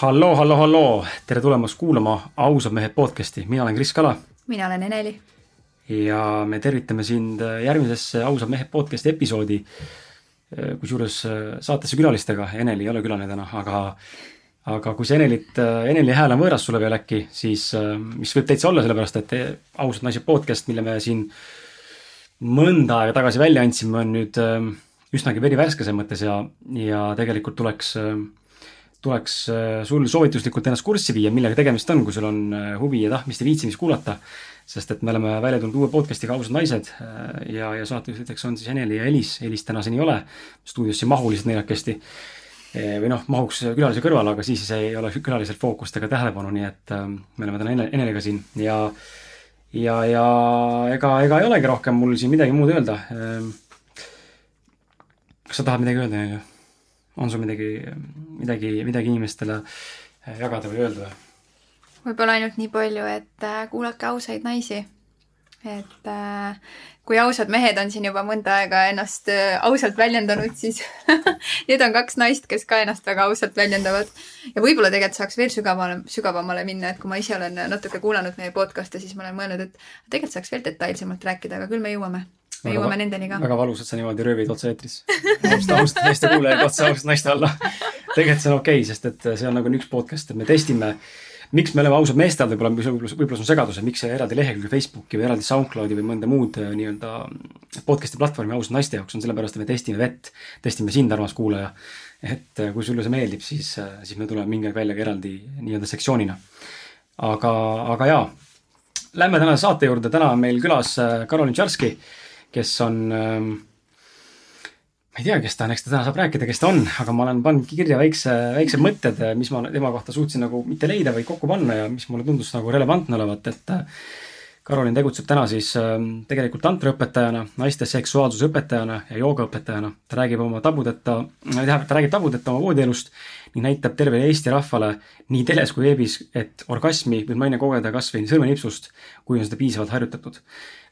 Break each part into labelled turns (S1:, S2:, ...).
S1: halloo, halloo, halloo, tere tulemast kuulama Ausad mehed podcasti, mina olen Kris Kala.
S2: mina olen Eneli.
S1: ja me tervitame sind järgmisesse Ausad mehed podcasti episoodi. kusjuures saatesse külalistega, Eneli ei ole külaline täna, aga aga kui see Enelit, Eneli hääl on võõras sulle veel äkki, siis mis võib täitsa olla, sellepärast et Ausad naised podcast, mille me siin mõnda aega tagasi välja andsime, on nüüd üsnagi verivärske selles mõttes ja, ja tegelikult tuleks äh, tuleks äh, sul soovituslikult ennast kurssi viia, millega tegemist on, kui sul on äh, huvi ja tahtmist ja viitsimist kuulata. sest et me oleme välja tulnud uue podcast'iga Ausad naised äh, ja, ja saatejuhtideks on siis Eneli ja Elis, Elis tänaseni ei ole, stuudiosse ei mahu lihtsalt neljakesti. või noh, mahuks külalise kõrvale, aga siis ei ole külalisel fookust ega tähelepanu, nii et me oleme täna Eneliga siin ja ja, ja ega, ega ei olegi rohkem mul siin midagi muud öelda. kas sa tahad midagi öelda, Eneli? On sul midagi, midagi, midagi inimestele äh, jagada või öelda?
S2: võib-olla ainult nii palju, et äh, kuulake ausaid naisi. et äh, kui ausad mehed on siin juba mõnda aega ennast ausalt väljendanud, siis need on kaks naist, kes ka ennast väga ausalt väljendavad. ja võib-olla tegelikult saaks veel sügavamale, sügavamale minna, et kui ma ise olen natuke kuulanud meie podcast'e, siis ma olen mõelnud, et tegelikult saaks veel detailsemalt rääkida, aga küll me jõuame me jõuame nendeni ka.
S1: väga valus, et sa niimoodi röövid otse-eetris. ausalt naiste kuulajaid otse ausalt naiste alla. tegelikult see on okei okay,, sest et see on nagu üks podcast, et me testime, miks me oleme ausad meeste all, võib-olla, võib-olla, võib-olla see on segadus, et miks see eraldi lehekülg Facebooki või eraldi SoundCloudi või mõnda muud äh, nii-öelda podcast'i platvormi ausalt naiste jaoks on sellepärast, et me testime vett, testime sind, armas kuulaja. et äh, kui sulle see meeldib, siis, äh, siis me tuleme mingi aeg välja ka eraldi nii-öelda sektsioonina. aga, aga jaa, lähme tänase saate juurde, täna on meil külas Karolin Tšarski kes on ähm, ma ei tea, kes ta on, eks ta täna saab rääkida, kes ta on, aga ma olen pannud kirja väikse, väiksed mõtted, mis ma tema kohta suutsin nagu mitte leida, vaid kokku panna ja mis mulle tundus nagu relevantne olevat, et Karolin tegutseb täna siis ähm, tegelikult tantraõpetajana, naiste seksuaalsuse õpetajana ja joogaõpetajana. ta räägib oma tabudeta, tähendab, ta räägib tabudeta oma voodielust ning näitab tervele Eesti rahvale nii teles kui veebis, et orgasmi võib naine kogeda kas või sõrmenipsust, kui on seda piisavalt harjutatud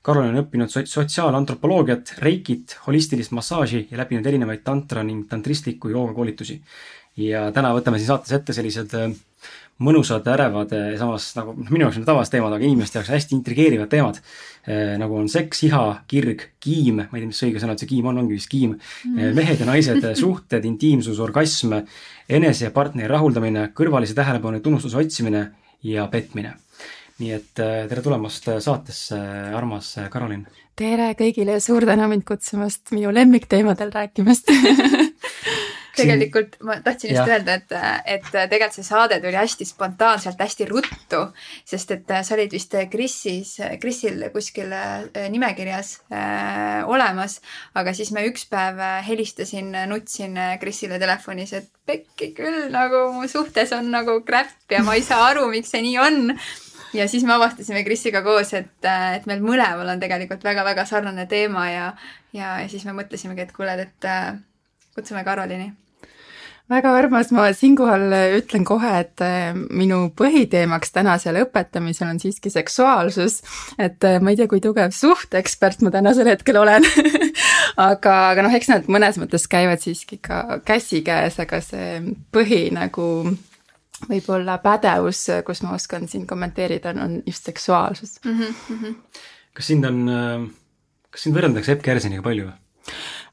S1: Karol on õppinud sotsiaalantropoloogiat, reikit, holistilist massaaži ja läbinud erinevaid tantra ning tantristliku jooga koolitusi. ja täna võtame siin saates ette sellised äh, mõnusad, ärevad ja samas nagu noh, minu jaoks on tavased teemad, aga inimeste jaoks hästi intrigeerivad teemad. Äh, nagu on seks, iha, kirg, kiim, ma ei tea, mis õige sõna see kiim on, ongi vist kiim mm.. mehed ja naised, suhted, intiimsus, orgasm, enese ja partneri rahuldamine, kõrvalise tähelepanu ja tunnustuse otsimine ja petmine nii et äh, tere tulemast äh, saatesse, armas äh, Karolin!
S3: tere kõigile ja suur tänu mind kutsumast minu lemmikteemadel rääkimast
S2: tegelikult ma tahtsin just ja. öelda, et, et tegelikult see saade tuli hästi spontaanselt, hästi ruttu, sest et sa olid vist Krisis, Krisil kuskil nimekirjas äh, olemas, aga siis ma üks päev helistasin, nutsin Krisile telefonis, et pekki küll, nagu mu suhtes on nagu crap ja ma ei saa aru, miks see nii on ja siis me avastasime Krisiga koos, et, et meil mõlemal on tegelikult väga-väga sarnane teema ja, ja, siis me mõtlesimegi, et kuule, et äh, kutsume Karolini
S3: väga armas, ma siinkohal ütlen kohe, et äh, minu põhiteemaks tänasel õpetamisel on siiski seksuaalsus. et äh, ma ei tea, kui tugev suhteekspert ma tänasel hetkel olen aga, aga noh, eks nad mõnes mõttes käivad siiski ka käsikäes, aga see põhi nagu võib-olla pädevus, kus ma oskan siin kommenteerida, on, just seksuaalsus mm. -hmm.
S1: kas sind on, kas sind võrreldakse Epp Kersiniga palju?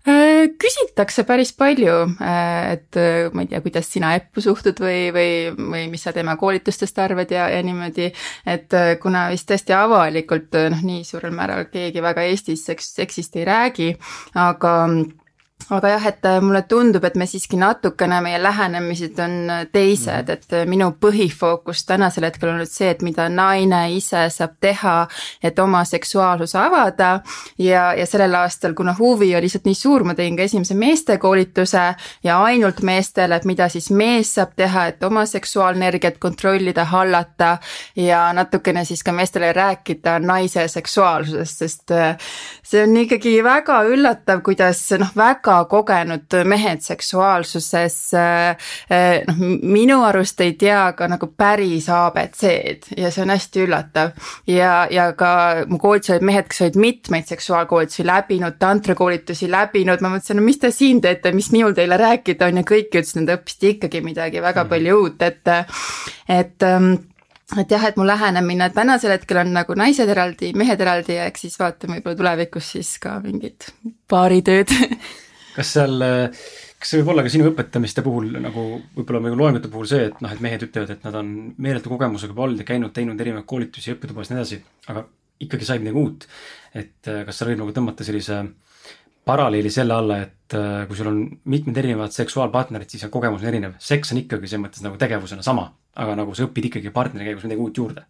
S3: Äh, küsitakse päris palju, äh, et äh, ma ei tea, kuidas sina Eppu suhtud või, või, või mis sa tema koolitustest arvad ja, ja niimoodi, et kuna vist tõesti avalikult noh, nii suurel määral keegi väga Eestis seks, seksist ei räägi, aga aga jah, et äh, mulle tundub, et me siiski natukene, meie lähenemised on äh, teised, et äh, minu põhifookus tänasel hetkel on nüüd see, et mida naine ise saab teha, et oma seksuaalsuse avada. ja, ja sellel aastal, kuna huvi oli lihtsalt nii suur, ma tegin ka esimese meestekoolituse ja ainult meestele, et mida siis mees saab teha, et oma seksuaalenergiat kontrollida, hallata. ja natukene siis ka meestele rääkida naise seksuaalsusest, sest see on ikkagi väga üllatav, kuidas noh, väga väga kogenud mehed seksuaalsuses noh, minu arust ei tea ka nagu päris abc-d ja see on hästi üllatav. ja, ja ka mu koolitusel olid mehed, kes olid mitmeid seksuaalkoolitusi läbinud, tantrakoolitusi läbinud, ma mõtlesin, no mis te siin teete, mis minul teile rääkida on ja kõik ütlesid, et õppisid ikkagi midagi väga -hmm. palju uut, et, et ähm, et jah, et mu lähenemine tänasel hetkel on nagu naised eraldi, mehed eraldi ja eks siis vaatame võib-olla tulevikus siis ka mingit paaritööd
S1: kas seal, kas see võib olla ka sinu õpetamiste puhul nagu võib-olla nagu loengute puhul see, et noh, et mehed ütlevad, et nad on meeletu kogemusega olnud ja käinud, teinud erinevaid koolitusi õppetubas ja nii edasi, aga ikkagi sai midagi uut. et kas sa võid nagu tõmmata sellise paralleeli selle alla, et kui sul on mitmed erinevad seksuaalpartnerid, siis on kogemus on erinev. seks on ikkagi selles mõttes nagu tegevusena sama, aga nagu sa õpid ikkagi partneri käigus midagi uut juurde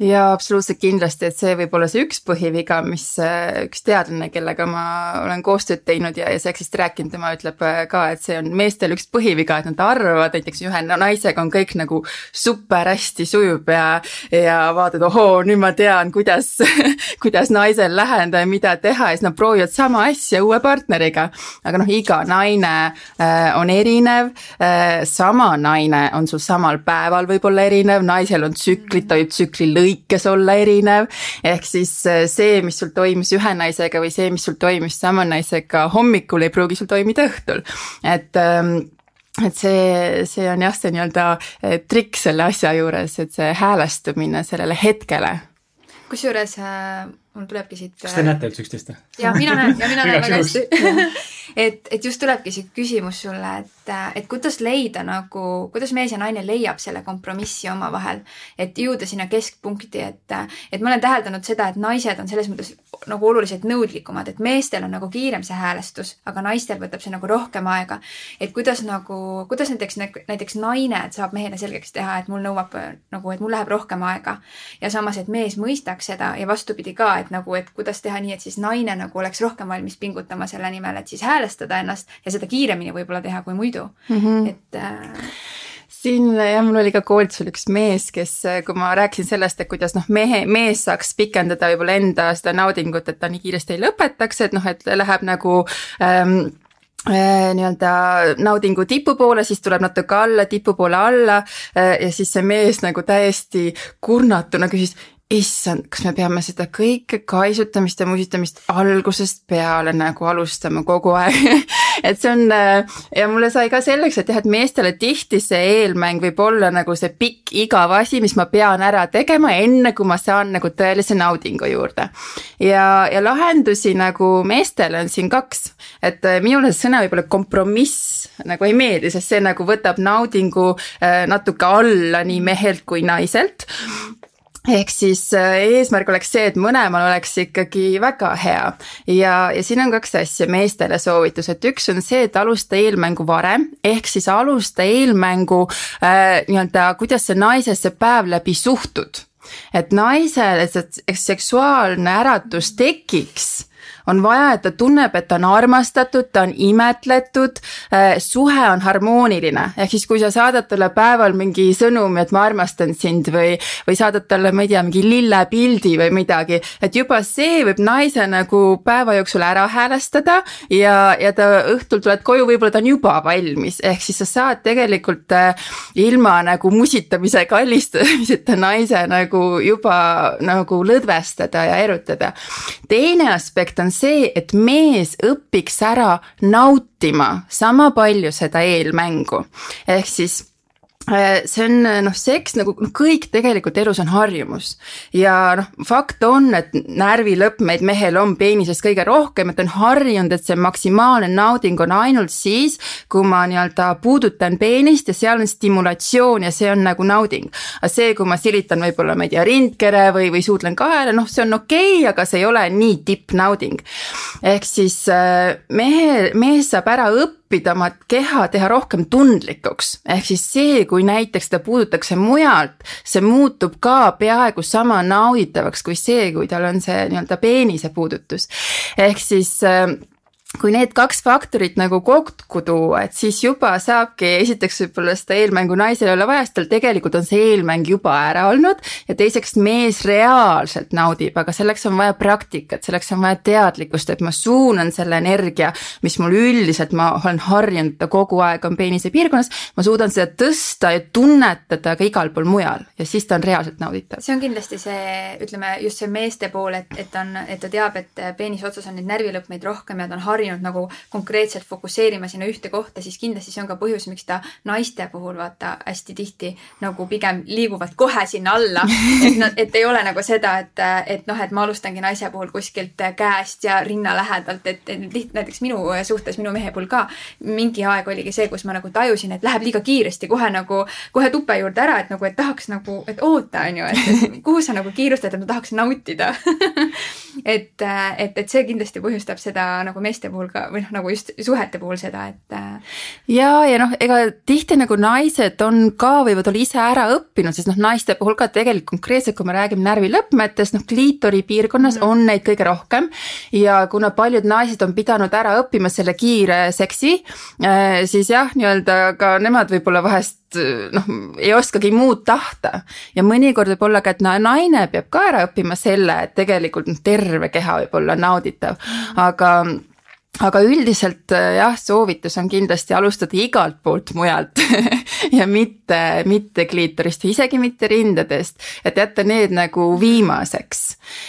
S3: jaa, absoluutselt kindlasti, et see võib olla see üks põhiviga, mis äh, üks teadlane, kellega ma olen koostööd teinud ja, ja seksist rääkinud, tema ütleb äh, ka, et see on meestel üks põhiviga, et nad arvavad näiteks ühe naisega on kõik nagu super hästi sujub ja, ja vaatad, ohoo, nüüd ma tean, kuidas kuidas naisel läheneda ja mida teha ja siis nad proovivad sama asja uue partneriga. aga noh, iga naine äh, on erinev sama naine on sul samal päeval võib-olla erinev, naisel on tsüklid, ta võib tsükli lõi lõikes olla erinev. ehk siis äh, see, mis sul toimus ühe naisega või see, mis sul toimus sama naisega hommikul, ei pruugi sul toimida õhtul, et ähm, et see, see on jah, see nii-öelda äh, trikk selle asja juures, et see häälestumine sellele hetkele.
S2: kusjuures äh, mul tulebki siit.
S1: kas te näete üldse üksteist
S2: jah, mina näen ja mina näen väga hästi et, et just tulebki siit küsimus sulle, et, et kuidas leida nagu, kuidas mees ja naine leiab selle kompromissi omavahel, et jõuda sinna keskpunkti, et, et ma olen täheldanud seda, et naised on selles mõttes nagu oluliselt nõudlikumad, et meestel on nagu kiirem see häälestus, aga naistel võtab see nagu rohkem aega. et kuidas nagu, kuidas näiteks, näiteks naine saab mehele selgeks teha, et mul nõuab nagu, et mul läheb rohkem aega ja samas, et mees mõistaks seda ja vastupidi ka, et nagu, et kuidas teha nii, et siis naine nagu oleks rohkem valmis pingutama selle nimel, et siis häälestada ennast ja seda kiiremini võib-olla teha kui muidu mm, -hmm. et äh,
S3: siin jah, mul oli ka koolitusel üks mees, kes, kui ma rääkisin sellest, et kuidas noh, mehe, mees saaks pikendada võib-olla enda seda naudingut, et ta nii kiiresti ei lõpetaks, et noh, et läheb nagu ähm, äh, nii-öelda naudingu tipu poole, siis tuleb natuke alla, tipu poole alla äh, ja siis see mees nagu täiesti kurnatuna küsis, issand, kas me peame seda kõike kaisutamist ja musitamist algusest peale nagu alustama kogu aeg? Et see on äh, ja mulle sai ka selgeks, et jah, et meestele tihti see eelmäng võib olla nagu see pikk igav asi, mis ma pean ära tegema, enne kui ma saan nagu tõelise naudingu juurde. ja, ja lahendusi nagu meestele on siin kaks, et äh, minule see sõna võib-olla kompromiss nagu ei meeldi, sest see nagu võtab naudingu äh, natuke alla nii mehelt kui naiselt ehk siis äh, eesmärk oleks see, et mõlemal oleks ikkagi väga hea. Ja, ja siin on kaks asja meestele soovitus, et üks on see, et alusta eelmängu varem, ehk siis alusta eelmängu äh, nii-öelda, kuidas sa naisesse päev läbi suhtud. et naisel, et seksuaalne äratus tekiks on vaja, et ta tunneb, et ta on armastatud, ta on imetletud, äh, suhe on harmooniline, ehk siis kui sa saadad talle päeval mingi sõnumi, et ma armastan sind või, või saadad talle, ma ei tea, mingi lillepildi või midagi, et juba see võib naise nagu päeva jooksul ära häälestada ja, ja ta õhtul tuled koju, võib-olla ta on juba valmis, ehk siis sa saad tegelikult äh, ilma nagu musitamise, kallistamiseta naise nagu juba nagu lõdvestada ja erutada. teine aspekt on see, et mees õpiks ära nautima sama palju seda eelmängu. ehk siis see on noh, seks nagu noh, kõik tegelikult elus on harjumus ja noh, fakt on, et närvilõpp meid mehel on peenisest kõige rohkem, et on harjunud, et see maksimaalne nauding on ainult siis, kui ma nii-öelda puudutan peenist ja seal on stimulatsioon ja see on nagu nauding. aga see, kui ma silitan võib-olla, ma ei tea, rindkere või, või suudlen kaela, noh, see on okei okay,, aga see ei ole nii tippnauding. ehk siis äh, mehe, mees saab ära õppida õppida oma keha teha rohkem tundlikuks, ehk siis see, kui näiteks seda puudutakse mujalt, see muutub ka peaaegu sama nauditavaks kui see, kui tal on see nii-öelda peenise puudutus. ehk siis äh, kui need kaks faktorit nagu kokku tuua, et siis juba saabki esiteks võib-olla seda eelmängu naisel ei ole vaja, sest tal tegelikult on see eelmäng juba ära olnud. ja teiseks mees reaalselt naudib, aga selleks on vaja praktikat, selleks on vaja teadlikkust, et ma suunan selle energia, mis mul üldiselt, ma olen harjunud kogu aeg on peenise piirkonnas. ma suudan seda tõsta ja tunnetada ka igal pool mujal ja siis ta on reaalselt nauditav.
S2: see on kindlasti see, ütleme just see meeste pool, et, et on, et ta teab, et peenise otsas on neid närvilõpmeid rohkem ja ta on harjunud harjunud nagu konkreetselt fokusseerima sinna ühte kohta, siis kindlasti see on ka põhjus, miks ta naiste puhul vaata hästi tihti nagu pigem liiguvad kohe sinna alla. et nad, et ei ole nagu seda, et, et noh, et ma alustangi naise puhul kuskilt käest ja rinna lähedalt, et, et liht-, näiteks minu suhtes, minu mehe puhul ka mingi aeg oligi see, kus ma nagu tajusin, et läheb liiga kiiresti kohe nagu, kohe tupe juurde ära, et nagu, et tahaks nagu, et oota, on ju, et kuhu sa nagu kiirustad, et ma tahaks nautida et, et, et see kindlasti põhjustab seda nagu meeste puhul ka või noh, nagu just suhete puhul seda, et. Äh,
S3: ja, ja noh, ega tihti nagu naised on ka, võivad olla ise ära õppinud, sest noh, naiste puhul ka tegelikult konkreetselt, kui me räägime närvilõppmetest, noh, kliitori piirkonnas mm -hmm. on neid kõige rohkem. ja kuna paljud naised on pidanud ära õppima selle kiire seksi, äh, siis jah, nii-öelda ka nemad võib-olla vahest noh, ei oskagi muud tahta. ja mõnikord võib olla ka, et naine peab ka ära õppima selle, et tegelikult noh, terve keha võib olla nauditav, aga aga üldiselt äh, jah, soovitus on kindlasti alustada igalt poolt mujalt ja mitte, mitte kliitorist isegi mitte rindadest, et jätta need nagu viimaseks.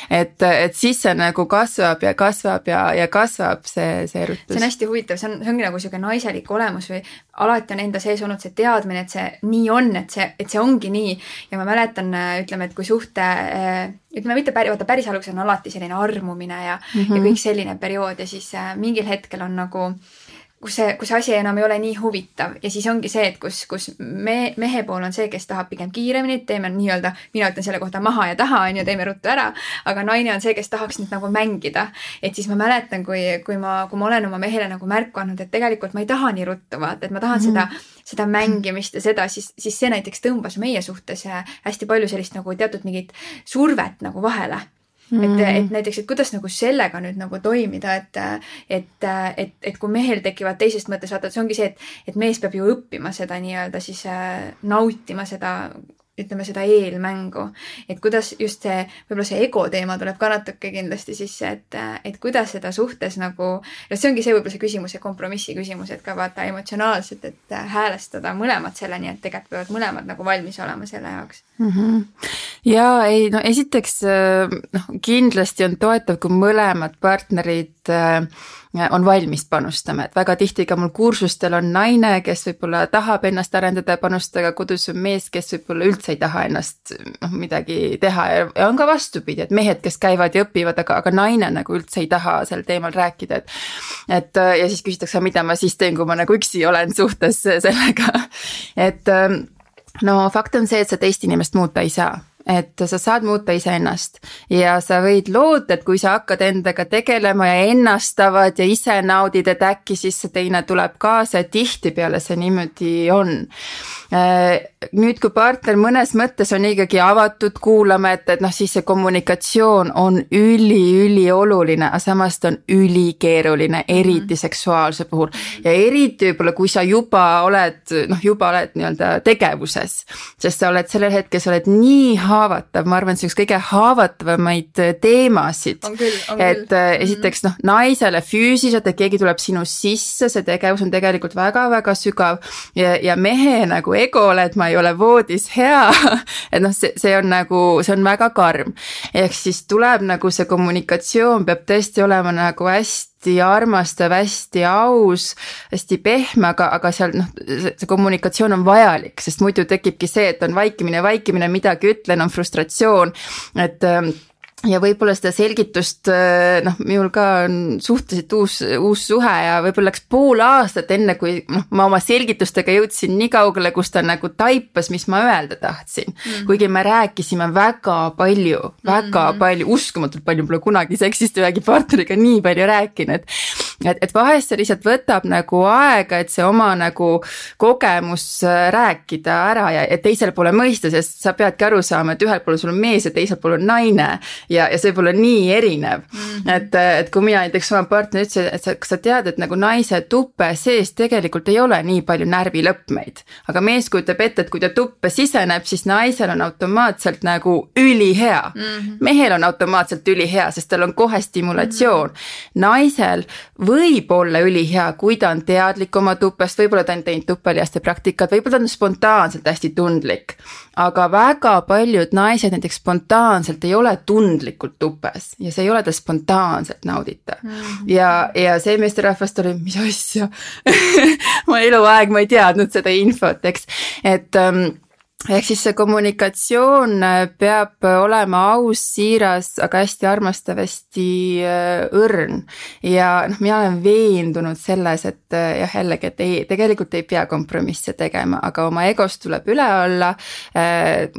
S3: et, et siis see nagu kasvab ja kasvab ja, ja kasvab see, see erutus.
S2: see on hästi huvitav, see on, see ongi nagu niisugune naiselik olemus või alati on enda sees olnud see teadmine, et see nii on, et see, et see ongi nii ja ma mäletan, ütleme, et kui suhte äh, ütleme mitte päris, vaata päris alguses on alati selline armumine ja mm, -hmm. ja kõik selline periood ja siis äh, mingil hetkel on nagu kus see, kus see asi enam ei ole nii huvitav ja siis ongi see, et kus, kus me, mehe pool on see, kes tahab pigem kiiremini, teeme nii-öelda, mina ütlen selle kohta maha ja taha, on ju, teeme ruttu ära. aga naine on see, kes tahaks nüüd nagu mängida. et siis ma mäletan, kui, kui ma, kui ma olen oma mehele nagu märku andnud, et tegelikult ma ei taha nii ruttu vaata, et ma tahan mm -hmm. seda, seda mängimist ja seda, siis, siis see näiteks tõmbas meie suhtes hästi palju sellist nagu teatud mingit survet nagu vahele Mm. et, et näiteks, et kuidas nagu sellega nüüd nagu toimida, et, et, et, et kui mehel tekivad teisest mõttes, vaata, et see ongi see, et, et mees peab ju õppima seda nii-öelda siis äh, nautima seda ütleme seda eelmängu, et kuidas just see, võib-olla see ego teema tuleb ka natuke kindlasti sisse, et, et kuidas seda suhtes nagu, no see ongi see võib-olla see küsimus, see kompromissi küsimus, et ka vaata emotsionaalselt, et häälestada mõlemad selleni, et tegelikult peavad mõlemad nagu valmis olema selle jaoks
S3: mm. -hmm. ja ei, no esiteks noh, kindlasti on toetav, kui mõlemad partnerid on valmis panustama, et väga tihti ka mul kursustel on naine, kes võib-olla tahab ennast arendada ja panustada, kodus on mees, kes võib-olla üldse ei taha ennast noh, midagi teha. Ja on ka vastupidi, et mehed, kes käivad ja õpivad, aga, aga naine nagu üldse ei taha sel teemal rääkida, et. et ja siis küsitakse, mida ma siis teen, kui ma nagu üksi olen suhtes sellega, et no fakt on see, et sa teist inimest muuta ei saa et sa saad muuta iseennast ja sa võid loota, et kui sa hakkad endaga tegelema ja ennastavad ja ise naudid, et äkki siis see teine tuleb kaasa ja tihtipeale see niimoodi on. Äh, nüüd, kui partner mõnes mõttes on ikkagi avatud kuulama, et, et noh, siis see kommunikatsioon on üli-ülioluline, aga samas ta on ülikeeruline, eriti mm. seksuaalse puhul ja eriti võib-olla, kui sa juba oled noh, juba oled nii-öelda tegevuses, sest sa oled sellel hetkel, sa oled nii haavatav, ma arvan, see on üks kõige haavatavamaid äh, teemasid. et. Äh, esiteks noh, naisele füüsiliselt, et keegi tuleb sinu sisse, see tegevus on tegelikult väga-väga sügav ja, ja mehe nagu egole, et ma ei ole voodis hea et noh, see, see on nagu, see on väga karm. ehk siis tuleb nagu see kommunikatsioon peab tõesti olema nagu hästi hästi armastav, hästi aus, hästi pehme, aga, aga seal noh, see kommunikatsioon on vajalik, sest muidu tekibki see, et on vaikimine, vaikimine, midagi ütlen, on frustratsioon, et ähm, ja võib-olla seda selgitust, äh, noh, minul ka on suhteliselt uus, uus suhe ja võib-olla läks pool aastat, enne kui noh, ma oma selgitustega jõudsin nii kaugele, kus ta nagu taipas, mis ma öelda tahtsin mm. -hmm. kuigi me rääkisime väga palju, väga mm -hmm. palju, uskumatult palju, pole kunagi seksist ühegi partneriga nii palju rääkinud. Et, et vahest see lihtsalt võtab nagu aega, et see oma nagu kogemus äh, rääkida ära ja, ja teisele poole mõista, sest sa peadki aru saama, et ühel pool sul on mees ja teisel pool on naine. ja, ja see pole nii erinev mm, -hmm. et, et kui mina näiteks oma partner ütlesin, et sa, kas sa tead, et nagu naise tuppe sees tegelikult ei ole nii palju närvilõpmeid. aga mees kujutab ette, et kui ta tuppe siseneb, siis naisel on automaatselt nagu ülihea mm. -hmm. mehel on automaatselt ülihea, sest tal on kohe stimulatsioon mm. -hmm. naisel võib olla ülihea, kui ta on teadlik oma tupest, võib-olla ta on teinud tuppelihaste praktikat, võib-olla ta on spontaanselt hästi tundlik. aga väga paljud naised näiteks spontaanselt ei ole tundlikult tupes ja see ei ole ta spontaanselt nauditav mm. -hmm. ja, ja see meesterahvast oli, mis asja ma eluaeg ma ei teadnud seda infot, eks, et ähm, ehk siis see kommunikatsioon äh, peab olema aus, siiras, aga hästi armastav, hästi äh, õrn. ja noh, mina olen veendunud selles, et äh, jah, jällegi, et ei, tegelikult ei pea kompromisse tegema, aga oma egost tuleb üle olla. et,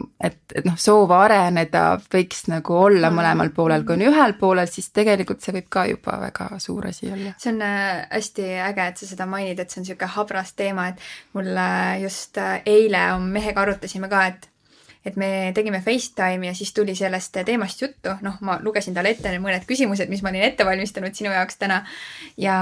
S3: et noh, soov areneda võiks nagu olla mm. mõlemal poolel, kui on ühel poolel, siis tegelikult see võib ka juba väga suur asi olla.
S2: see on hästi äge, et sa seda mainid, et see on niisugune habras teema, et mul just eile mehega arutasime arutasime ka, et et me tegime Facetime'i ja siis tuli sellest teemast juttu, noh, ma lugesin talle ette mõned küsimused, mis ma olin ette valmistanud sinu jaoks täna. ja,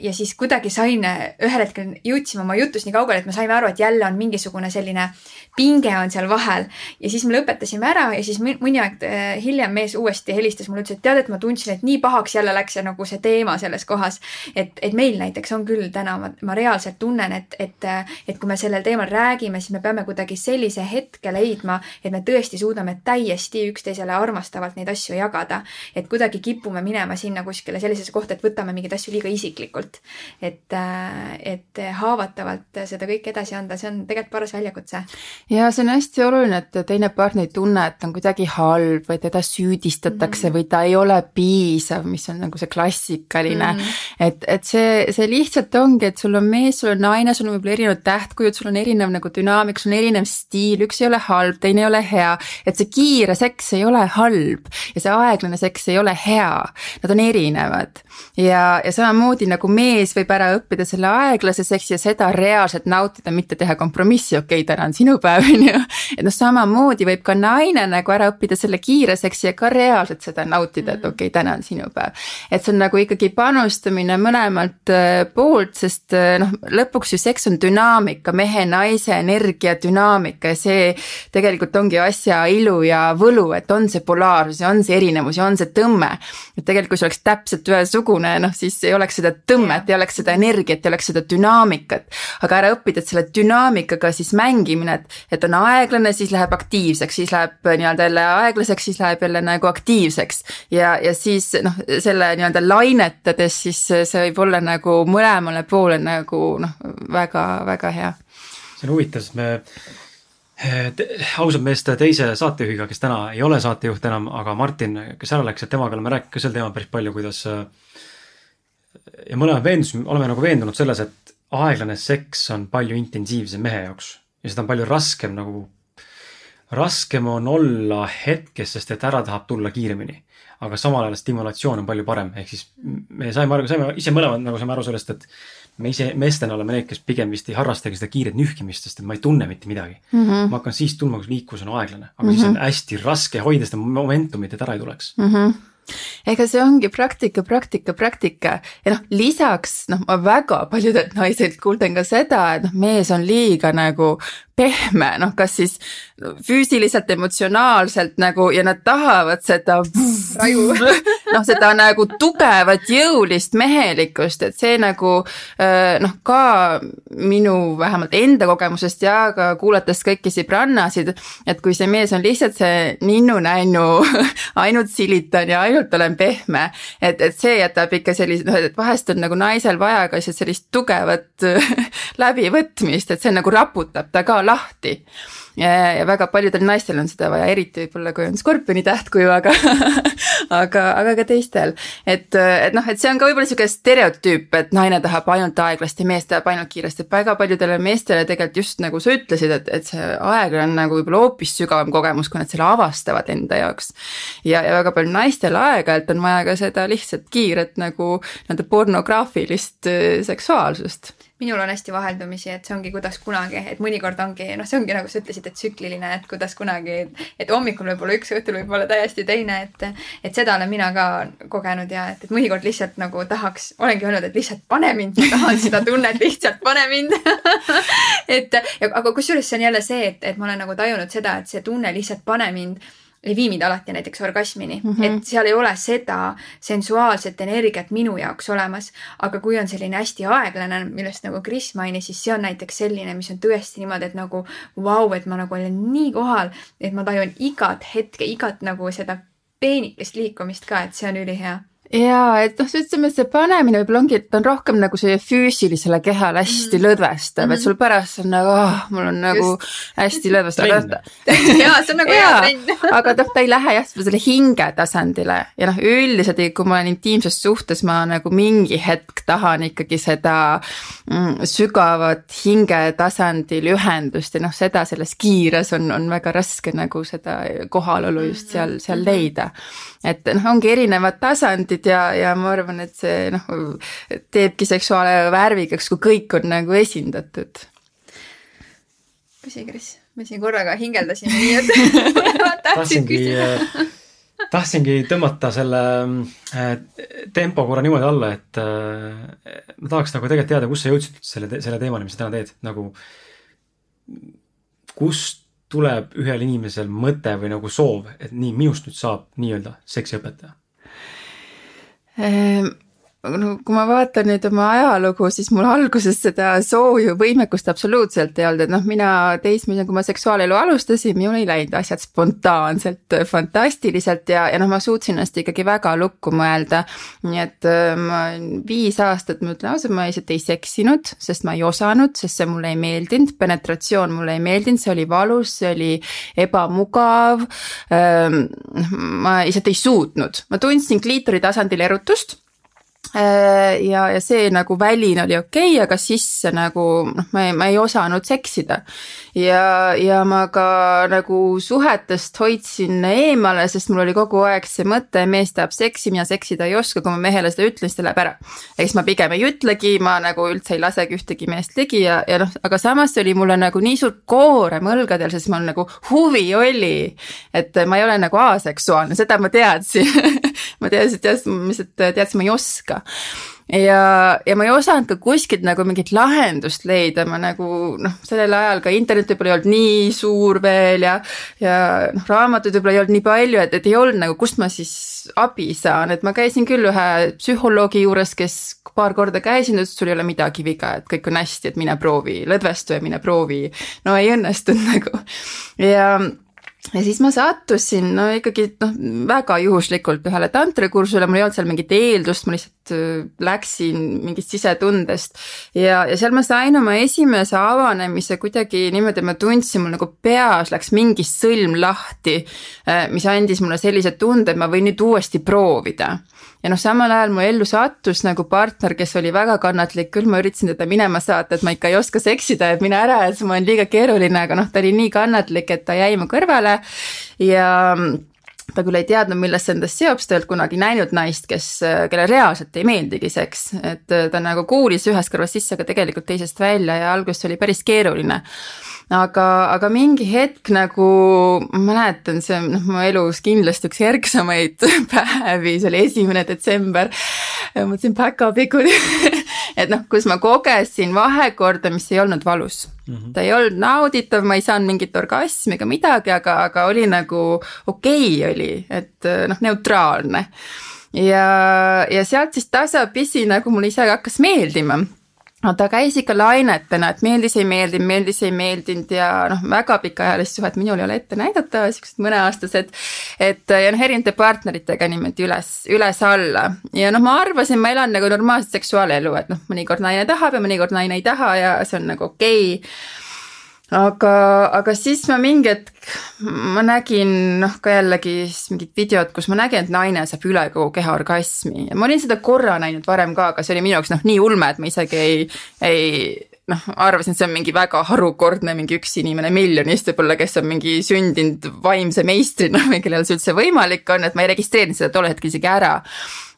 S2: ja siis kuidagi sain, ühel hetkel jõudsime oma jutus nii kaugele, et me saime aru, et jälle on mingisugune selline pinge on seal vahel. ja siis me lõpetasime ära ja siis mõni aeg äh, hiljem mees uuesti helistas mulle, ütles, et tead, et ma tundsin, et nii pahaks jälle läks see nagu see teema selles kohas. et, et meil näiteks on küll täna, ma, ma reaalselt tunnen, et, et, et kui me sellel teemal räägime, siis me peame kuidagi sellise hetke leidma, et me tõesti suudame täiesti üksteisele armastavalt neid asju jagada. et kuidagi kipume minema sinna kuskile sellisesse kohta, et võtame mingeid asju liiga isiklikult. et, äh, et haavatavalt seda kõike edasi anda, see on tegelikult paras väljakutse
S3: ja see on hästi oluline, et teine partner ei tunne, et on kuidagi halb või teda süüdistatakse mm. või ta ei ole piisav, mis on nagu see klassikaline mm.. et, et see, see lihtsalt ongi, et sul on mees, sul on naine, sul on võib-olla erinevad tähtkujud, sul on erinev nagu dünaamika, sul on erinev stiil, üks ei ole halb, teine ei ole hea. et see kiire seks ei ole halb ja see aeglane seks ei ole hea. Nad on erinevad ja, ja samamoodi nagu mees võib ära õppida selle aeglase seksi ja seda reaalselt nautida, mitte teha kompromissi, okei okay,, täna on sinu päev on ju. et noh, samamoodi võib ka naine nagu ära õppida selle kiire seksi ja ka reaalselt seda nautida, et mhm. okei okay,, täna on sinu päev. et see on nagu ikkagi panustamine mõlemalt äh, poolt, sest äh, noh, lõpuks ju seks on dünaamika, mehe-naise energia dünaamika ja see tegelikult ongi asja ilu ja võlu, et on see polaarsus ja on see erinevus ja on see tõmme. et tegelikult, kui see oleks täpselt ühesugune, noh siis ei oleks seda tõmmet, ei oleks seda energiat, ei oleks seda dünaamikat. aga ära õppida, et selle dünaamikaga siis mängimine, et, et on aeglane, siis läheb aktiivseks, siis läheb nii-öelda jälle aeglaseks, siis läheb jälle nagu aktiivseks. ja, ja siis noh, selle nii-öelda lainetades, siis see võib olla nagu mõlemale poole nagu noh, väga-väga hea.
S1: see on huvitav, sest me ausalt meest teise saatejuhiga, kes täna ei ole saatejuht enam, aga Martin, kes ära läks, et temaga oleme rääkinud ka sel teemal päris palju, kuidas ja mõlemad veendusime, oleme nagu veendunud selles, et aeglane seks on palju intensiivsem mehe jaoks ja seda on palju raskem nagu, raskem on olla hetkes, sest et ära tahab tulla kiiremini. aga samal ajal stimulatsioon on palju parem, ehk siis me saime aru, saime ise mõlemad nagu saime aru sellest, et me ise meestena oleme need, kes pigem vist ei harrastagi seda kiiret nühkimist, sest et ma ei tunne mitte midagi mm. -hmm. ma hakkan siis tundma, kus liiklus on aeglane, aga mm -hmm. siis on hästi raske hoida seda momentumit, et ära ei tuleks mm. -hmm
S3: ega see ongi praktika, praktika, praktika ja noh, lisaks noh, ma väga paljudelt naistelt kuulden ka seda, et noh, mees on liiga nagu pehme, noh, kas siis füüsiliselt, emotsionaalselt nagu ja nad tahavad seda noh, seda nagu tugevat, jõulist mehelikkust, et see nagu noh, ka minu vähemalt enda kogemusest ja ka kuulates kõiki Sibrannasid, et kui see mees on lihtsalt see ninnu-nännu ainult silitan ja ainult olen pehme, et, et see jätab ikka sellise, noh, et vahest on nagu naisel vaja ka sellist tugevat läbivõtmist, et see nagu raputab ta ka lahti. Ja väga paljudel naistel on seda vaja, eriti võib-olla kui on skorpioni tähtkuju, aga aga, aga ka teistel. et, et noh, et see on ka võib-olla sihuke stereotüüp, et naine tahab ainult aeglast ja mees tahab ainult kiiresti, et väga paljudele meestele tegelikult just nagu sa ütlesid, et, et see aeglane on nagu võib-olla hoopis sügavam kogemus, kui nad selle avastavad enda jaoks. ja, ja väga palju naistel aeg-ajalt on vaja ka seda lihtsalt kiiret nagu nii-öelda pornograafilist äh, seksuaalsust
S2: minul on hästi vaheldumisi, et see ongi kuidas kunagi, et mõnikord ongi, noh, see ongi nagu sa ütlesid, et tsükliline, et kuidas kunagi, et hommikul võib olla üks, õhtul võib olla täiesti teine, et et seda olen mina ka kogenud ja et, et mõnikord lihtsalt nagu tahaks, olengi öelnud, et lihtsalt pane mind, ma tahan seda tunnet, lihtsalt pane mind. Et aga kusjuures see on jälle see, et, et ma olen nagu tajunud seda, et see tunne lihtsalt pane mind ei vii mind alati näiteks orgasmini mm, -hmm. et seal ei ole seda sensuaalset energiat minu jaoks olemas. aga kui on selline hästi aeglane, millest nagu Kris mainis, siis see on näiteks selline, mis on tõesti niimoodi, et nagu vau, et ma nagu olen nii kohal, et ma tajun igat hetke, igat nagu seda peenikest liikumist ka, et see on ülihea
S3: ja et noh, ütleme, see panemine võib-olla ongi, et ta on rohkem nagu see füüsilisele kehale hästi mm -hmm. lõdvestav mm, -hmm. et sul pärast on nagu oh,, mul on nagu Just. hästi lõdvestav.
S2: jaa, see on nagu hea trenn
S3: aga noh, ta ei lähe jah, selle hinge tasandile ja noh, üldiselt kui ma olen intiimses suhtes, ma nagu mingi hetk tahan ikkagi seda mm, sügavat hinge tasandil ühendust ja noh, seda selles kiires on, on väga raske nagu seda kohalolu just seal, seal mhm. leida. Et noh, ongi erinevad tasandid ja, ja ma arvan, et see noh, teebki seksuaale värvikaks, kui kõik on nagu esindatud.
S2: küsi, Kris, me siin korraga hingeldasime nii, et
S1: tahtsingi, tahtsingi tõmmata selle äh, tempo korra niimoodi alla, et äh, ma tahaks nagu tegelikult teada, kus sa jõudsid selle, selle teemani, mis sa täna teed, nagu kust tuleb ühel inimesel mõte või nagu soov, et nii, minust nüüd saab nii-öelda seksiõpetaja
S3: Ähm, no kui ma vaatan nüüd oma ajalugu, siis mul alguses seda sooju võimekust absoluutselt ei olnud, et noh, mina teismeline, kui ma seksuaalelu alustasin, minul ei läinud asjad spontaanselt, fantastiliselt ja, ja noh, ma suutsin ennast ikkagi väga lukku mõelda. nii et äh, ma viis aastat, ma ütlen ausalt, ma lihtsalt ei seksinud, sest ma ei osanud, sest see mulle ei meeldinud, penetratsioon mulle ei meeldinud, see oli valus, see oli ebamugav. Ähm, ma lihtsalt ei suutnud, ma tundsin kliitori tasandil erutust ja, ja see nagu väline oli okei okay,, aga sisse nagu noh, ma ei, ma ei osanud seksida. ja, ja ma ka nagu suhetest hoidsin eemale, sest mul oli kogu aeg see mõte, mees tahab seksi, mina seksida ei oska, kui ma mehele seda ütlen, siis ta läheb ära. ehk siis ma pigem ei ütlegi, ma nagu üldse ei lasegi ühtegi meest ligi ja, ja noh, aga samas see oli mulle nagu nii suur koorem õlgadel, sest mul nagu huvi oli. et ma ei ole nagu aseksuaalne, seda ma teadsin ma teadsin, teadsin, ma lihtsalt teadsin, ma ei oska ja, ja ma ei osanud ka kuskilt nagu mingit lahendust leida, ma nagu noh, sellel ajal ka internet võib-olla ei olnud nii suur veel ja, ja noh, raamatuid võib-olla ei olnud nii palju, et, et ei olnud nagu, kust ma siis abi saan, et ma käisin küll ühe psühholoogi juures, kes paar korda käisin, ütles, sul ei ole midagi viga, et kõik on hästi, et mine proovi lõdvestu ja mine proovi. no ei õnnestunud nagu ja ja siis ma sattusin no ikkagi noh, väga juhuslikult ühele tantrikursule, mul ei olnud seal mingit eeldust, ma lihtsalt läksin mingist sisetundest. ja, ja seal ma sain oma esimese avanemise kuidagi niimoodi, ma tundsin, mul nagu peas läks mingi sõlm lahti, mis andis mulle sellise tunde, et ma võin nüüd uuesti proovida ja noh, samal ajal mu ellu sattus nagu partner, kes oli väga kannatlik, küll ma üritasin teda minema saata, et ma ikka ei oska seksida, et mine ära, et ma olen liiga keeruline, aga noh, ta oli nii kannatlik, et ta jäi mu kõrvale ja ta küll ei teadnud, millest see endast seob, sest ta ei olnud kunagi näinud naist, kes, kellele reaalselt ei meeldigi seks. et ta nagu kuulis ühest kõrvast sisse, aga tegelikult teisest välja ja alguses oli päris keeruline aga, aga mingi hetk nagu ma mäletan, see on noh, mu elus kindlasti üks erksamaid päevi, see oli esimene detsember. mõtlesin päkapikuli et noh, kus ma kogesin vahekorda, mis ei olnud valus mm. -hmm. ta ei olnud nauditav, ma ei saanud mingit orgasmi ega midagi, aga, aga oli nagu okei okay oli, et noh, neutraalne ja, ja sealt siis tasapisi nagu mulle ise hakkas meeldima no ta käis ikka lainetena, et meeldis, ei meeldinud, meeldis, ei meeldinud ja noh, väga pikaajalist suhet minul ei ole ette näidata, siuksed mõneaastased. et ja noh, erinevate partneritega niimoodi üles, üles-alla ja noh, ma arvasin, ma elan nagu normaalset seksuaalelu, et noh, mõnikord naine tahab ja mõnikord naine ei taha ja see on nagu okei okay aga, aga siis ma mingi hetk, ma nägin noh, ka jällegi siis mingit videot, kus ma nägin, et naine saab üle kogu keha orgasmi ja ma olin seda korra näinud varem ka, aga see oli minu jaoks noh, nii ulme, et ma isegi ei, ei noh, arvasin, et see on mingi väga harukordne mingi üks inimene miljonist võib-olla, kes on mingi sündinud vaimse meistrina või kellel see üldse võimalik on, et ma ei registreerinud seda tol hetkel isegi ära.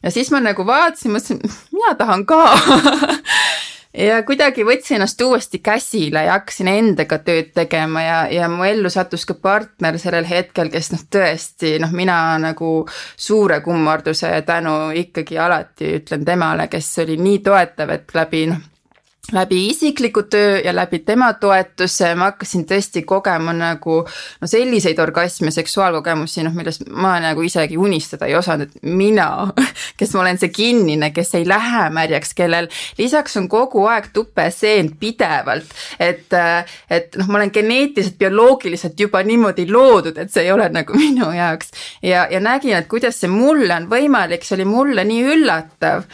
S3: ja siis ma nagu vaatasin, mõtlesin, mina tahan ka ja kuidagi võtsin ennast uuesti käsile ja hakkasin endaga tööd tegema ja, ja mu ellu sattus ka partner sellel hetkel, kes noh, tõesti noh, mina nagu suure kummarduse ja tänu ikkagi alati ütlen temale, kes oli nii toetav, et läbi noh läbi isikliku töö ja läbi tema toetuse ma hakkasin tõesti kogema nagu no selliseid orgasme, seksuaalkogemusi, noh millest ma nagu isegi unistada ei osanud, mina, kes ma olen see kinnine, kes ei lähe märjaks, kellel. Lisaks on kogu aeg tupeseen pidevalt, et et noh, ma olen geneetiliselt, bioloogiliselt juba niimoodi loodud, et see ei ole nagu minu jaoks. Ja, ja nägin, et kuidas see mulle on võimalik, see oli mulle nii üllatav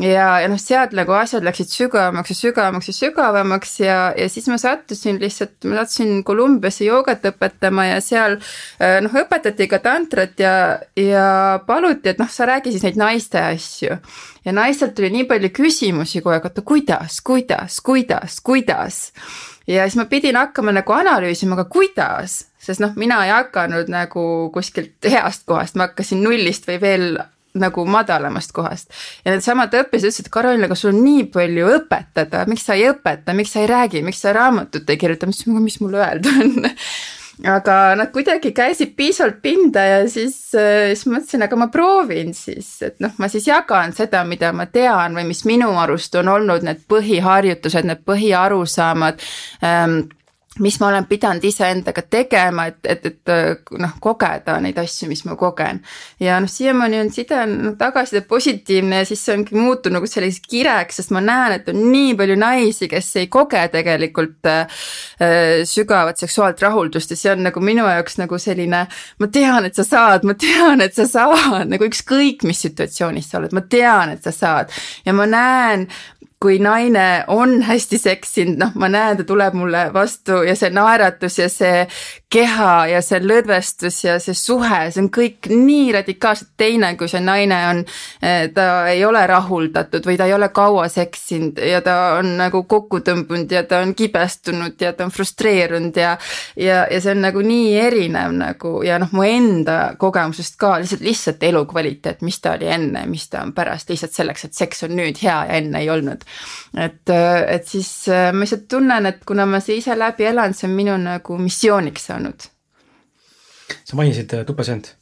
S3: ja, ja noh, sealt nagu asjad läksid sügavamaks ja sügavamaks ja sügavamaks ja, ja siis ma sattusin lihtsalt, ma sattusin Kolumbiasse joogat õpetama ja seal äh, noh, õpetati ka tantrat ja, ja paluti, et noh, sa räägi siis neid naiste asju. ja naistelt tuli nii palju küsimusi kogu aeg, oota kuidas, kuidas, kuidas, kuidas ja siis ma pidin hakkama nagu analüüsima, aga kuidas, sest noh, mina ei hakanud nagu kuskilt heast kohast, ma hakkasin nullist või veel nagu madalamast kohast. ja needsamad õppisid ütlesid, Karolina, aga sul on nii palju õpetada, miks sa ei õpeta, miks sa ei räägi, miks sa raamatut ei kirjuta, mis, mis mul öelda on? Aga nad kuidagi käisid piisavalt pinda ja siis, äh, siis mõtlesin, aga ma proovin siis, et noh, ma siis jagan seda, mida ma tean või mis minu arust on olnud need põhiharjutused, need põhiarusaamad ähm, mis ma olen pidanud iseendaga tegema, et, et, et noh, kogeda neid asju, mis ma kogen. ja noh, siiamaani on side noh, tagasiside positiivne ja siis see ongi muutunud nagu selliseks kireks, sest ma näen, et on nii palju naisi, kes ei koge tegelikult äh, sügavat seksuaalset rahuldust ja see on nagu minu jaoks nagu selline. ma tean, et sa saad, ma tean, et sa saad nagu ükskõik, mis situatsioonis sa oled, ma tean, et sa saad ja ma näen kui naine on hästi seksinud, noh, ma näen, ta tuleb mulle vastu ja see naeratus ja see keha ja see lõdvestus ja see suhe, see on kõik nii radikaalselt teine, kui see naine on, eh, ta ei ole rahuldatud või ta ei ole kaua seksinud ja ta on nagu kokku tõmbunud ja ta on kibestunud ja ta on frustreerunud ja ja, ja see on nagu nii erinev nagu ja noh, mu enda kogemusest ka lihtsalt, lihtsalt elukvaliteet, mis ta oli enne, mis ta on pärast, lihtsalt selleks, et seks on nüüd hea ja enne ei olnud. et, et siis eh, ma lihtsalt tunnen, et kuna ma see ise läbi elan, see on minu nagu missiooniks saanud olnud.
S1: sa mainisid äh, tupeseent.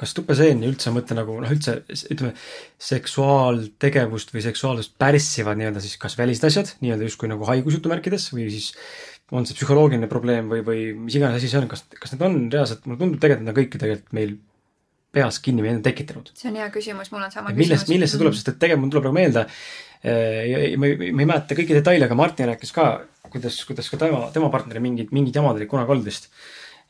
S1: kas tupeseen üldse on mõte nagu noh, üldse ütleme, seksuaaltegevust või seksuaalsust pärssivad nii-öelda siis kas välised asjad, nii-öelda justkui nagu haigus jutumärkides või siis on see psühholoogiline probleem või, või mis iganes asi see on, kas, kas need on reaalselt, mulle tundub tegelikult, et need on kõik tegelikult meil peas kinni või enda tekitanud.
S2: see on hea küsimus, mul on sama
S1: millest, küsimus. millest see tuleb, sest et tegelikult mul tuleb praegu meelde, äh, ma ei, ma ei mäleta kõiki detaile, aga Martin rääkis ka kuidas, kuidas ka tema, tema partneri mingid, mingid jamad olid kunagi olnud vist.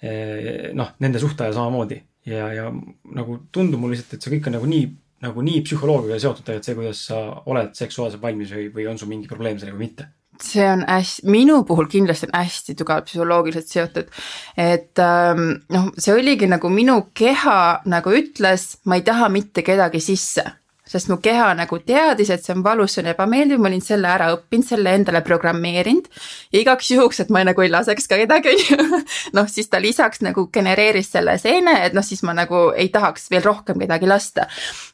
S1: Eh, noh, nende suhtaja samamoodi. Ja, ja nagu tundub mulle lihtsalt, et see kõik on nagu nii, nagu nii psühholoogiaga seotud tegelikult see, kuidas sa oled seksuaalselt valmis või, või on sul mingi probleem sellega või mitte.
S3: See on hästi, minu puhul kindlasti on hästi tugevalt psühholoogiliselt seotud. et ähm, noh, see oligi nagu minu keha nagu ütles, ma ei taha mitte kedagi sisse sest mu keha nagu teadis, et see on valus, see on ebameeldiv, ma olin selle ära õppinud, selle endale programmeerinud. ja igaks juhuks, et ma nagu ei laseks ka kedagi, on ju. noh, siis ta lisaks nagu genereeris selle seene, et noh, siis ma nagu ei tahaks veel rohkem kedagi lasta.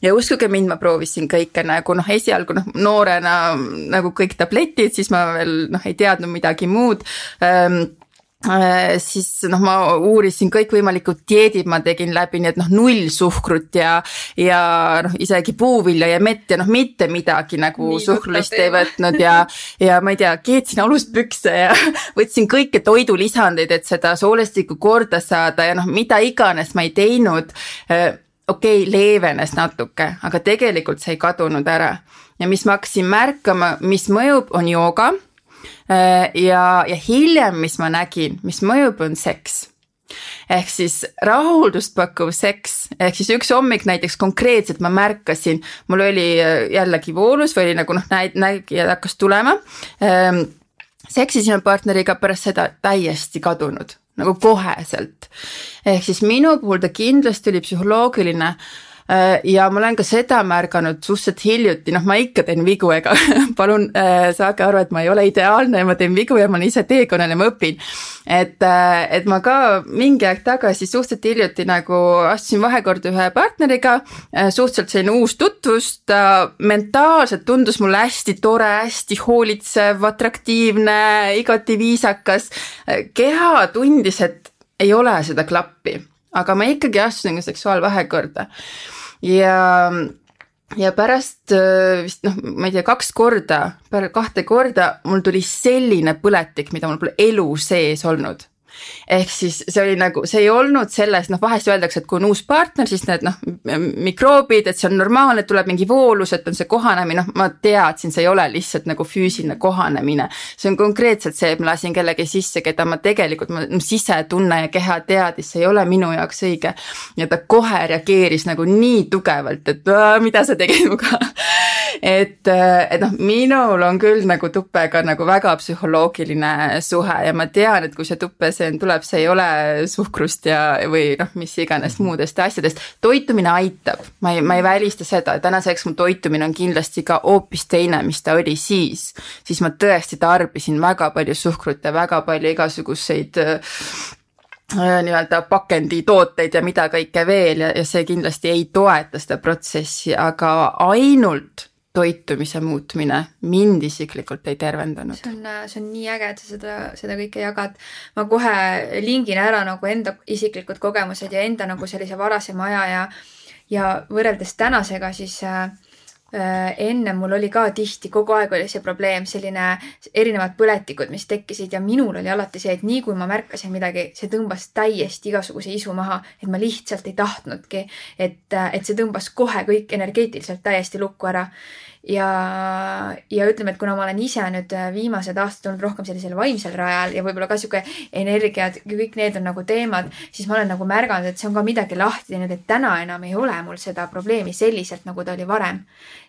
S3: ja uskuge mind, ma proovisin kõike nagu noh, esialgu noh, noorena nagu kõik tabletid, siis ma veel noh, ei teadnud midagi muud ähm, Äh, siis noh, ma uurisin kõikvõimalikud dieedid, ma tegin läbi, nii et noh, null suhkrut ja, ja noh, isegi puuvilja ja mett ja noh, mitte midagi nagu nii suhkrulist ei võtnud ja, ja ma ei tea, keetsin aluspükse ja võtsin kõiki toidulisandeid, et seda soolestikku korda saada ja noh, mida iganes ma ei teinud. Äh, okei okay,, leevenes natuke, aga tegelikult see ei kadunud ära ja mis ma hakkasin märkama, mis mõjub, on jooga Äh, ja, ja hiljem, mis ma nägin, mis mõjub, on seks. Ehk siis rahuldust pakkuv seks, ehk siis üks hommik näiteks konkreetselt ma märkasin, mul oli äh, jällegi voolus või oli nagu noh, nägijad hakkas tulema. Ähm, seksisin partneriga pärast seda täiesti kadunud, nagu koheselt. ehk siis minu puhul ta kindlasti oli psühholoogiline Äh, ja ma olen ka seda märganud suhteliselt hiljuti, noh, ma ikka teen vigu, ega palun äh, saage aru, et ma ei ole ideaalne ja ma teen vigu ja ma olen ise teekonnal ja ma õpin. et, äh, et ma ka mingi aeg tagasi suhteliselt hiljuti nagu astusin vahekorda ühe partneriga, suhteliselt selline uus tutvus, ta mentaalselt tundus mulle hästi tore, hästi hoolitsev, atraktiivne, igati viisakas. keha tundis, et ei ole seda klappi aga ma ikkagi astusin ka seksuaalvahekorda. Ja ja pärast äh, vist noh, ma ei tea, kaks korda, kahte korda mul tuli selline põletik, mida mul pole elu sees olnud ehk siis see oli nagu, see ei olnud selles, noh vahest öeldakse, et kui on uus partner, siis need noh, mikroobid, et see on normaalne, tuleb mingi voolus, et on see kohanemine, noh ma teadsin, see ei ole lihtsalt nagu füüsiline kohanemine. see on konkreetselt see, et ma lasin kellegi sisse, keda ma tegelikult, mu sisetunne ja keha teadis, see ei ole minu jaoks õige. ja ta kohe reageeris nagu nii tugevalt, et mida sa tegid minuga et, et noh, minul on küll nagu tupega nagu väga psühholoogiline suhe ja ma tean, et kui see tuppes gluten tuleb, see ei ole suhkrust ja, või noh, mis iganes mhm. muudest asjadest. toitumine aitab, ma ei, ma ei välista seda, tänaseks mu toitumine on kindlasti ka hoopis teine, mis ta oli siis. siis ma tõesti tarbisin väga palju suhkrut ja väga palju igasuguseid äh, nii-öelda pakenditooteid ja mida kõike veel ja, ja see kindlasti ei toeta seda protsessi, aga ainult toitumise muutmine mind isiklikult ei tervendanud.
S2: see on, see on nii äge, et sa seda, seda kõike jagad. ma kohe lingin ära nagu enda isiklikud kogemused ja enda nagu sellise varasema aja ja, ja võrreldes tänasega, siis äh, Äh, enne mul oli ka tihti, kogu aeg oli see probleem, selline erinevad põletikud, mis tekkisid ja minul oli alati see, et nii kui ma märkasin midagi, see tõmbas täiesti igasuguse isu maha, et ma lihtsalt ei tahtnudki, et, et see tõmbas kohe kõik energeetiliselt täiesti lukku ära ja, ja ütleme, et kuna ma olen ise nüüd äh, viimased aastad olnud rohkem sellisel vaimsel rajal ja võib-olla ka sihuke energiad, kõik need on nagu teemad, siis ma olen nagu märganud, et see on ka midagi lahti teinud, et täna enam ei ole mul seda probleemi selliselt, nagu ta oli varem.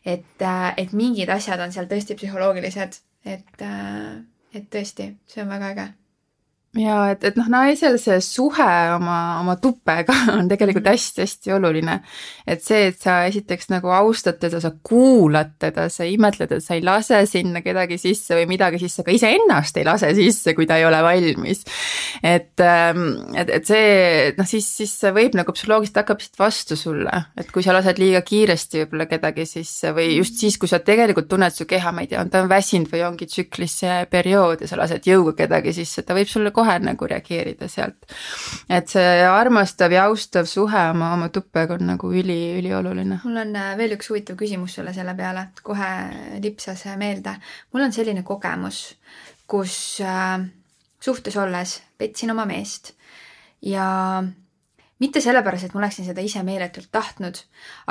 S2: et, äh, et mingid asjad on seal tõesti psühholoogilised, et, äh, et tõesti, see on väga äge
S3: ja et, et noh, naisel see suhe oma, oma tupega on tegelikult mhm. hästi-hästi oluline. et see, et sa esiteks nagu austad teda, sa kuulad teda, sa imetled, et sa ei lase sinna kedagi sisse või midagi sisse, aga iseennast ei lase sisse, kui ta ei ole valmis. et, ähm, et, et see, noh siis, siis see võib nagu psühholoogiliselt hakkab lihtsalt vastu sulle, et kui sa lased liiga kiiresti võib-olla kedagi sisse või just mhm. siis, kui sa tegelikult tunned su keha, ma ei tea, on ta väsinud või ongi tsüklis see periood ja sa lased jõuga kedagi sisse, ta võib sulle kohe nagu reageerida sealt. et see armastav ja austav suhe oma, oma tuppega on nagu üli, ülioluline.
S2: mul on äh, veel üks huvitav küsimus sulle selle peale, kohe lipsas meelde. mul on selline kogemus, kus äh, suhtes olles petsin oma meest ja mitte sellepärast, et ma oleksin seda ise meeletult tahtnud,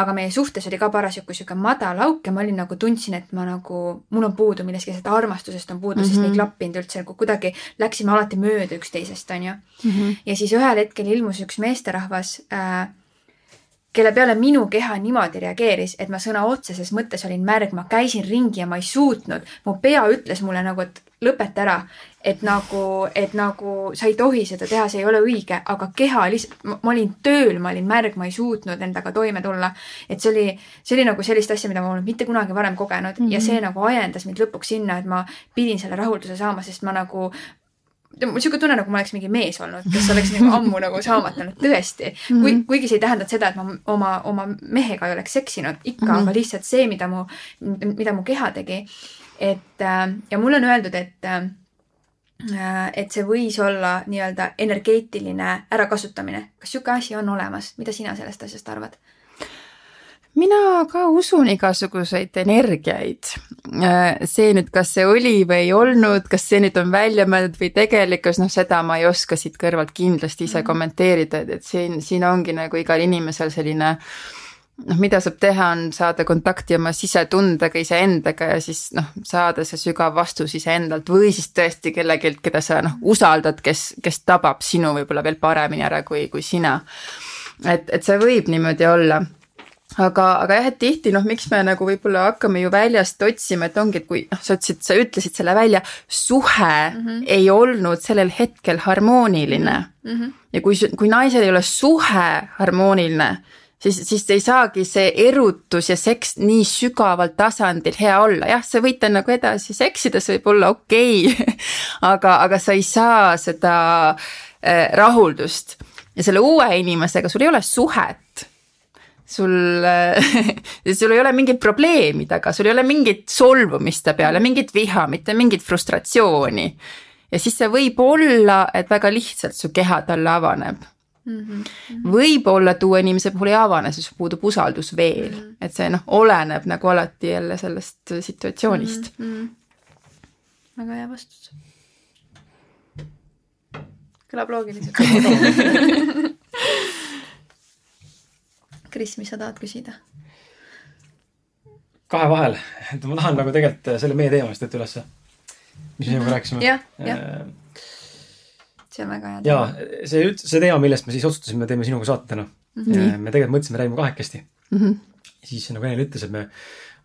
S2: aga meie suhtes oli ka parasjagu sihuke madal auk ja ma olin nagu, tundsin, et ma nagu, mul on puudu millestki, sellest armastusest on puudu mm, -hmm. sest ei mhm. klappinud üldse nagu kuidagi, läksime alati mööda üksteisest, onju. -hmm. ja siis ühel hetkel ilmus üks meesterahvas äh, kelle peale minu keha niimoodi reageeris, et ma sõna otseses mõttes olin märg, ma käisin ringi ja ma ei suutnud. mu pea ütles mulle nagu, et lõpeta ära. et nagu, et nagu sa ei tohi seda teha, see ei ole õige, aga keha lihtsalt, ma olin tööl, ma olin märg, ma ei suutnud endaga toime tulla. et see oli, see oli nagu sellist asja, mida ma polnud mitte kunagi varem kogenud mm -hmm. ja see nagu ajendas mind lõpuks sinna, et ma pidin selle rahulduse saama, sest ma nagu mul sihuke tunne, nagu ma oleks mingi mees olnud, kes oleks nagu ammu nagu saamata olnud, tõesti mm. -hmm. kui, kuigi see ei tähenda seda, et ma oma, oma mehega ei oleks seksinud, ikka mm, -hmm. aga lihtsalt see, mida mu, mida mu keha tegi et äh, ja mulle on öeldud, et äh, et see võis olla nii-öelda energeetiline ärakasutamine. kas niisugune asi on olemas, mida sina sellest asjast arvad?
S3: Mina ka usun igasuguseid energiaid. Äh, see nüüd, kas see oli või ei olnud, kas see nüüd on välja mõeldud või tegelikkus, noh, seda ma ei oska siit kõrvalt kindlasti ise mhm. kommenteerida, et, et siin, siin ongi nagu igal inimesel selline noh, mida saab teha, on saada kontakti oma sisetundega, iseendaga ja siis noh, saada see sügav vastus iseendalt või siis tõesti kellelgi, keda sa noh, usaldad, kes, kes tabab sinu võib-olla veel paremini ära kui, kui sina. et, et see võib niimoodi olla aga, aga jah, et tihti noh, miks me nagu võib-olla hakkame ju väljast otsima, et ongi, et kui noh, sa ütlesid, sa ütlesid selle välja, suhe mm -hmm. ei olnud sellel hetkel harmooniline mm. -hmm. ja kui, kui naisel ei ole suhe harmooniline, siis, siis ei saagi see erutus ja seks nii sügaval tasandil hea olla, jah, sa võid nagu edasi seksida, see võib olla okei okay. aga, aga sa ei saa seda äh, rahuldust ja selle uue inimesega sul ei ole suhet sul sul ei ole mingit probleemi taga, sul ei ole mingit solvumist ta peale, mingit viha, mitte mingit frustratsiooni. ja siis see võib olla, et väga lihtsalt su keha talle avaneb mm. -hmm. võib-olla et uue inimese puhul ei avane, sest puudub usaldus veel mm, -hmm. et see noh, oleneb nagu alati jälle sellest situatsioonist mm. -hmm.
S2: väga hea vastus. kõlab loogiliselt Kris, mis sa tahad küsida?
S1: kahe vahel, et ma tahan nagu tegelikult selle meie teemast võtta ülesse, mis me sinuga rääkisime.
S2: jah, jah. see on väga hea
S1: teema. ja see üldse, see teema, millest me siis otsustasime, teeme sinuga saate täna mm. -hmm. me tegelikult mõtlesime, räägime kahekesti mm. -hmm. siis nagu Enel ütles, et me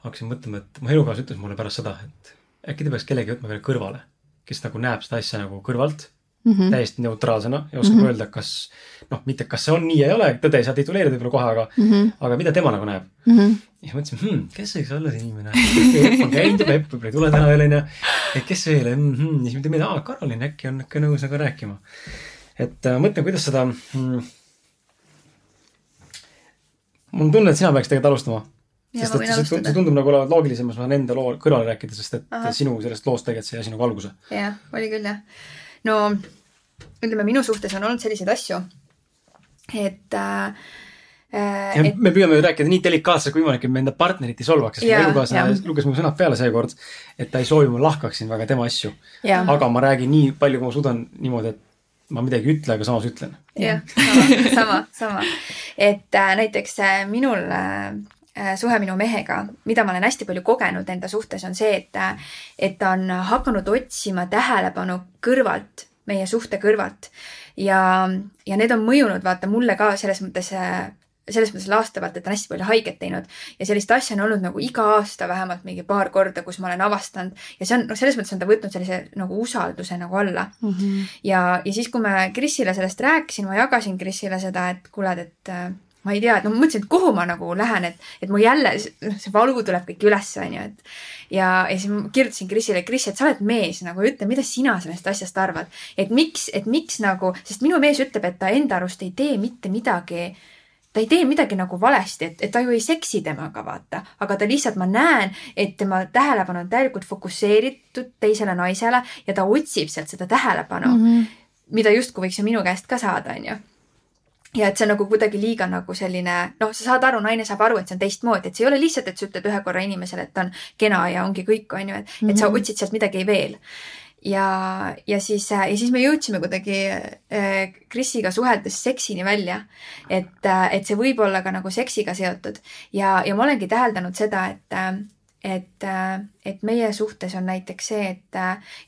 S1: hakkasime mõtlema, et mu elukaaslane ütles mulle pärast seda, et äkki te peaks kellegi võtma veel kõrvale, kes nagu näeb seda asja nagu kõrvalt mm -hmm. täiesti neutraalsena ja oskab mm -hmm. öelda, kas noh, mitte kas see on nii ja ei ole, tõde ei saa tituleerida võib-olla kohe, aga mm, -hmm. aga mida tema nagu näeb mm. -hmm. ja mõtlesin hmm,, kes võiks olla see inimene. Peep on käinud ja Peep võib-olla ei tule täna veel onju. et kes veel mm, -hmm. siis mõtleme, aa Karolin äkki on ikka nõus nagu rääkima. et äh, mõtlen, kuidas seda mm, mul on tunne, et sina peaks tegelikult alustama. sest et see, see tundub nagu olevat loogilisem, ma saan enda loo kõrvale rääkida, sest et Aha. sinu sellest loost tegelikult see asi nagu alguse.
S2: jah, oli küll jah no ütleme, minu suhtes on olnud selliseid asju, et äh,
S1: ja et... me püüame ju rääkida nii delikaatselt kui võimalik, et me enda partnerit ei solvaks, sest mu elukaaslane luges mu sõnad peale seekord, et ta ei soovi, ma lahkaksin väga tema asju. aga ma räägin nii palju, kui ma suudan niimoodi, et ma midagi ei ütle, aga samas ütlen.
S2: jah, sama, sama, sama. et äh, näiteks äh, minul äh, äh, suhe minu mehega, mida ma olen hästi palju kogenud enda suhtes, on see, et, äh, et ta on hakanud otsima tähelepanu kõrvalt meie suhte kõrvalt. Ja, ja need on mõjunud vaata mulle ka selles mõttes selles mõttes laastavalt, et on hästi palju haiget teinud ja sellist asja on olnud nagu iga aasta vähemalt mingi paar korda, kus ma olen avastanud ja see on, noh, selles mõttes on ta võtnud sellise nagu usalduse nagu alla mm. -hmm. ja, ja siis, kui ma Krisile sellest rääkisin, ma jagasin Krisile seda, et kuule, et ma ei tea, et no ma mõtlesin, et kuhu ma nagu lähen, et, et mu jälle, noh, see valu tuleb kõik üles, onju, et. ja, ja siis ma kirjutasin Krisile, Kris, et sa oled mees nagu, ütle, mida sina sellest asjast arvad. et miks, et miks nagu, sest minu mees ütleb, et ta enda arust ei tee mitte midagi ta ei tee midagi nagu valesti, et, et ta ju ei seksi temaga, vaata, aga ta lihtsalt, ma näen, et tema tähelepanu on täielikult fokusseeritud teisele naisele ja ta otsib sealt seda tähelepanu mm, -hmm. mida justkui võiks ju minu käest ka saada, onju ja et see on nagu kuidagi liiga nagu selline, noh, sa saad aru, naine saab aru, et see on teistmoodi, et see ei ole lihtsalt, et sa ütled ühe korra inimesele, et ta on kena ja ongi kõik, on ju, et mm, -hmm. et sa mhm. otsid sealt midagi veel. ja, ja siis, ja siis me jõudsime kuidagi äh, Krisiga suheldes seksini välja. et, äh, et see võib olla ka nagu seksiga seotud ja, ja ma olengi täheldanud seda, et äh, et, et meie suhtes on näiteks see, et,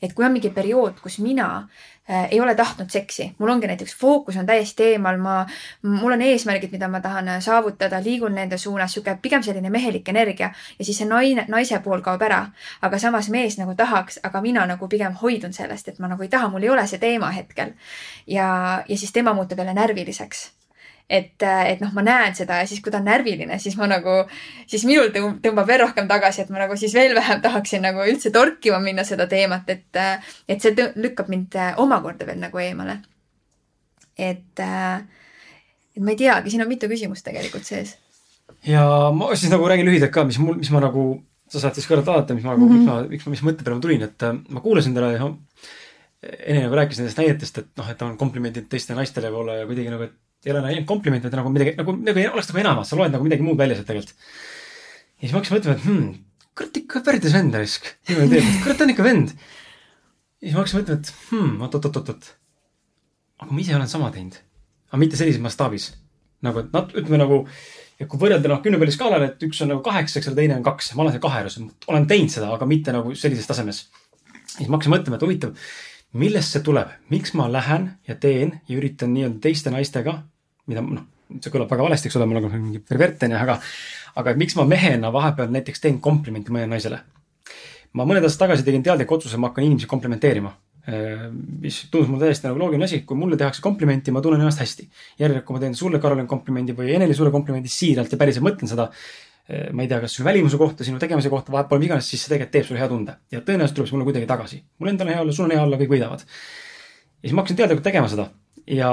S2: et kui on mingi periood, kus mina äh, ei ole tahtnud seksi, mul ongi näiteks fookus on täiesti eemal, ma, mul on eesmärgid, mida ma tahan äh, saavutada, liigun nende suunas, sihuke pigem selline mehelik energia. Ja siis see naine, naise pool kaob ära. aga samas mees nagu tahaks, aga mina nagu pigem hoidun sellest, et ma nagu ei taha, mul ei ole see teema hetkel. ja, ja siis tema muutub jälle närviliseks et, äh, et noh, ma näen seda ja siis, kui ta on närviline, siis ma nagu, siis minul tõmbab veel rohkem tagasi, et ma nagu siis veel vähem tahaksin nagu üldse torkima minna seda teemat, et, äh, et see lükkab mind äh, omakorda veel nagu eemale. et, et ma ei teagi, siin on mitu küsimust tegelikult sees.
S1: ja ma siis nagu räägin lühidalt ka, mis mul, mis ma nagu, sa saad siis kõrvalt vaadata, mis ma nagu mm, -hmm. miks ma, miks ma, mis mõtte peale ma tulin, et ma kuulasin täna enne nagu rääkis nendest näidetest, et noh, et on komplimendid teistele naistele võib-olla ja kuidagi nagu, et ei ole ainult kompliment, vaid nagu midagi nagu, nagu oleks nagu enamat, sa loed nagu midagi muud välja sealt tegelikult. ja siis ma hakkasin mõtlema, et hmm, kurat ikka värdjas vend raisk. niimoodi teeb, kurat ta on ikka vend. ja siis ma hakkasin mõtlema, et hmm, oot-oot-oot-oot. aga ma ise olen sama teinud. aga mitte sellises mastaabis. nagu, et nat-, ütleme nagu, et kui võrrelda noh, kümne peale skaalal, et üks on nagu kaheksa, eks ole, teine on kaks. ma olen seal kahe juures, olen teinud seda, aga mitte nagu sellises tasemes. siis ma hakkasin mõtlema, et huvitav, millest see tuleb, miks ma lähen ja teen ja üritan nii-öelda teiste naistega mida noh, see kõlab väga valesti, eks ole, ma olen mingi pervert on ju, aga, aga miks ma mehena vahepeal näiteks teen komplimenti mõnele naisele. ma mõned aastad tagasi tegin teadliku otsuse, ma hakkan inimesi komplimenteerima Äh, mis tundus mulle täiesti nagu loogiline asi, kui mulle tehakse komplimenti, ma tunnen ennast hästi. järelikult, kui ma teen sulle, Karolin, komplimendi või Eneli sulle komplimendi siiralt ja päriselt mõtlen seda, äh, ma ei tea, kas sinu välimuse kohta, sinu tegemise kohta, vahepeal mis iganes, siis see tegelikult teeb sulle hea tunde. ja tõenäoliselt tuleb see mulle kuidagi tagasi. mul endal on hea olla, sul on hea olla, kõik võidavad. ja siis ma hakkasin teadlikult tegema seda. Ja,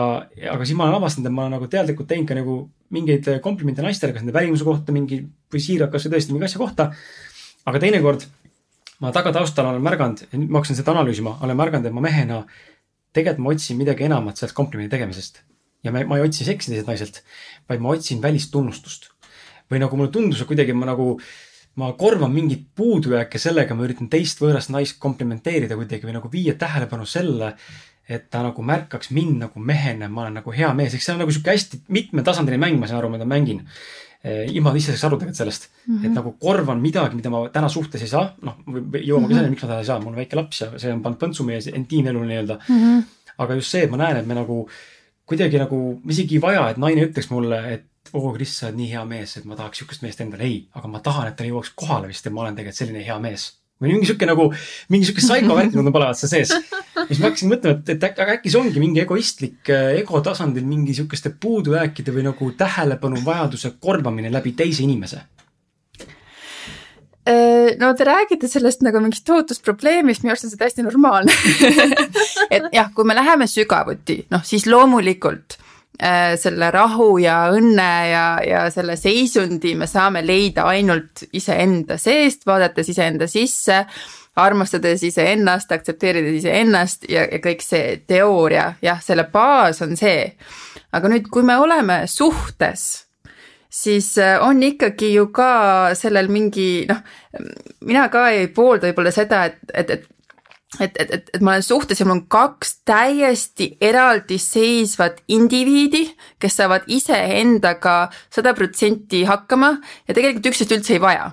S1: aga siis ma olen avastanud, et ma olen nagu teadlikult teinud ka nagu mingeid komplimente naistele, kas nende välimuse kohta mingi või siiralt, kas või tõesti mingi asja kohta. aga teinekord ma tagataustal olen märganud, ma hakkasin seda analüüsima, olen märganud, et ma mehena tegelikult ma otsin midagi enamat sellest komplimendi tegemisest. ja ma, ma ei otsi seksi teiselt naiselt, vaid ma otsin välist tunnustust. või nagu mulle tundus, et kuidagi ma nagu, ma korvan mingit puudujääke sellega, ma üritan teist võõrast naist komplimenteerida kuidagi või nagu viia tähelepanu selle, et ta nagu märkaks mind nagu mehena, ma olen nagu hea mees, eks see on nagu sihuke hästi mitmetasandiline mäng, ma saan aru, mida ma mängin Eh, ilma ise saaks aru tegelikult sellest mm, -hmm. et nagu korvan midagi, mida ma täna suhtes ei saa, noh, jõuame ka -hmm. selleni, miks ma täna ei saa, mul on väike laps ja see on pannud põntsu meie intiimelu nii-öelda mm. -hmm. aga just see, et ma näen, et me nagu kuidagi nagu, isegi ei vaja, et naine ütleks mulle, et oo oh,, Kris, sa oled nii hea mees, et ma tahaks sihukest meest endale. ei, aga ma tahan, et ta jõuaks kohale vist, et ma olen tegelikult selline hea mees või mingi sihuke nagu, mingi sihuke psycho-värk nagu panevad seal sees. siis ma hakkasin mõtlema, et, et aga äkki see ongi mingi egoistlik äh, ego tasandil mingi sihukeste puudujääkide või nagu tähelepanu vajaduse korvamine läbi teise inimese
S3: äh, no te räägite sellest nagu mingist tohutust probleemist, minu arust on see täiesti normaalne et jah, kui me läheme sügavuti, noh siis loomulikult Äh, selle rahu ja õnne ja, ja selle seisundi me saame leida ainult iseenda seest, vaadates iseenda sisse, armastades iseennast, aktsepteerides iseennast ja, ja kõik see teooria, jah, selle baas on see. aga nüüd, kui me oleme suhtes siis äh, on ikkagi ju ka sellel mingi noh, mina ka ei poolda võib-olla seda, et, et, et et, et, et, et ma olen suhtes ja mul on kaks täiesti eraldiseisvat indiviidi, kes saavad iseendaga sada protsenti hakkama ja tegelikult üksteist üldse ei vaja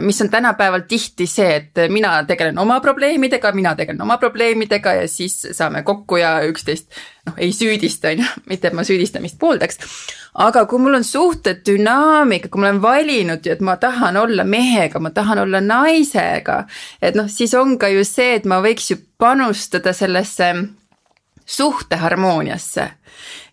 S3: mis on tänapäeval tihti see, et mina tegelen oma probleemidega, mina tegelen oma probleemidega ja siis saame kokku ja üksteist noh, ei süüdista, on ju, mitte et ma süüdistamist pooldaks. Aga kui mul on suhte dünaamika, kui ma olen valinud, et ma tahan olla mehega, ma tahan olla naisega, et noh, siis on ka ju see, et ma võiks ju panustada sellesse suhteharmooniasse.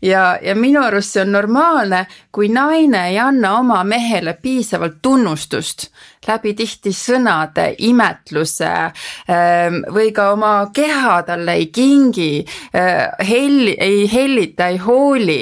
S3: ja, ja minu arust see on normaalne, kui naine ei anna oma mehele piisavalt tunnustust läbi tihti sõnade, imetluse ähm, või ka oma keha talle ei kingi, äh, helli, ei hellita, ei hooli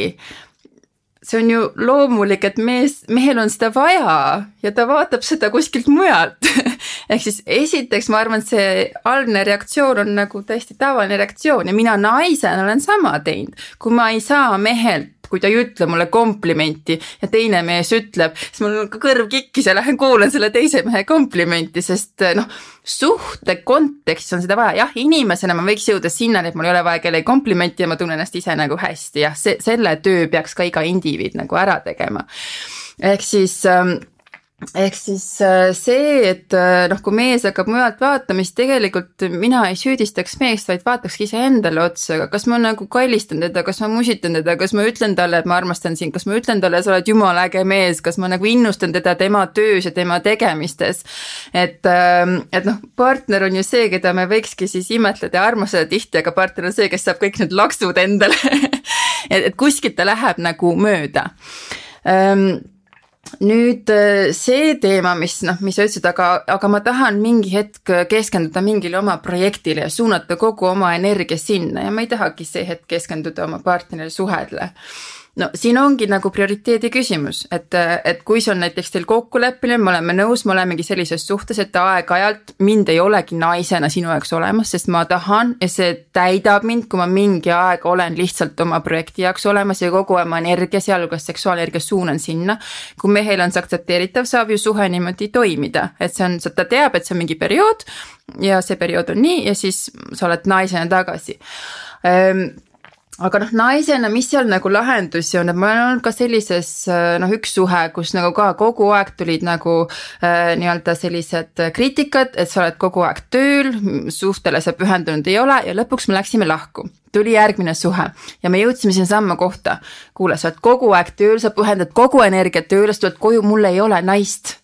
S3: see on ju loomulik, et mees, mehel on seda vaja ja ta vaatab seda kuskilt mujalt ehk siis esiteks ma arvan, et see algne reaktsioon on nagu täiesti tavaline reaktsioon ja mina naisena olen sama teinud. kui ma ei saa mehelt kui ta ei ütle mulle komplimenti ja teine mees ütleb, siis mul on ka kõrv kikkis ja lähen kuulan selle teise mehe komplimenti, sest noh, suhte kontekstis on seda vaja, jah, inimesena ma võiks jõuda sinnani, et mul ei ole vaja kellegi komplimenti ja ma tunnen ennast ise nagu hästi, jah, see, selle töö peaks ka iga indiviid nagu ära tegema. ehk siis ähm, ehk siis äh, see, et äh, noh, kui mees hakkab mujalt vaatama, siis tegelikult mina ei süüdistaks meest, vaid vaatakski iseendale otsa, aga kas ma nagu kallistan teda, kas ma musitan teda, kas ma ütlen talle, et ma armastan sind, kas ma ütlen talle, sa oled jumala äge mees, kas ma nagu innustan teda tema töös ja tema tegemistes. et, ähm, et noh, partner on ju see, keda me võikski siis imetleda ja armastada tihti, aga partner on see, kes saab kõik need laksud endale. Et, et kuskilt ta läheb nagu mööda. Ähm, nüüd äh, see teema, mis noh, mis sa ütlesid, aga, aga ma tahan mingi hetk keskenduda mingile oma projektile ja suunata kogu oma energia sinna ja ma ei tahagi see hetk keskenduda oma partnerile suhedele no siin ongi nagu prioriteedi küsimus, et, et kui see on näiteks teil kokkuleppimine, me oleme nõus, me olemegi sellises suhtes, et aeg-ajalt mind ei olegi naisena sinu jaoks olemas, sest ma tahan ja see täidab mind, kui ma mingi aeg olen lihtsalt oma projekti jaoks olemas ja kogu oma energia, sealhulgas seksuaalenergia suunan sinna. kui mehel on see aktsepteeritav, saab ju suhe niimoodi toimida, et see on, ta teab, et see on mingi periood ja see periood on nii ja siis sa oled naisena tagasi ehm, aga noh, naisena, mis seal nagu lahendusi on, et ma olen olnud ka sellises noh, üks suhe, kus nagu ka kogu aeg tulid nagu äh, nii-öelda sellised kriitikad, et sa oled kogu aeg tööl, suhtele sa pühendunud ei ole ja lõpuks me läksime lahku. tuli järgmine suhe ja me jõudsime sinnasamma kohta. kuule, sa oled kogu aeg tööl, sa pühendad kogu energiat tööle, sa tuled koju, mul ei ole naist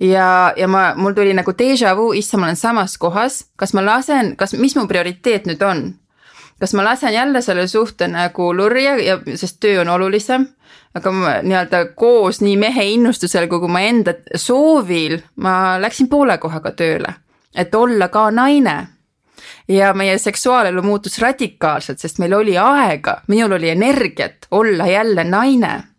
S3: ja, ja ma, mul tuli nagu déjà vu, issand, ma olen samas kohas, kas ma lasen, kas, mis mu prioriteet nüüd on kas ma lasen jälle selle suhte nagu lurja ja sest töö on olulisem, aga nii-öelda koos nii mehe innustusel kui ma enda soovil ma läksin poole kohaga tööle, et olla ka naine. Ja meie seksuaalelu muutus radikaalselt, sest meil oli aega, minul oli energiat olla jälle naine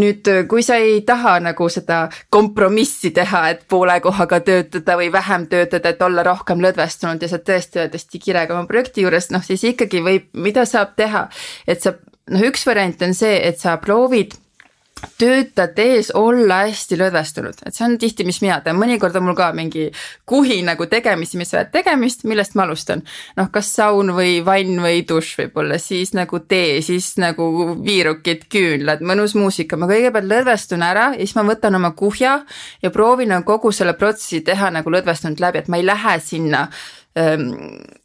S3: nüüd, äh, kui sa ei taha nagu seda kompromissi teha, et poole kohaga töötada või vähem töötada, et olla rohkem lõdvestunud ja sa tõesti oled hästi kirega oma projekti juures, noh siis ikkagi võib, mida saab teha, et sa noh, üks variant on see, et sa proovid töötajate ees olla hästi lõdvestunud, et see on tihti, mis mina teen, mõnikord on mul ka mingi kuhi nagu tegemisi, mis vajab tegemist, millest ma alustan. noh, kas saun või vann või dušš võib-olla, siis nagu tee, siis nagu viirukid, küünlad, mõnus muusika, ma kõigepealt lõdvestun ära ja siis ma võtan oma kuhja ja proovin nagu kogu selle protsessi teha nagu lõdvestunult läbi, et ma ei lähe sinna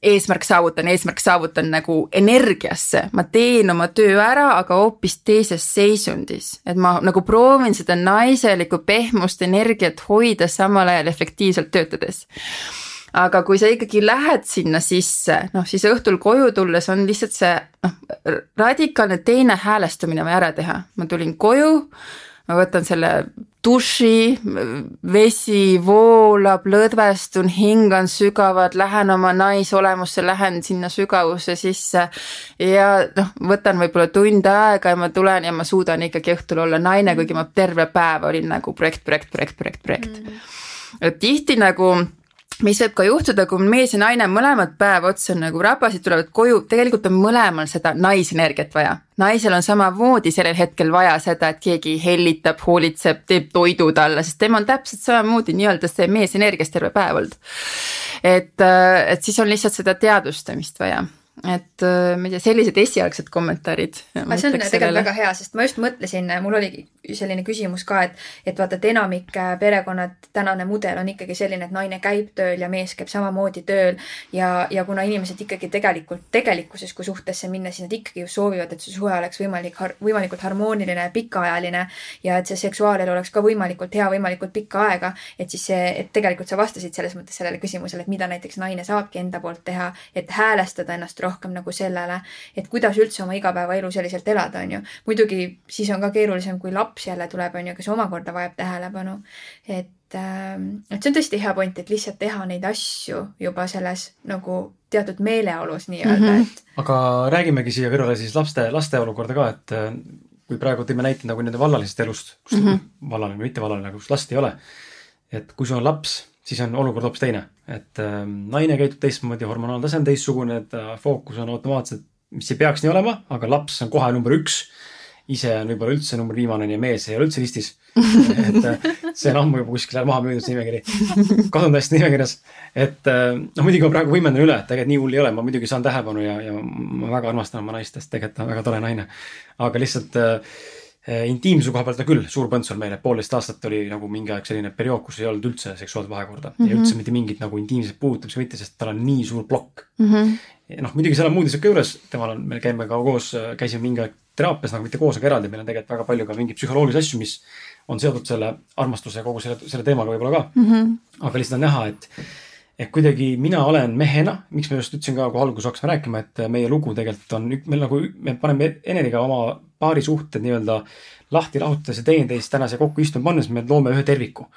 S3: eesmärk saavutan, eesmärk saavutan nagu energiasse, ma teen oma töö ära, aga hoopis teises seisundis, et ma nagu proovin seda naiselikku pehmust energiat hoida samal ajal efektiivselt töötades. Aga kui sa ikkagi lähed sinna sisse, noh siis õhtul koju tulles on lihtsalt see noh, radikaalne teine häälestumine vaja ära teha, ma tulin koju ma võtan selle duši, vesi voolab, lõdvestun, hingan sügavalt, lähen oma naisolemusse, lähen sinna sügavusse sisse. Ja noh, võtan võib-olla tund aega ja ma tulen ja ma suudan ikkagi õhtul olla naine, kuigi ma terve päev olin nagu projekt, projekt, projekt, projekt, projekt. Mm.. et tihti nagu mis võib ka juhtuda, kui mees ja naine mõlemad päev otsa nagu rabasid, tulevad koju, tegelikult on mõlemal seda naisenergiat vaja. naisel on samamoodi sellel hetkel vaja seda, et keegi hellitab, hoolitseb, teeb toidu talle, sest tema on täpselt samamoodi nii-öelda see mees energiast terve päev olnud. et, äh, et siis on lihtsalt seda teadvustamist vaja et äh, ma ei tea, sellised esialgsed kommentaarid.
S2: aga see on tegelikult sellele. väga hea, sest ma just mõtlesin, mul oligi selline küsimus ka, et, et vaata, et enamik äh, perekonnad, tänane mudel on ikkagi selline, et naine käib tööl ja mees käib samamoodi tööl ja, ja kuna inimesed ikkagi tegelikult tegelikkuses, kui suhtesse minna, siis nad ikkagi ju soovivad, et see suhe oleks võimalik, võimalikult harmooniline ja pikaajaline ja et see seksuaalelu oleks ka võimalikult hea, võimalikult pikka aega, et siis see, et tegelikult sa vastasid selles mõttes sellele küsimusele, et mida näiteks naine saabki enda poolt teha, et häälestada ennast rohkem nagu sellele, et kuidas üldse oma igapäevaelu selliselt elada, on ju. muidugi siis on ka keerulisem, kui laps jälle tuleb, on ju, kes omakorda vajab tähelepanu. et, ähm, et see on tõesti hea point, et lihtsalt teha neid asju juba selles nagu teatud meeleolus nii-öelda mm, -hmm. et.
S1: aga räägimegi siia kõrvale siis laste, laste olukorda ka, et äh, kui praegu tõime näite nagu nende vallalisest elust, kus mm -hmm. vallaline või mitte vallaline, kus last ei ole. et kui sul on laps siis on olukord hoopis teine. Et äh, naine käitub teistmoodi, hormonaaltase on teistsugune, et äh, fookus on automaatselt, mis ei peaks nii olema, aga laps on kohe number üks. ise on võib-olla üldse number viimane ja mees ei ole üldse listis. et äh, see on ammu juba kuskil maha müüdud see nimekiri, kasundajate nimekirjas. et äh, noh, muidugi ma praegu võimendan üle, et tegelikult nii hull ei ole, ma muidugi saan tähelepanu ja, ja ma väga armastan oma naist, sest tegelikult ta on väga tore naine. aga lihtsalt äh, intiimsuse koha pealt on küll suur põnts on meil, et poolteist aastat oli nagu mingi aeg selline periood, kus ei olnud üldse seksuaalset vahekorda mm -hmm. ja mhm. üldse mitte mingit nagu intiimset puudutamist mitte, sest tal on nii suur plokk mm. -hmm. noh, muidugi seal on muud ka juures, temal on, me käime ka koos, käisime mingi aeg teraapias nagu mitte koos, aga eraldi, meil on tegelikult väga palju ka mingeid psühholoogilisi asju, mis on seotud selle armastuse ja kogu selle, selle teemaga võib-olla ka mm. -hmm. aga lihtsalt on näha, et et kuidagi mina olen mehena, miks ma just ütlesin ka, kui alguses hakkasime rääkima, et meie lugu tegelikult on, meil nagu, me paneme Eneriga oma paarisuhted nii-öelda lahti lahutades ja teineteist tänase kokku istuma pannes me loome ühe terviku.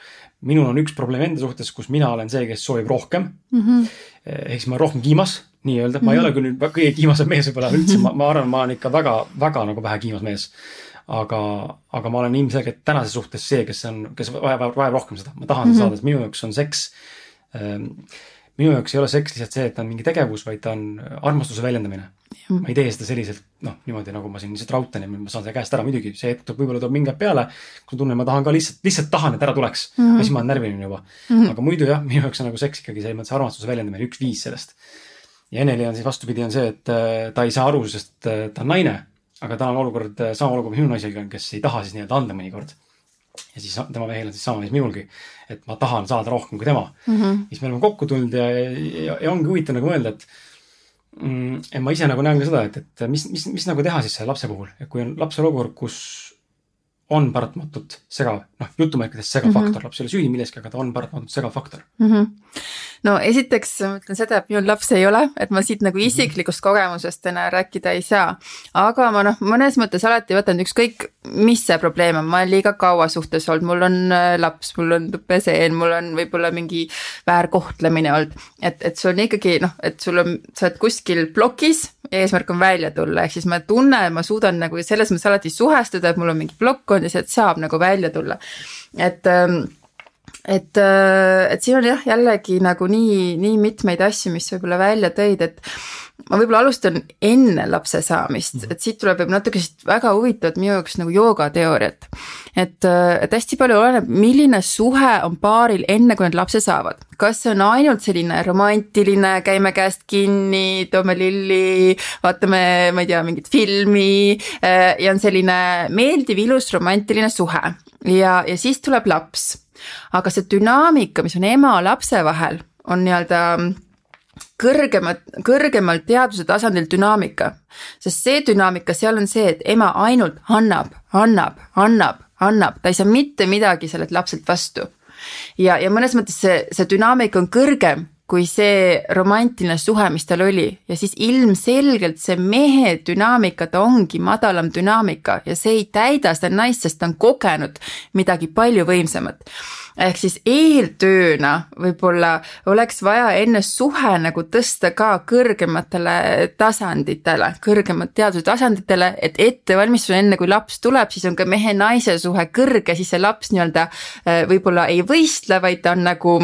S1: minul on üks probleem enda suhtes, kus mina olen see, kes soovib rohkem mm. -hmm. ehk siis ma olen rohkem kiimas nii-öelda mm, -hmm. ma ei mhm. ole küll nüüd kõige kiimasem mees võib-olla üldse, ma, ma arvan, ma olen ikka väga, väga nagu vähe kiimas mees. aga, aga ma olen ilmselgelt tänases suhtes see, kes on, kes vajab, vajab rohkem seda, ma tahan mm -hmm. saada, sest minu jaoks on seks ähm, minu jaoks ei ole seks lihtsalt see, et ta on mingi tegevus, vaid ta on armastuse väljendamine. ma ei tee seda selliselt, noh, niimoodi nagu ma siin lihtsalt raudtan ja ma saan selle käest ära, muidugi see hetk tuleb, võib-olla tuleb mingi hetk peale, kus ma tunnen, ma tahan ka lihtsalt, lihtsalt tahan, et ära tuleks mm. -hmm. ja siis ma olen närviline juba mm. -hmm. aga muidu jah, minu jaoks on nagu seks ikkagi selles mõttes armastuse väljendamine, üks viis sellest. ja Eneli on siis vastupidi, on see, et äh, ta ei saa aru, sest äh, ta on naine, aga tal on olukord, sama olukord minu naisega, kes ei taha siis nii-öelda anda mõnikord. Ja siis tema mehel on siis sama mis minulgi, et ma tahan saada rohkem kui tema mm. -hmm. siis me oleme kokku tulnud ja, ja, ja ongi huvitav nagu mõelda, et mm, et ma ise nagu näen ka seda, et, et mis, mis, mis nagu teha siis selle lapse puhul, et kui on lapsel olukord, kus on paratamatult segav, noh, jutumärkides segav mm -hmm. faktor, laps ei ole süüdi milleski, aga ta on paratamatult segav faktor
S3: mm. -hmm. No esiteks ma ütlen seda, et minul lapsi ei ole, et ma siit nagu mhm. isiklikust kogemusest täna rääkida ei saa. aga ma noh, mõnes mõttes alati võtan ükskõik, mis see probleem on, ma olen liiga kaua suhtes olnud, mul on äh, laps, mul on peseen, mul on võib-olla mingi väärkohtlemine olnud. et, et sul on ikkagi noh, et sul on, sa oled kuskil plokis eesmärk on välja tulla, ehk siis ma tunnen, ma suudan nagu selles mõttes alati suhestuda, et mul on mingi plokk on ja sealt saab nagu välja tulla. et ähm, et, äh, et siin on jah, jällegi nagu nii, nii mitmeid asju, mis võib-olla välja tõid, et ma võib-olla alustan enne lapse saamist, mhm. et siit tuleb võib-olla natuke sellist väga huvitavat minu jaoks nagu joogateooriat. et, äh, et hästi palju oleneb, milline suhe on paaril enne, kui nad lapse saavad. kas see on ainult selline romantiline, käime käest kinni, toome lilli, vaatame, ma ei tea, mingit filmi äh, ja on selline meeldiv, ilus, romantiline suhe ja, ja siis tuleb laps. Aga see dünaamika, mis on ema-lapse vahel, on nii-öelda kõrgemat, kõrgemal teaduse tasandil dünaamika. sest see dünaamika seal on see, et ema ainult annab, annab, annab, annab, ta ei saa mitte midagi sellelt lapselt vastu. ja, ja mõnes mõttes see, see dünaamika on kõrgem kui see romantiline suhe, mis tal oli. Ja siis ilmselgelt see mehe dünaamika, ta ongi madalam dünaamika ja see ei täida seda naist, sest ta on kogenud midagi palju võimsamat. Ehk siis eeltööna võib-olla oleks vaja enne suhe nagu tõsta ka kõrgematele tasanditele, kõrgemat teaduse tasanditele, et ettevalmistus enne kui laps tuleb, siis on ka mehe-naise suhe kõrge, siis see laps nii-öelda eh, võib-olla ei võistle, vaid ta on nagu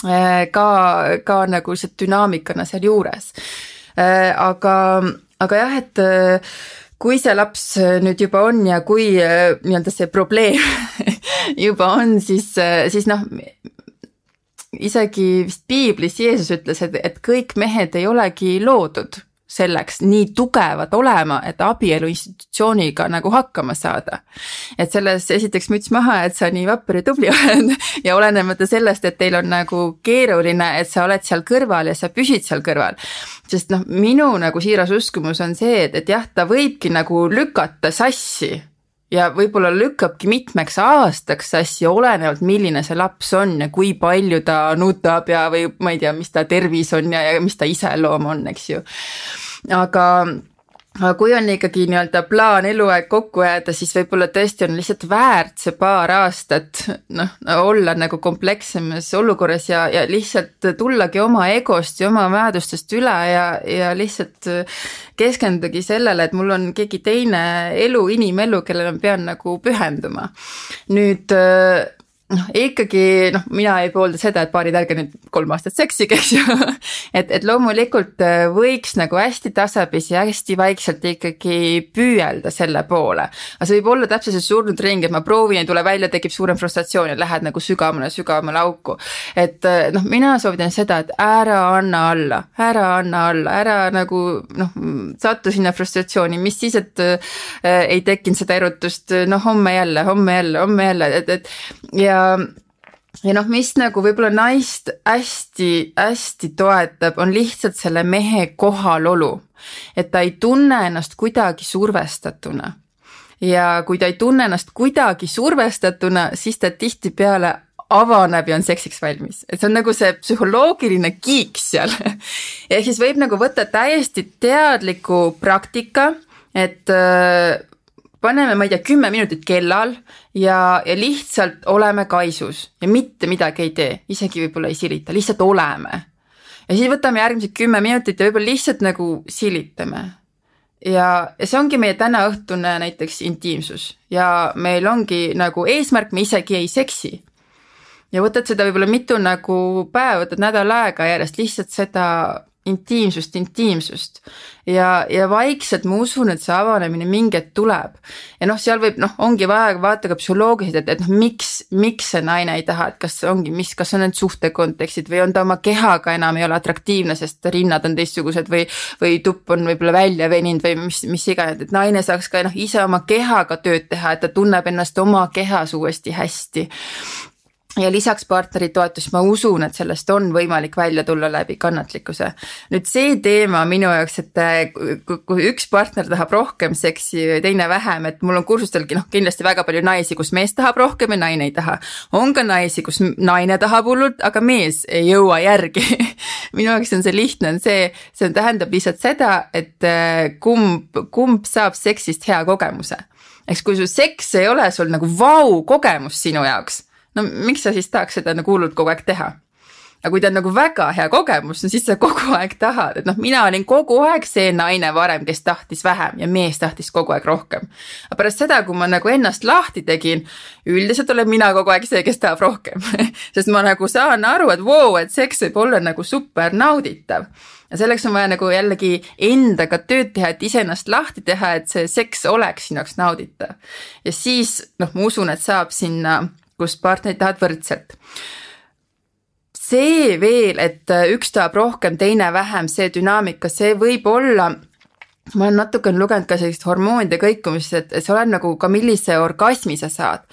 S3: ka, ka nagu see dünaamikana sealjuures. Äh, aga, aga jah, et äh, kui see laps nüüd juba on ja kui nii-öelda see probleem juba on, siis, siis noh, isegi vist piiblis Jeesus ütles, et, et kõik mehed ei olegi loodud selleks nii tugevad olema, et abielu institutsiooniga nagu hakkama saada. et selles esiteks müts maha, et sa nii vapper ja tubli oled ja olenemata sellest, et teil on nagu keeruline, et sa oled seal kõrval ja sa püsid seal kõrval. sest noh, minu nagu siiras uskumus on see, et, et jah, ta võibki nagu lükata sassi ja võib-olla lükkabki mitmeks aastaks sassi, olenevalt, milline see laps on ja kui palju ta nutab ja, või ma ei tea, mis ta tervis on ja, ja mis ta iseloom on, eks ju. aga aga kui on ikkagi nii-öelda plaan eluaeg kokku jääda, siis võib-olla tõesti on lihtsalt väärt see paar aastat noh, olla nagu komplekssemas olukorras ja, ja lihtsalt tullagi oma egost ja oma vajadustest üle ja, ja lihtsalt keskendugi sellele, et mul on keegi teine elu, inimelu, kellele ma pean nagu pühenduma. nüüd noh, ikkagi noh, mina ei poolda seda, et paarid, ärge nüüd kolm aastat seksige, eks ju. et, et loomulikult äh, võiks nagu hästi tasapisi, hästi vaikselt ikkagi püüelda selle poole. aga see võib olla täpselt see surnud ring, et ma proovin, ei tule välja, tekib suurem frustratsioon ja lähed nagu sügavamale, sügavamale auku. et äh, noh, mina soovitan seda, et ära anna alla, ära anna alla, ära nagu noh, sattu sinna frustratsiooni, mis siis, et äh, ei tekkinud seda erutust, noh homme jälle, homme jälle, homme jälle, et, et ja ja noh, mis nagu võib-olla naist hästi-hästi toetab, on lihtsalt selle mehe kohalolu. et ta ei tunne ennast kuidagi survestatuna. ja kui ta ei tunne ennast kuidagi survestatuna, siis ta tihtipeale avaneb ja on seksiks valmis, et see on nagu see psühholoogiline kiik seal ehk siis võib nagu võtta täiesti teadliku praktika, et paneme, ma ei tea, kümme minutit kellal ja, ja lihtsalt oleme kaisus ja mitte midagi ei tee, isegi võib-olla ei silita, lihtsalt oleme. ja siis võtame järgmised kümme minutit ja võib-olla lihtsalt nagu silitame. ja, ja see ongi meie tänaõhtune näiteks intiimsus ja meil ongi nagu eesmärk, me isegi ei seksi. ja võtad seda võib-olla mitu nagu päeva, võtad nädal aega järjest lihtsalt seda intiimsust, intiimsust. ja, ja vaikselt ma usun, et see avanemine mingi hetk tuleb. ja noh, seal võib noh, ongi vaja vaadata ka psühholoogiliselt, et, et noh, miks, miks see naine ei taha, et kas ongi, mis, kas on need suhtekontekstid või on ta oma kehaga enam ei ole atraktiivne, sest rinnad on teistsugused või, või tupp on võib-olla välja veninud või mis, mis iganes, et naine saaks ka noh, ise oma kehaga tööd teha, et ta tunneb ennast oma kehas uuesti hästi ja lisaks partneri toetust, ma usun, et sellest on võimalik välja tulla läbi kannatlikkuse. nüüd see teema minu jaoks, et kui üks partner tahab rohkem seksi ja teine vähem, et mul on kursustelgi noh, kindlasti väga palju naisi, kus mees tahab rohkem ja naine ei taha. on ka naisi, kus naine tahab hullult, aga mees ei jõua järgi minu jaoks on see lihtne, on see, see tähendab lihtsalt seda, et äh, kumb, kumb saab seksist hea kogemuse. eks kui su seks ei ole sul nagu vau kogemus sinu jaoks no miks sa siis tahaks seda nagu hullult kogu aeg teha? aga kui ta on nagu väga hea kogemus, no siis sa kogu aeg tahad, et noh, mina olin kogu aeg see naine varem, kes tahtis vähem ja mees tahtis kogu aeg rohkem. aga pärast seda, kui ma nagu ennast lahti tegin, üldiselt olen mina kogu aeg see, kes tahab rohkem sest ma nagu saan aru, et vau wow,, et seks võib olla nagu super nauditav ja selleks on vaja nagu jällegi endaga tööd teha, et iseennast lahti teha, et see seks oleks sinu jaoks nauditav. ja siis noh, ma usun, et saab sinna kus partnerid tahavad võrdselt. see veel, et üks tahab rohkem, teine vähem, see dünaamika, see võib olla ma olen natukene lugenud ka sellist hormoonide kõikumist, et see oleneb nagu ka millise orgasmi sa saad.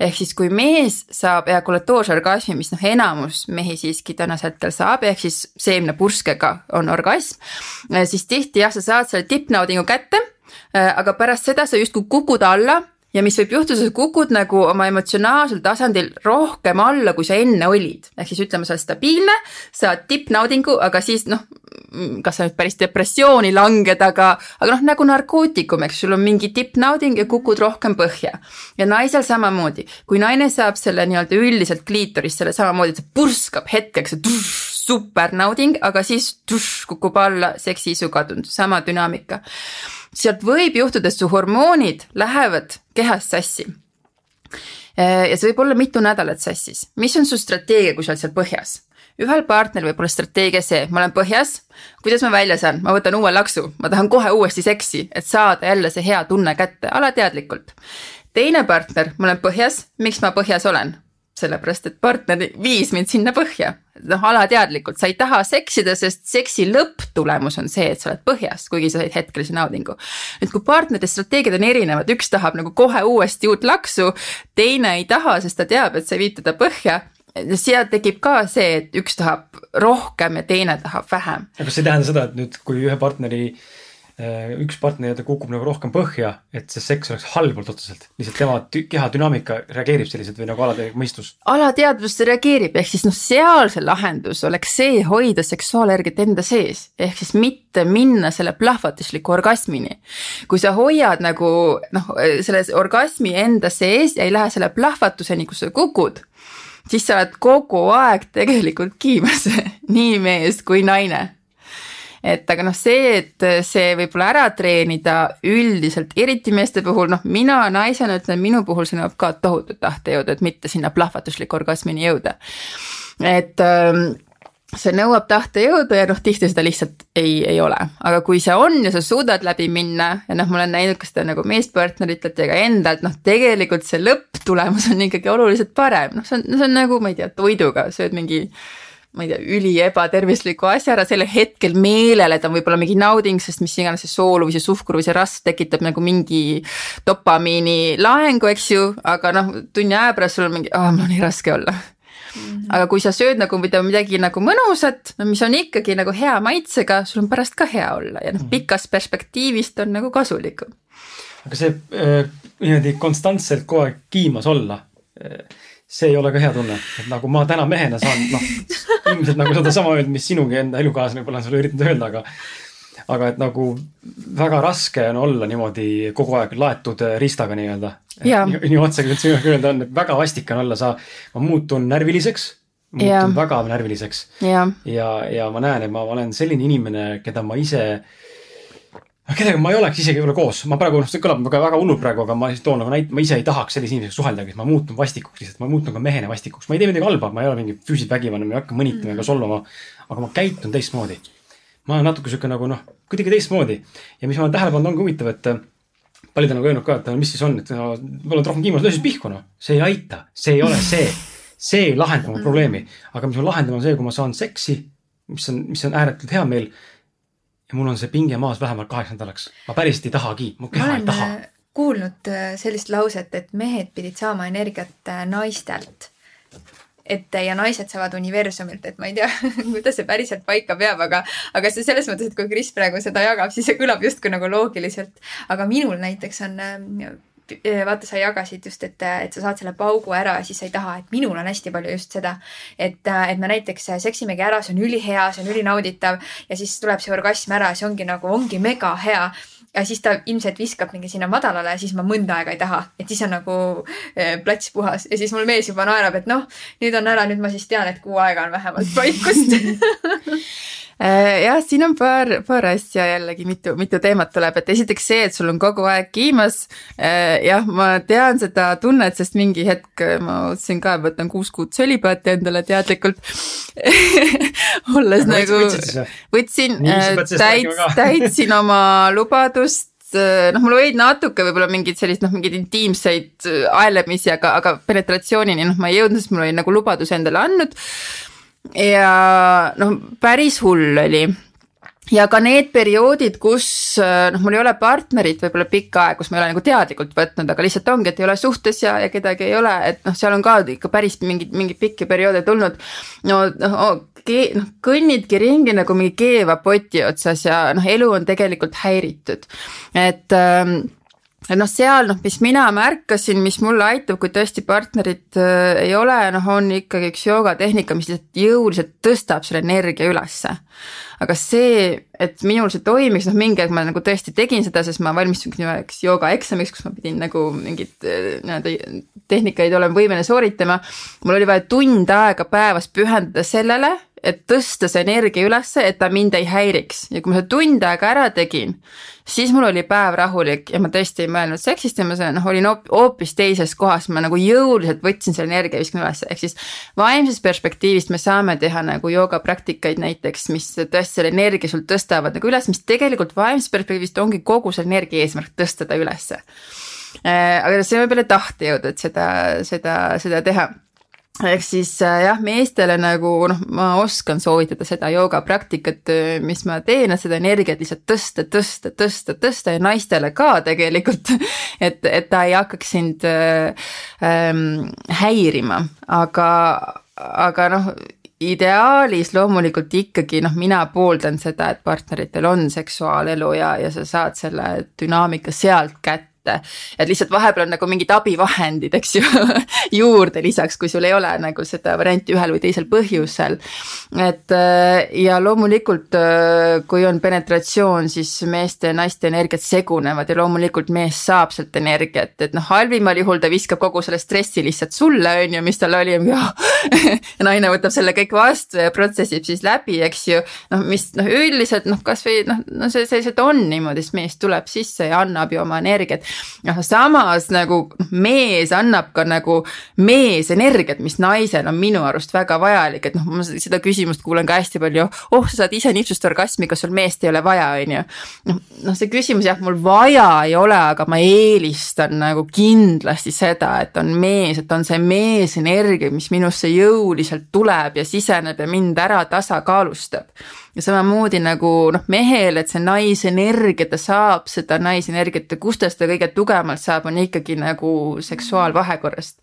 S3: ehk siis, kui mees saab ejakulatoorse orgasmi, mis noh, enamus mehi siiski tänasel hetkel saab, ehk siis seemnepurskega on orgasm, siis tihti jah, sa saad selle tippnaudingu kätte, aga pärast seda sa justkui kukud alla ja mis võib juhtuda, sa kukud nagu oma emotsionaalsel tasandil rohkem alla, kui sa enne olid. ehk siis ütleme, sa oled stabiilne, saad tippnaudingu, aga siis noh, kas sa nüüd päris depressiooni langed, aga, aga noh, nagu narkootikum, eks sul on mingi tippnauding ja kukud rohkem põhja. ja naisel samamoodi, kui naine saab selle nii-öelda üldiselt kliitorist selle samamoodi, et see purskab hetkeks, supernauding, aga siis tuš, kukub alla, seksiisu kadunud, sama dünaamika sealt võib juhtuda, et su hormoonid lähevad kehas sassi. Äh, ja see võib olla mitu nädalat sassis. mis on su strateegia, kui sa oled seal põhjas? ühel partneril võib olla strateegia see, ma olen põhjas, kuidas ma välja saan, ma võtan uue laksu, ma tahan kohe uuesti seksi, et saada jälle see hea tunne kätte, alateadlikult. teine partner, ma olen põhjas, miks ma põhjas olen? Sellepärast et partner viis mind sinna põhja. noh, alateadlikult, sa ei taha seksida, sest seksi lõpptulemus on see, et sa oled põhjas, kuigi sa said hetkelise naudingu. nüüd, kui partnerite strateegiad on erinevad, üks tahab nagu kohe uuesti uut laksu, teine ei taha, sest ta teab, et see viib teda põhja seal tekib ka see, et üks tahab rohkem ja teine tahab vähem.
S1: aga kas see ei tähenda seda, et nüüd, kui ühe partneri Äh, üks partner ta kukub nagu rohkem põhja, et see seks oleks halvalt otseselt. lihtsalt tema keha dünaamika reageerib selliselt või nagu alateadlik mõistus.
S3: alateadvus reageerib, ehk siis noh, seal see lahendus oleks see hoida seksuaalenergiat enda sees. ehk siis mitte minna selle plahvatusliku orgasmini. kui sa hoiad nagu noh, selle orgasmi enda sees ja ei lähe selle plahvatuseni, kus sa kukud siis sa oled kogu aeg tegelikult kiimas nii mees kui naine et aga noh, see, et see võib-olla ära treenida üldiselt, eriti meeste puhul, noh, mina naisena ütlen, minu puhul see nõuab ka tohutut tahtejõudu, et mitte sinna plahvatusliku orgasmini jõuda. et ähm, see nõuab tahtejõudu ja noh, tihti seda lihtsalt ei, ei ole, aga kui see on ja sa suudad läbi minna ja noh, ma olen näinud ka seda nagu meespartneritelt ja ka endalt, noh, tegelikult see lõpptulemus on ikkagi oluliselt parem, noh, see on, see on nagu, ma ei tea, toiduga sööd mingi ma ei tea, üli ebatervisliku asja ära sellel hetkel meelele, ta on võib-olla mingi nauding, sest mis iganes see soolu või see suhkur või see rasv tekitab nagu mingi dopamiini laengu, eks ju, aga noh, tunni aja pärast sul on mingi, aa, mul on nii raske olla. -hmm. aga kui sa sööd nagu midagi nagu mõnusat, no mis on ikkagi nagu hea maitsega, sul on pärast ka hea olla ja noh, mhm. pikast perspektiivist on nagu kasulikum.
S1: aga see äh, niimoodi konstantselt kogu aeg kiimas olla äh, see ei ole ka hea tunne, et nagu ma täna mehena saan, noh, ilmselt nagu sedasama öelda, mis sinugi enda elukaaslane võib-olla on sulle üritanud öelda, aga aga et nagu väga raske on olla niimoodi kogu aeg laetud ristaga nii-öelda. nii, otse kui üldse öelda on, et väga vastik on olla, sa, ma muutun närviliseks, muutun ja. väga närviliseks. ja, ja, ja ma näen, et ma olen selline inimene, keda ma ise äh, kellega ma ei oleks isegi võib-olla koos, ma praegu, noh, see kõlab väga, väga hullult praegu, aga ma lihtsalt toon nagu näite, ma ise ei tahaks sellise inimesega suheldagi, ma muutun vastikuks lihtsalt, ma muutun ka mehena vastikuks, ma ei tee midagi halba, ma ei ole mingi füüsiliselt vägivaldne, ma ei hakka mõnitama ega solvama. aga ma käitun teistmoodi. ma olen natuke sihuke nagu noh, kuidagi teistmoodi. ja mis ma olen tähele pannud, ongi huvitav, et äh, paljud on nagu öelnud ka, et mis siis on, et no, oled rohkem kiimas, löö siis pihku noh. see ei aita, see ei ole see. see ei lahenda mu probleemi. aga mis ma lahendan, on see, kui ma saan seksi, mis on, mis on ääretult hea meel. Ja mul on see pinge maas vähemalt kaheks nädalaks. ma päriselt ei tahagi, mu keha ei taha
S2: äh, kuulnud sellist lauset, et mehed pidid saama energiat naistelt et ja naised saavad universumilt, et ma ei tea kuidas see päriselt paika peab, aga, aga see selles mõttes, et kui Kris praegu seda jagab, siis see kõlab justkui nagu loogiliselt. aga minul näiteks on vaata, sa jagasid just, et, et sa saad selle paugu ära siis sa ei taha, et minul on hästi palju just seda, et, et me näiteks seksimegi ära, see on ülihea, see on ülinauditav ja siis tuleb see orgasm ära, see ongi nagu, ongi mega hea. Ja siis ta ilmselt viskab mingi sinna madalale ja siis ma mõnda aega ei taha, et siis on nagu plats puhas. Ja siis mul mees juba naerab, et noh, nüüd on ära, nüüd ma siis tean, et kuu aega on vähemalt vaikust.
S3: Äh, jah, siin on paar, paar asja jällegi, mitu, mitu teemat tuleb, et esiteks see, et sul on kogu aeg kiimas. Äh, jah, ma tean seda tunnet, sest mingi hetk ma otsusin ka, võtan kuus kuud sölibaati endale teadlikult. Olles nagu, võtsin, äh, täits, täitsin oma lubadust noh, mul olid natuke võib-olla mingid sellised noh, mingeid intiimseid aelemisi, aga, aga penetratsioonini noh, ma ei jõudnud, sest mul oli nagu lubadus endale andnud ja noh, päris hull oli ja ka need perioodid, kus noh, mul ei ole partnerit võib-olla pikka aega, kus ma ei ole nagu teadlikult võtnud, aga lihtsalt ongi, et ei ole suhtes ja, ja kedagi ei ole, et noh, seal on ka ikka päris mingeid, mingeid pikki perioode tulnud. no noh oh,, noh kõnnidki ringi nagu mingi keeva poti otsas ja noh, elu on tegelikult häiritud, et ähm, noh, seal noh, mis mina märkasin, mis mulle aitab, kui tõesti partnerit äh, ei ole, noh, on ikkagi üks joogatehnika, mis lihtsalt jõuliselt tõstab selle energia ülesse. aga see, et minul see toimiks, noh, mingi aeg ma nagu tõesti tegin seda, sest ma valmistusin üheks joogaeksamiks, kus ma pidin nagu mingeid äh, nii-öelda tehnikaid olema võimeline sooritama. mul oli vaja tund aega päevas pühendada sellele, et tõsta see energia ülesse, et ta mind ei häiriks. Ja kui ma seda tund aega ära tegin, siis mul oli päev rahulik ja ma tõesti ei mõelnud seksist ja ma noh, olin hoopis teises kohas, ma nagu jõuliselt võtsin selle energia, viskan ülesse, ehk siis vaimsest perspektiivist me saame teha nagu joogapraktikaid näiteks, mis tõesti selle energia sul tõstavad nagu üles, mis tegelikult vaimsest perspektiivist ongi kogu selle energia eesmärk tõsta ta ülesse. Äh, aga see võib jälle tahte jõuda, et seda, seda, seda teha ehk siis äh, jah, meestele nagu noh, ma oskan soovitada seda joogapraktikat, äh, mis ma teen, et seda energiat lihtsalt tõsta, tõsta, tõsta, tõsta ja naistele ka tegelikult. et, et ta ei hakkaks sind äh, ähm, häirima, aga, aga noh ideaalis loomulikult ikkagi noh, mina pooldan seda, et partneritel on seksuaalelu ja, ja sa saad selle dünaamika sealt kätte ette. et lihtsalt vahepeal on nagu mingid abivahendid, eks ju juurde lisaks, kui sul ei ole nagu seda varianti ühel või teisel põhjusel. et äh, ja loomulikult, äh, kui on penetratsioon, siis meeste ja naiste energiat segunevad ja loomulikult mees saab sealt energiat, et noh, halvimal juhul ta viskab kogu selle stressi lihtsalt sulle, on ju, mis tal oli ja naine võtab selle kõik vastu ja protsessib siis läbi, eks ju. noh, mis noh, üldiselt noh, kasvõi noh, no see, see lihtsalt on niimoodi, sest mees tuleb sisse ja annab ju oma energiat noh, samas nagu mees annab ka nagu meesenergiat, mis naisel on minu arust väga vajalik, et noh, ma seda küsimust kuulen ka hästi palju. oh, sa saad ise nipsust orgasmi, kas sul meest ei ole vaja, on ju. noh, noh, see küsimus jah, mul vaja ei ole, aga ma eelistan nagu kindlasti seda, et on mees, et on see meesenergia, mis minusse jõuliselt tuleb ja siseneb ja mind ära tasakaalustab ja samamoodi nagu noh, mehel, et see naisenergia, ta saab seda naisenergiat ja kust ta seda kõige tugevamalt saab, on ikkagi nagu seksuaalvahekorrast.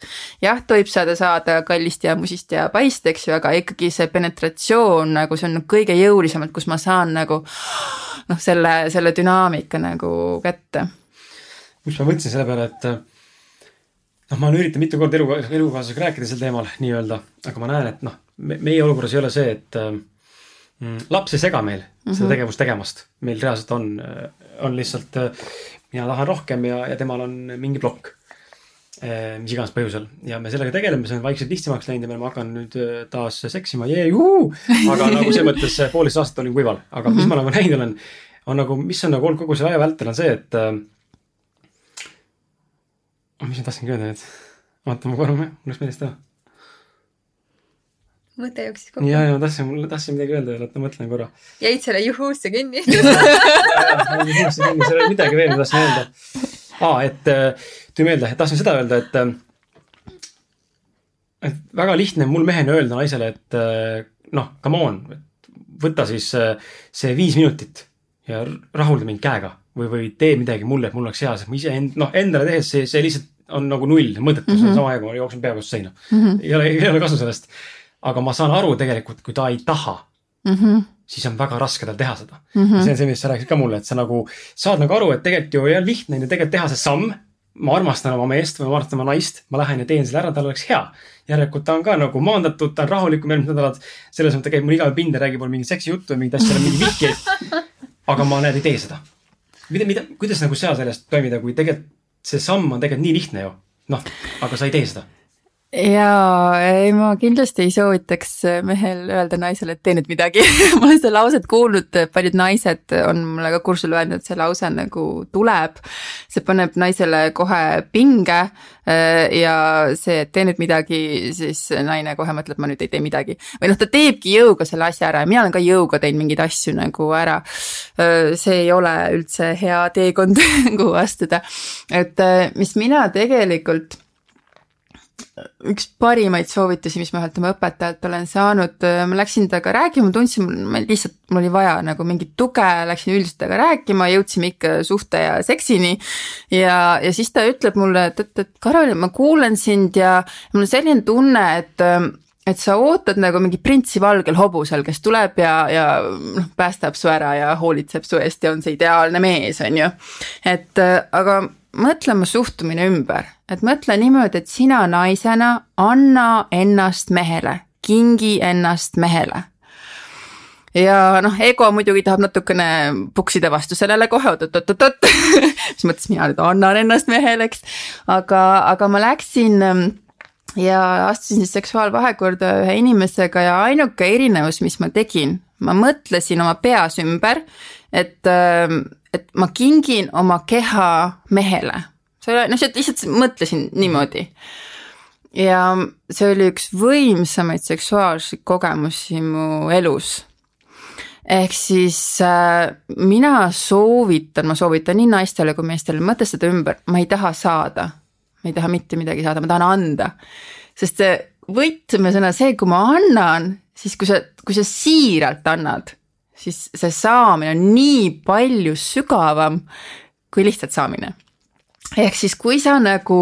S3: jah, tohib saada, saada kallist ja musist ja paist, eks ju, aga ikkagi see penetratsioon nagu see on kõige jõulisemalt, kus ma saan nagu noh, selle, selle dünaamika nagu kätte.
S1: miks ma mõtlesin selle peale, et noh, ma olen üritanud mitu korda elu, elukaaslasega rääkida sel teemal nii-öelda, aga ma näen, et noh, meie olukorras ei ole see, et laps ei sega meil mm -hmm. seda mhm. tegevust tegemast, meil reaalselt on, on lihtsalt, mina tahan rohkem ja, ja temal on mingi plokk. Eh, mis iganes põhjusel ja me sellega tegeleme, see on vaikselt lihtsamaks läinud ja me oleme hakanud nüüd taas seksima, jee, juhuu. aga nagu selles mõttes poolteist aastat olin kuival, aga mm -hmm. mis ma nagu näinud olen, on nagu, mis on nagu olnud kogu selle aja vältel, on see, et äh,. mis ma tahtsingi öelda nüüd, oota, ma korra, mul läks meelest ära
S2: mõte jooksis kokku.
S1: ja, ja ma tahtsin, tahtsin midagi öelda veel, oota mõtlen korra.
S2: jäid selle juhusse kinni
S1: juhusse kinni, seal oli midagi veel, ma tahtsin öelda. aa, et tuli meelde, tahtsin seda öelda, et et väga lihtne mul mehena öelda naisele, et noh, come on, võta siis see viis minutit ja rahulda mind käega või, või tee midagi mulle, et mul oleks hea, sest ma ise end-, noh, endale tehes see, see lihtsalt on nagu null, mõttetu mm, -hmm. sama aeg, ma jooksen pea vastu seina mm. -hmm. ei ole, ei ole kasu sellest. Aga ma saan aru tegelikult, kui ta ei taha mm, -hmm. siis on väga raske tal teha seda mm. -hmm. see on see, mis sa rääkisid ka mulle, et sa nagu saad nagu aru, et tegelikult ju ei ole lihtne on ju tegelikult teha see samm. ma armastan oma meest või ma armastan oma naist, ma lähen ja teen selle ära, tal oleks hea. järelikult ta on ka nagu maandatud, ta on rahulikum järgmised nädalad. selles mõttes ta käib mul iga päev pinda, räägib mulle mingit seksijuttu ja mingeid asju, mingeid vihjeid. aga ma näed, ei tee seda mida, mida, kuidas nagu seal sellest toimida, kui tegelikult see samm on tegelikult nii lihtne ju. noh, aga sa ei tee seda
S3: jaa, ei ma kindlasti ei soovitaks mehel öelda naisele, et tee nüüd midagi ma olen seda lauset kuulnud, paljud naised on mulle ka kursusel öelnud, et see lause nagu tuleb. see paneb naisele kohe pinge äh, ja see, et tee nüüd midagi, siis naine kohe mõtleb, ma nüüd ei tee midagi. või noh, ta teebki jõuga selle asja ära ja mina olen ka jõuga teinud mingeid asju nagu ära. Äh, see ei ole üldse hea teekond kuhu astuda. et äh, mis mina tegelikult üks parimaid soovitusi, mis ma ühelt oma õpetajalt olen saanud, ma läksin temaga rääkima, ma tundsin, ma lihtsalt, mul oli vaja nagu mingit tuge, läksin üldiselt temaga rääkima, jõudsime ikka suhte ja seksini. ja, ja siis ta ütleb mulle, et, et, et Karoli, ma kuulan sind ja mul on selline tunne, et et sa ootad nagu mingi printsi valgel hobusel, kes tuleb ja, ja noh, päästab su ära ja hoolitseb su eest ja on see ideaalne mees, on ju. et aga mõtle oma suhtumine ümber, et mõtle niimoodi, et sina naisena anna ennast mehele, kingi ennast mehele. Ja noh, ego muidugi tahab natukene puksida vastu sellele kohe oot-oot-oot-oot mis mõttes mina nüüd annan ennast mehele, eks. aga, aga ma läksin ähm, ja astusin siis seksuaalvahekorda ühe inimesega ja ainuke erinevus, mis ma tegin, ma mõtlesin oma peas ümber, et ähm, et ma kingin oma keha mehele. see oli, noh, lihtsalt mõtlesin niimoodi. ja see oli üks võimsamaid seksuaalseid kogemusi mu elus. ehk siis äh, mina soovitan, ma soovitan nii naistele kui meestele mõtestada ümber, ma ei taha saada. ma ei taha mitte midagi saada, ma tahan anda. sest see võtmesõna, see, kui ma annan, siis kui sa, kui sa siiralt annad siis see saamine on nii palju sügavam kui lihtsalt saamine. ehk siis, kui sa nagu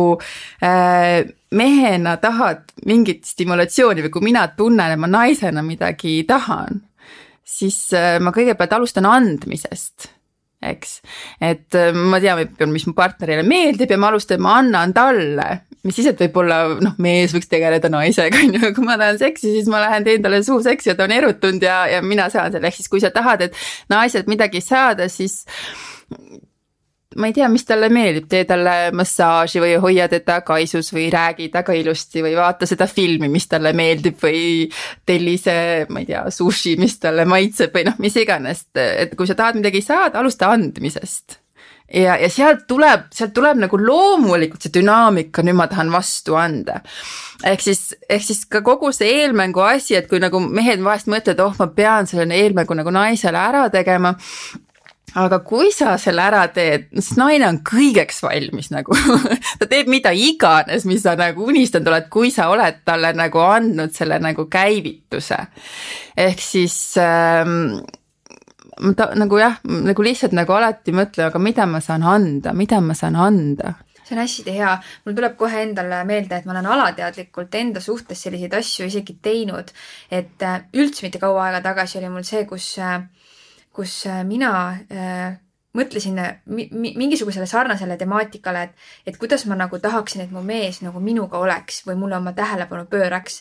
S3: äh, mehena tahad mingit stimulatsiooni või kui mina tunnen, et ma naisena midagi tahan, siis äh, ma kõigepealt alustan andmisest eks. et äh, ma tean, mis mu partnerile meeldib ja ma alustan, ma annan talle mis siis, et võib-olla noh, mees võiks tegeleda naisega, on ju, kui ma tahan seksi, siis ma lähen teen talle suuseksi ja ta on erutunud ja, ja mina saan selle, ehk siis kui sa tahad, et naiselt midagi saada, siis ma ei tea, mis talle meeldib, tee talle massaaži või hoia teda kaisus või räägi temaga ilusti või vaata seda filmi, mis talle meeldib või telli see, ma ei tea, sushi, mis talle maitseb või noh, mis iganes, et kui sa tahad midagi saada, alusta andmisest ja, ja sealt tuleb, sealt tuleb nagu loomulikult see dünaamika, nüüd ma tahan vastu anda. ehk siis, ehk siis ka kogu see eelmängu asi, et kui nagu mehed vahest mõtlevad, oh, ma pean selle eelmängu nagu naisele ära tegema aga kui sa selle ära teed, siis naine on kõigeks valmis nagu. Ta teeb mida iganes, mis sa nagu unistanud oled, kui sa oled talle nagu andnud selle nagu käivituse. ehk siis ähm, ta nagu jah, nagu lihtsalt nagu alati mõtlen, aga mida ma saan anda, mida ma saan anda?
S2: See on hästi hea, mul tuleb kohe endale meelde, et ma olen alateadlikult enda suhtes selliseid asju isegi teinud, et äh, üldse mitte kaua aega tagasi oli mul see, kus, äh, kus äh, mina mõtlesin mi mingisugusele sarnasele temaatikale, et, et kuidas ma nagu tahaksin, et mu mees nagu minuga oleks või mulle oma tähelepanu pööraks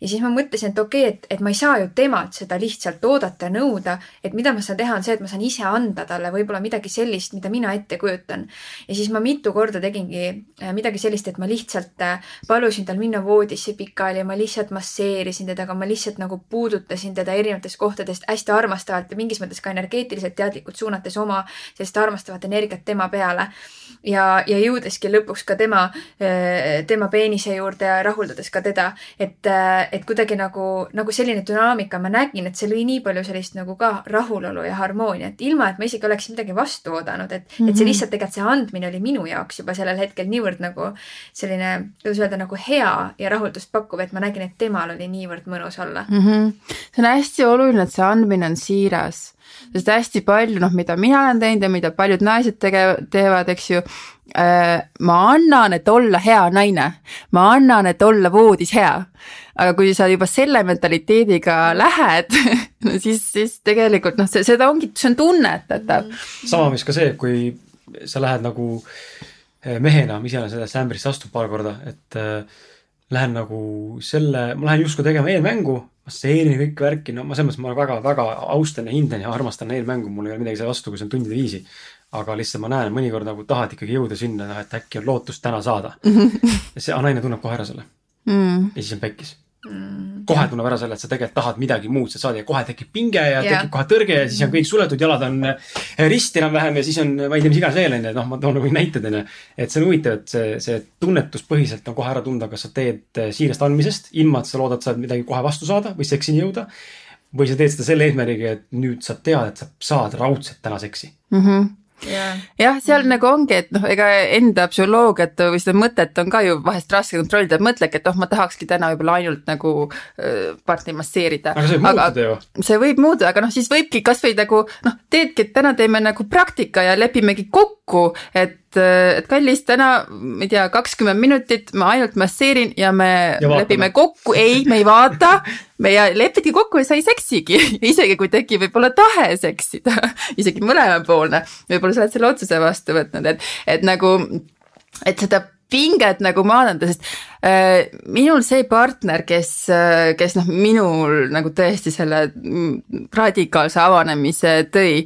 S2: ja siis ma mõtlesin, et okei okay,, et, et ma ei saa ju temalt seda lihtsalt oodata ja nõuda, et mida ma saan teha, on see, et ma saan ise anda talle võib-olla midagi sellist, mida mina ette kujutan. ja siis ma mitu korda tegingi äh, midagi sellist, et ma lihtsalt äh, palusin tal minna voodisse pikali ma lihtsalt masseerisin teda, aga ma lihtsalt nagu puudutasin teda erinevatest kohtadest hästi armastavalt ja mingis mõttes ka energeetiliselt teadlikult suunates oma sellist armastavat energiat tema peale ja, ja jõudeski lõpuks ka tema, eh, tema peenise juurde ja rahuldades ka teda, et, eh, et kuidagi nagu, nagu selline dünaamika ma nägin, et see lõi nii palju sellist nagu ka rahulolu ja harmooniat, ilma et ma isegi oleksin midagi vastu oodanud, et mm, -hmm. et see mhm. lihtsalt tegelikult see andmine oli minu jaoks juba sellel hetkel niivõrd nagu selline, kuidas öelda, nagu hea ja rahuldust pakkuv, et ma nägin, et temal oli niivõrd mõnus olla
S3: mm. -hmm. see on hästi oluline, et see andmine on siiras sest hästi palju, noh, mida mina olen teinud ja mida paljud naised tege-, teevad, eks ju äh,. ma annan, et olla hea naine, ma annan, et olla voodis hea. aga kui sa juba selle mentaliteediga lähed no siis, siis tegelikult noh, see, seda ongi, see on tunnetatav.
S1: sama, mis ka see, kui sa lähed nagu eh, mehena, ma ise olen sellest ämbrisse astunud paar korda, et äh, lähen nagu selle, ma lähen justkui tegema eelmängu, masseerin kõik värki, no ma selles mõttes ma väga-väga austan ja hindan ja armastan eelmängu, mul ei ole midagi selle vastu, kui see on tundide viisi. aga lihtsalt ma näen, mõnikord nagu tahad ikkagi jõuda sinna, noh, et äkki on lootust täna saada. ja see naine tunneb kohe ära selle mm.. ja siis on pekkis mm, kohe tunneb ära selle, et sa tegelikult tahad midagi muud sealt saada ja kohe tekib pinge ja yeah. tekib kohe tõrge ja siis on kõik suletud, jalad on eh, risti enam-vähem ja siis on, ma ei tea, mis iganes veel onju, et noh, ma toon nagu näited onju. et see on huvitav, et see, see tunnetuspõhiselt on kohe ära tunda, kas sa teed eh, siirast andmisest, ilma et sa loodad, saad midagi kohe vastu saada või seksini jõuda. või sa teed seda selle eesmärgiga, et nüüd sa tead, et sa saad raudselt täna seksi
S3: mm. -hmm jah, seal nagu ongi, et noh, ega enda psühholoogiat või seda mõtet on ka ju vahest raske kontrollida, et mõtledki, et oh, ma tahakski täna võib-olla ainult nagu äh, partneri masseerida.
S1: aga see võib aga, muutuda ju.
S3: see võib muutuda, aga noh, siis võibki kasvõi nagu noh, teedki, et täna teeme nagu praktika ja lepimegi kokku, et et kallis, täna ma ei tea, kakskümmend minutit ma ainult masseerin ja me ja lepime kokku, ei, me ei vaata. Me lepiti kokku ja sa ei seksigi, isegi kui tekib võib-olla tahe seksida, isegi mõlemapoolne, võib-olla sa oled selle otsuse vastu võtnud, et, et nagu, et seda pinget nagu maandada, sest äh, minul see partner, kes äh,, kes noh, minul nagu tõesti selle radikaalse avanemise tõi,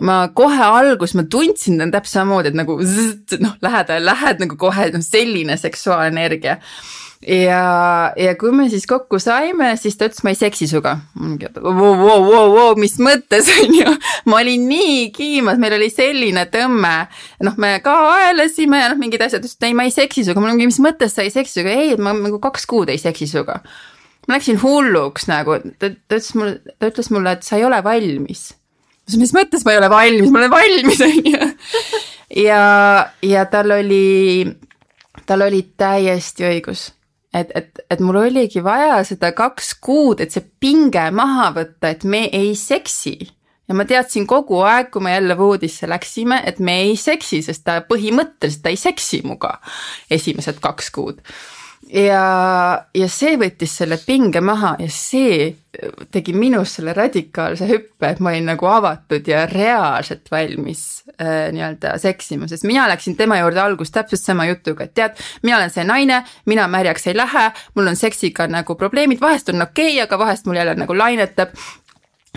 S3: ma kohe alguses ma tundsin täpselt samamoodi, et nagu zzz, noh, lähed, lähed nagu kohe noh, selline seksuaalenergia ja, ja kui me siis kokku saime, siis ta ütles, ma ei seksi sinuga. Vau, vau, vau, vau, mis mõttes on ju, ma olin nii kiimas, meil oli selline tõmme. noh, me ka aelasime ja noh, mingid asjad, ütles, et ei, ma ei seksi sinuga, ma mingi, mis mõttes sa ei seksi sinuga, ei, et ma nagu kaks kuud ei seksi sinuga. ma läksin hulluks nagu, ta, ta ütles mulle, ta ütles mulle, et sa ei ole valmis. Mis mõttes ma ei ole valmis, ma olen valmis, on ju. ja, ja tal oli, tal oli täiesti õigus et, et, et mul oligi vaja seda kaks kuud, et see pinge maha võtta, et me ei seksi. ja ma teadsin kogu aeg, kui me jälle voodisse läksime, et me ei seksi, sest ta põhimõtteliselt ta ei seksi muga esimesed kaks kuud ja, ja see võttis selle pinge maha ja see tegi minus selle radikaalse hüppe, et ma olin nagu avatud ja reaalselt valmis äh, nii-öelda seksima, sest mina läksin tema juurde alguses täpselt sama jutuga, et tead, mina olen see naine, mina märjaks ei lähe, mul on seksiga nagu probleemid, vahest on okei okay,, aga vahest mul jälle nagu lainetab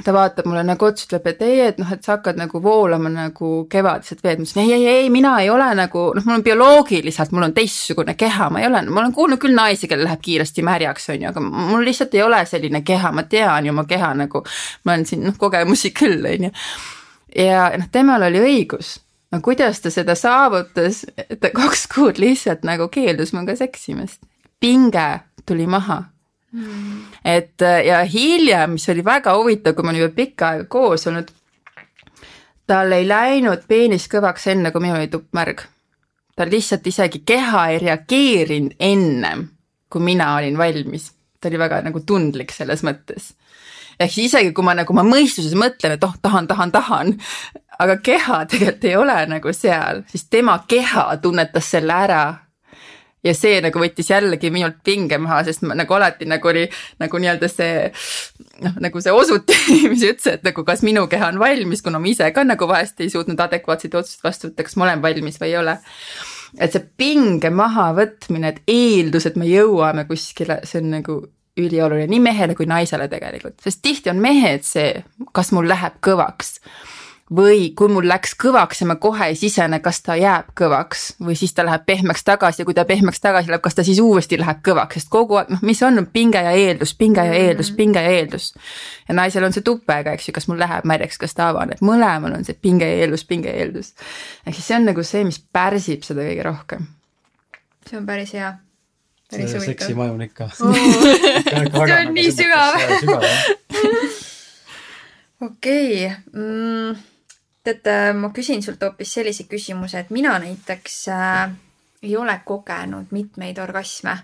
S3: ta vaatab mulle nagu otsa, ütleb, et ei, et noh, et sa hakkad nagu voolama nagu kevadised veed, ma ütlesin ei, ei, ei, mina ei ole nagu noh, mul on bioloogiliselt, mul on teistsugune keha, ma ei ole, ma olen kuulnud küll naisi, kellel läheb kiiresti märjaks, on ju, aga mul lihtsalt ei ole selline keha, ma tean ju oma keha nagu, ma olen siin noh, kogemusi küll, on ju. ja noh, temal oli õigus, no kuidas ta seda saavutas, et ta kaks kuud lihtsalt nagu keeldus minuga seksimast, pinge tuli maha mm.. et äh, ja hiljem, mis oli väga huvitav, kui me olime pikka aega koos olnud, tal ei läinud peenis kõvaks enne, kui minul oli tupp märg. ta lihtsalt isegi keha ei reageerinud ennem, kui mina olin valmis. ta oli väga nagu tundlik selles mõttes. ehk siis isegi kui ma nagu ma mõistuses mõtlen, et oh, tahan, tahan, tahan, aga keha tegelikult ei ole nagu seal, siis tema keha tunnetas selle ära ja see nagu võttis jällegi minult pinge maha, sest ma nagu alati nagu oli nagu nii-öelda see noh, nagu see osuti, mis ütles, et nagu kas minu keha on valmis, kuna ma ise ka nagu vahest ei suutnud adekvaatseid otsuseid vastu võtta, kas ma olen valmis või ei ole. et see pinge mahavõtmine, et eeldus, et me jõuame kuskile, see on nagu ülioluline nii mehele kui naisele tegelikult, sest tihti on mehed see, kas mul läheb kõvaks või kui mul läks kõvaks ja ma kohe ei sisene, kas ta jääb kõvaks või siis ta läheb pehmeks tagasi ja kui ta pehmeks tagasi läheb, kas ta siis uuesti läheb kõvaks, sest kogu aeg, noh, mis on pinge ja eeldus, pinge ja eeldus, mm. pinge ja eeldus. ja naisel on see tupega, eks ju, kas mul läheb märjaks, kas ta avaneb, mõlemal on see pinge ja eeldus, pinge ja eeldus. ehk siis see on nagu see, mis pärsib seda kõige rohkem.
S2: see on päris hea.
S1: see seksimaju on ikka
S2: oh. see on nii sügav. okei mm tead, ma küsin sult hoopis sellise küsimuse, et mina näiteks äh, ei ole kogenud mitmeid orgasme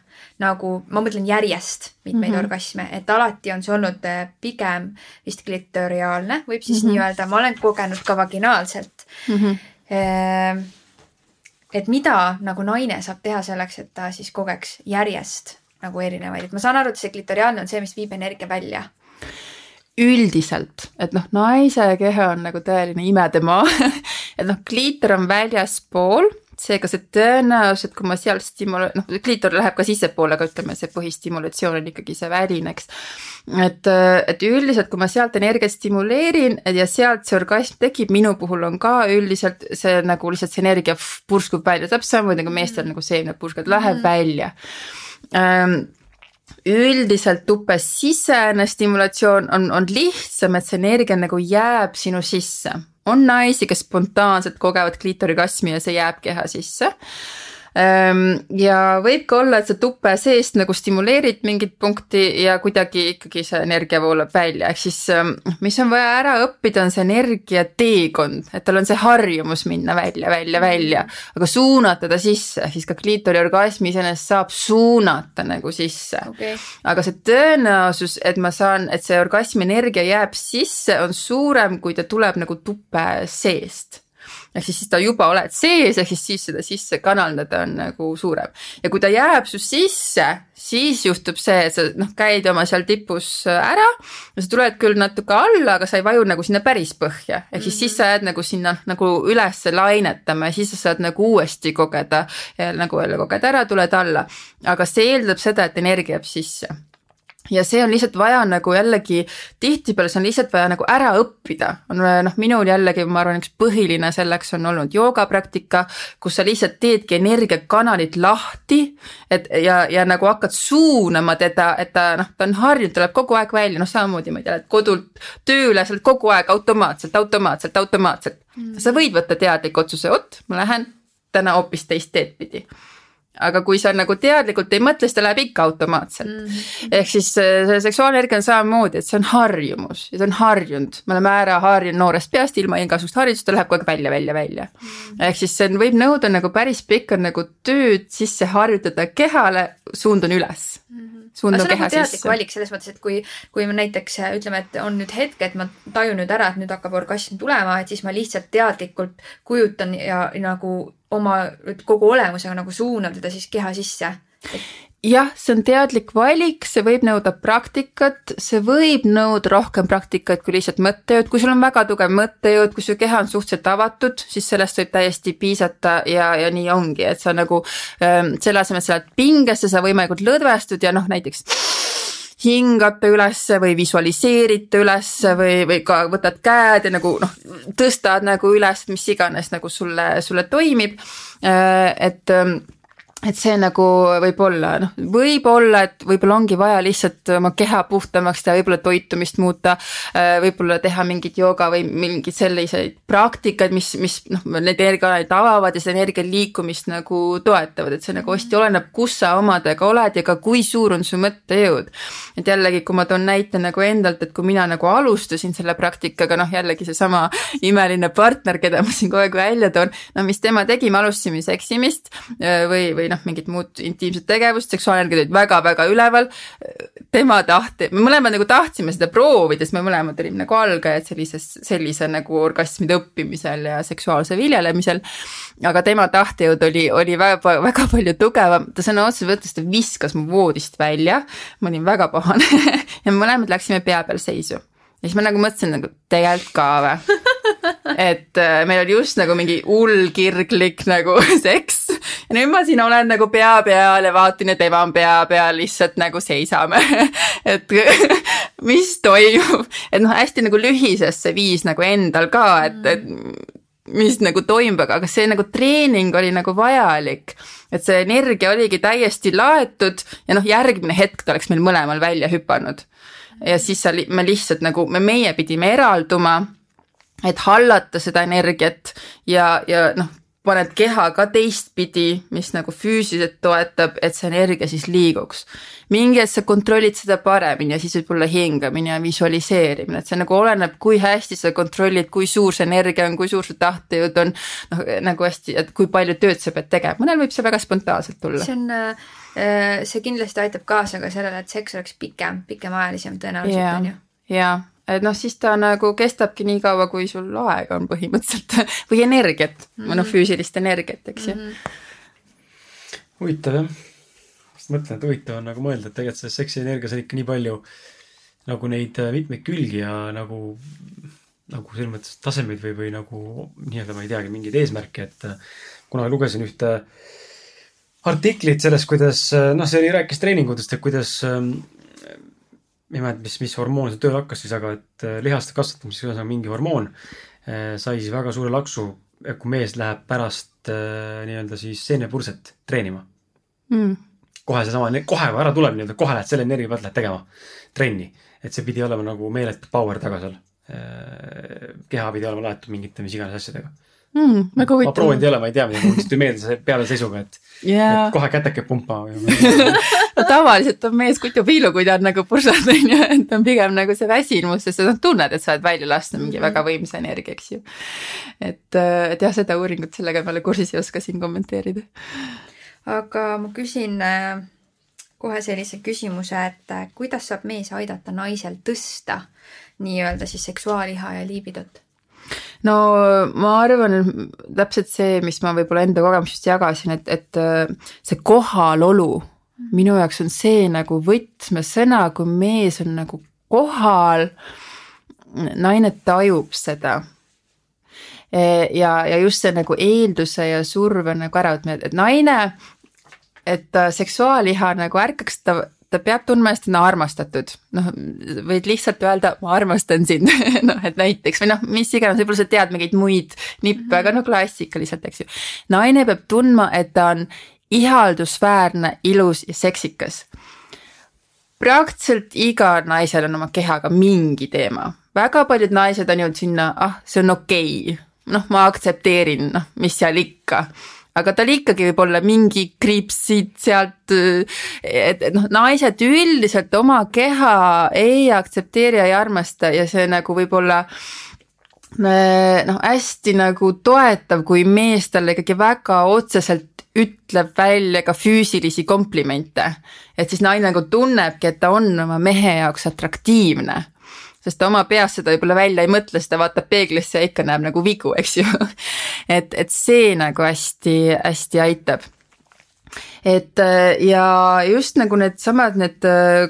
S2: nagu, ma mõtlen järjest mitmeid mm -hmm. orgasme, et alati on see olnud äh, pigem vist klitoriaalne, võib siis mm -hmm. nii öelda, ma olen kogenud ka vaginaalselt mm. -hmm. et mida nagu naine saab teha selleks, et ta siis kogeks järjest nagu erinevaid, et ma saan aru, et see klitoriaalne on see, mis viib energia välja
S3: üldiselt, et noh, naise keha on nagu tõeline imedemaa et noh, kliitor on väljaspool, seega see tõenäosus, et kui ma seal stimula-, noh, kliitor läheb ka sissepoole, aga ütleme, see põhistimulatsioon on ikkagi see väline, eks. et, et üldiselt, kui ma sealt energiat stimuleerin ja sealt see orgasm tekib, minu puhul on ka üldiselt see nagu lihtsalt see energia purskub välja, täpselt samamoodi nagu meestel mm. nagu seemned purskavad, läheb mm. välja ähm, üldiselt tupes sisene stimulatsioon on, on lihtsam, et see energia nagu jääb sinu sisse. on naisi, kes spontaanselt kogevad kliitorikasmi ja see jääb keha sisse ja võib ka olla, et sa tupe seest nagu stimuleerid mingit punkti ja kuidagi ikkagi see energia voolab välja, ehk siis ehm, mis on vaja ära õppida, on see energia teekond, et tal on see harjumus minna välja, välja, välja, aga suunata ta sisse, siis ka kliitori orgasmi iseenesest saab suunata nagu sisse. Okay.. aga see tõenäosus, et ma saan, et see orgasmi energia jääb sisse, on suurem, kui ta tuleb nagu tupe seest ehk siis, siis ta juba oled sees, ehk siis, siis seda sisse kanaldada on nagu suurem. ja kui ta jääb su sisse, siis juhtub see, et sa noh, käid oma seal tipus ära ja sa tuled küll natuke alla, aga sa ei vaju nagu sinna päris põhja. ehk siis mm, -hmm. siis sa jääd nagu sinna nagu üles lainetama ja siis sa saad nagu uuesti kogeda nagu jälle koged ära, tuled alla. aga see eeldab seda, et energia jääb sisse ja see on lihtsalt vaja nagu jällegi, tihtipeale see on lihtsalt vaja nagu ära õppida, on noh, minul jällegi, ma arvan, üks põhiline selleks on olnud joogapraktika, kus sa lihtsalt teedki energiakanalid lahti, et ja, ja nagu hakkad suunama teda, et ta noh, ta on harjunud, tuleb kogu aeg välja, noh samamoodi ma ei tea, lähed kodult tööle, sa oled kogu aeg automaatselt, automaatselt, automaatselt. Mm.. sa võid võtta teadliku otsuse, vot ma lähen täna hoopis teist teed pidi aga kui sa nagu teadlikult ei mõtle, siis ta läheb ikka automaatselt mm. -hmm. ehk siis see seksuaalenergia on samamoodi, et see on harjumus ja ta on harjunud, me oleme ära harjunud noorest peast ilma igasugust harjutust, ta läheb kogu aeg välja, välja, välja mm. -hmm. ehk siis see võib nõuda nagu päris pikka nagu tööd sisse harjutada kehale, suund on üles mm. -hmm
S2: suunda keha nagu sisse. valik selles mõttes, et kui, kui me näiteks ütleme, et on nüüd hetk, et ma tajun nüüd ära, et nüüd hakkab orgasm tulema, et siis ma lihtsalt teadlikult kujutan ja nagu oma kogu olemusega nagu suunab teda siis keha sisse.
S3: Jah, see on teadlik valik, see võib nõuda praktikat, see võib nõuda rohkem praktikat kui lihtsalt mõttejõud, kui sul on väga tugev mõttejõud, kui su keha on suhteliselt avatud, siis sellest võib täiesti piisata ja, ja nii ongi, et sa nagu ähm, selle asemel, et sa lähed pingesse, sa võimalikult lõdvestud ja noh, näiteks hingate ülesse või visualiseerite ülesse või, või ka võtad käed ja nagu noh, tõstad nagu üles, mis iganes nagu sulle, sulle toimib. Äh, et ähm, et see nagu võib-olla noh, võib-olla, et võib-olla ongi vaja lihtsalt oma keha puhtamaks teha, võib-olla toitumist muuta, äh, võib-olla teha mingit jooga või mingeid selliseid praktikaid, mis, mis noh, need energiakanalid avavad ja seda energia liikumist nagu toetavad, et see nagu hästi oleneb, kus sa omadega oled ja ka kui suur on su mõttejõud. et jällegi, kui ma toon näite nagu endalt, et kui mina nagu alustasin selle praktikaga, noh jällegi seesama imeline partner, keda ma siin kogu aeg välja toon, no mis tema tegi, me alustasime seksimist äh, või, või või noh, mingit muud intiimset tegevust, seksuaalenergiad olid väga-väga üleval. tema tahti, me mõlemad nagu tahtsime seda proovida, sest me mõlemad olime nagu algajad sellises, sellise nagu orgasmide õppimisel ja seksuaalse viljelemisel. aga tema tahtejõud oli, oli väga, väga palju tugevam, ta sõna otseses mõttes, ta viskas mu voodist välja. ma olin väga pahane ja mõlemad läksime pea peal seisu ja siis ma nagu mõtlesin nagu tegelikult ka või et äh, meil oli just nagu mingi hull kirglik nagu seks ja nüüd ma siin olen nagu pea peal ja vaatan ja tema on pea peal, lihtsalt nagu seisame et mis toimub, et noh, hästi nagu lühises see viis nagu endal ka, et, et mis nagu toimub, aga see nagu treening oli nagu vajalik. et see energia oligi täiesti laetud ja noh, järgmine hetk ta oleks meil mõlemal välja hüpanud. ja siis sa, me lihtsalt nagu, me, meie pidime eralduma, et hallata seda energiat ja, ja noh, paned keha ka teistpidi, mis nagu füüsiliselt toetab, et see energia siis liiguks. mingi hetk sa kontrollid seda paremini ja siis võib-olla hingamine ja visualiseerimine, et see nagu oleneb, kui hästi sa kontrollid, kui suur see energia on, kui suur su tahtejõud on. noh, nagu hästi, et kui palju tööd sa pead tegema, mõnel võib see väga spontaanselt tulla.
S2: see on äh, see kindlasti aitab kaasa ka sellele, et seks oleks pikem, pikemaajalisem tõenäoliselt on ju.
S3: jaa, et noh, siis ta nagu kestabki nii kaua, kui sul aega on põhimõtteliselt või energiat mm, -hmm. või noh, mhm. füüsilist energiat, eks ju mm
S1: -hmm.. huvitav jah, just mõtlen, et huvitav on nagu mõelda, et tegelikult selles seksienergias on ikka nii palju nagu neid äh, mitmeid külgi ja nagu, nagu selles mõttes tasemeid või, või nagu nii-öelda ma ei teagi, mingeid eesmärke, et äh, kunagi lugesin ühte artiklit sellest, kuidas äh, noh, see oli, rääkis treeningutest, et kuidas ähm, ei mäleta, mis, mis hormoon seal tööle hakkas siis, aga et äh, lihaste kasvatamiseks ühesõnaga mingi hormoon äh, sai siis väga suure laksu, kui mees läheb pärast äh, nii-öelda siis seenepurset treenima mm.. kohe seesama, kohe ära tuleb nii-öelda, kohe lähed selle energia pealt lähed tegema trenni. et see pidi olema nagu meeletu power taga seal. keha pidi olema laetud mingite mis iganes asjadega
S3: mm,. väga huvitav.
S1: ma proovinud ei ole, ma ei tea, mul lihtsalt tuli meelde see pealeseisuga, et yeah., et kohe käteke pumpama
S3: no tavaliselt on mees kutupiilu, kui ta on nagu pursas, on ju, et on pigem nagu see väsimus, sest sa tunned, et sa oled välja lasknud mingi mm -hmm. väga võimsa energia, eks ju. et, äh, et jah, seda uuringut sellega ma ei ole kursis, ei oska siin kommenteerida.
S2: aga ma küsin äh, kohe sellise küsimuse, et äh, kuidas saab mees aidata naisel tõsta nii-öelda siis seksuaaliha ja liibidot
S3: no ma arvan, et täpselt see, mis ma võib-olla enda kogemusest jagasin, et, et äh, see kohalolu minu jaoks on see nagu võtmesõna, kui mees on nagu kohal, naine tajub seda. E, ja, ja just see nagu eelduse ja surve nagu äravõtmine, et naine, et seksuaaliha nagu ärkaks ta ta peab tundma ennast täna armastatud, noh, võid lihtsalt öelda, ma armastan sind noh, et näiteks või noh, mis iganes, võib-olla sa tead mingeid muid nippe mm, -hmm. aga no klassikaliselt, eks ju. naine peab tundma, et ta on ihaldusväärne, ilus ja seksikas. praktiliselt igal naisel on oma kehaga mingi teema, väga paljud naised on jõudnud sinna, ah, see on okei okay., noh, ma aktsepteerin, noh, mis seal ikka aga tal ikkagi võib olla mingi kriips siit-sealt, et, et noh, naised üldiselt oma keha ei aktsepteeri ja ei armasta ja see nagu võib-olla noh, hästi nagu toetav, kui mees talle ikkagi väga otseselt ütleb välja ka füüsilisi komplimente. et siis naine nagu tunnebki, et ta on oma mehe jaoks atraktiivne sest ta oma peas seda võib-olla välja ei mõtle, sest ta vaatab peeglisse ja ikka näeb nagu vigu, eks ju. et, et see nagu hästi-hästi aitab et ja just nagu needsamad need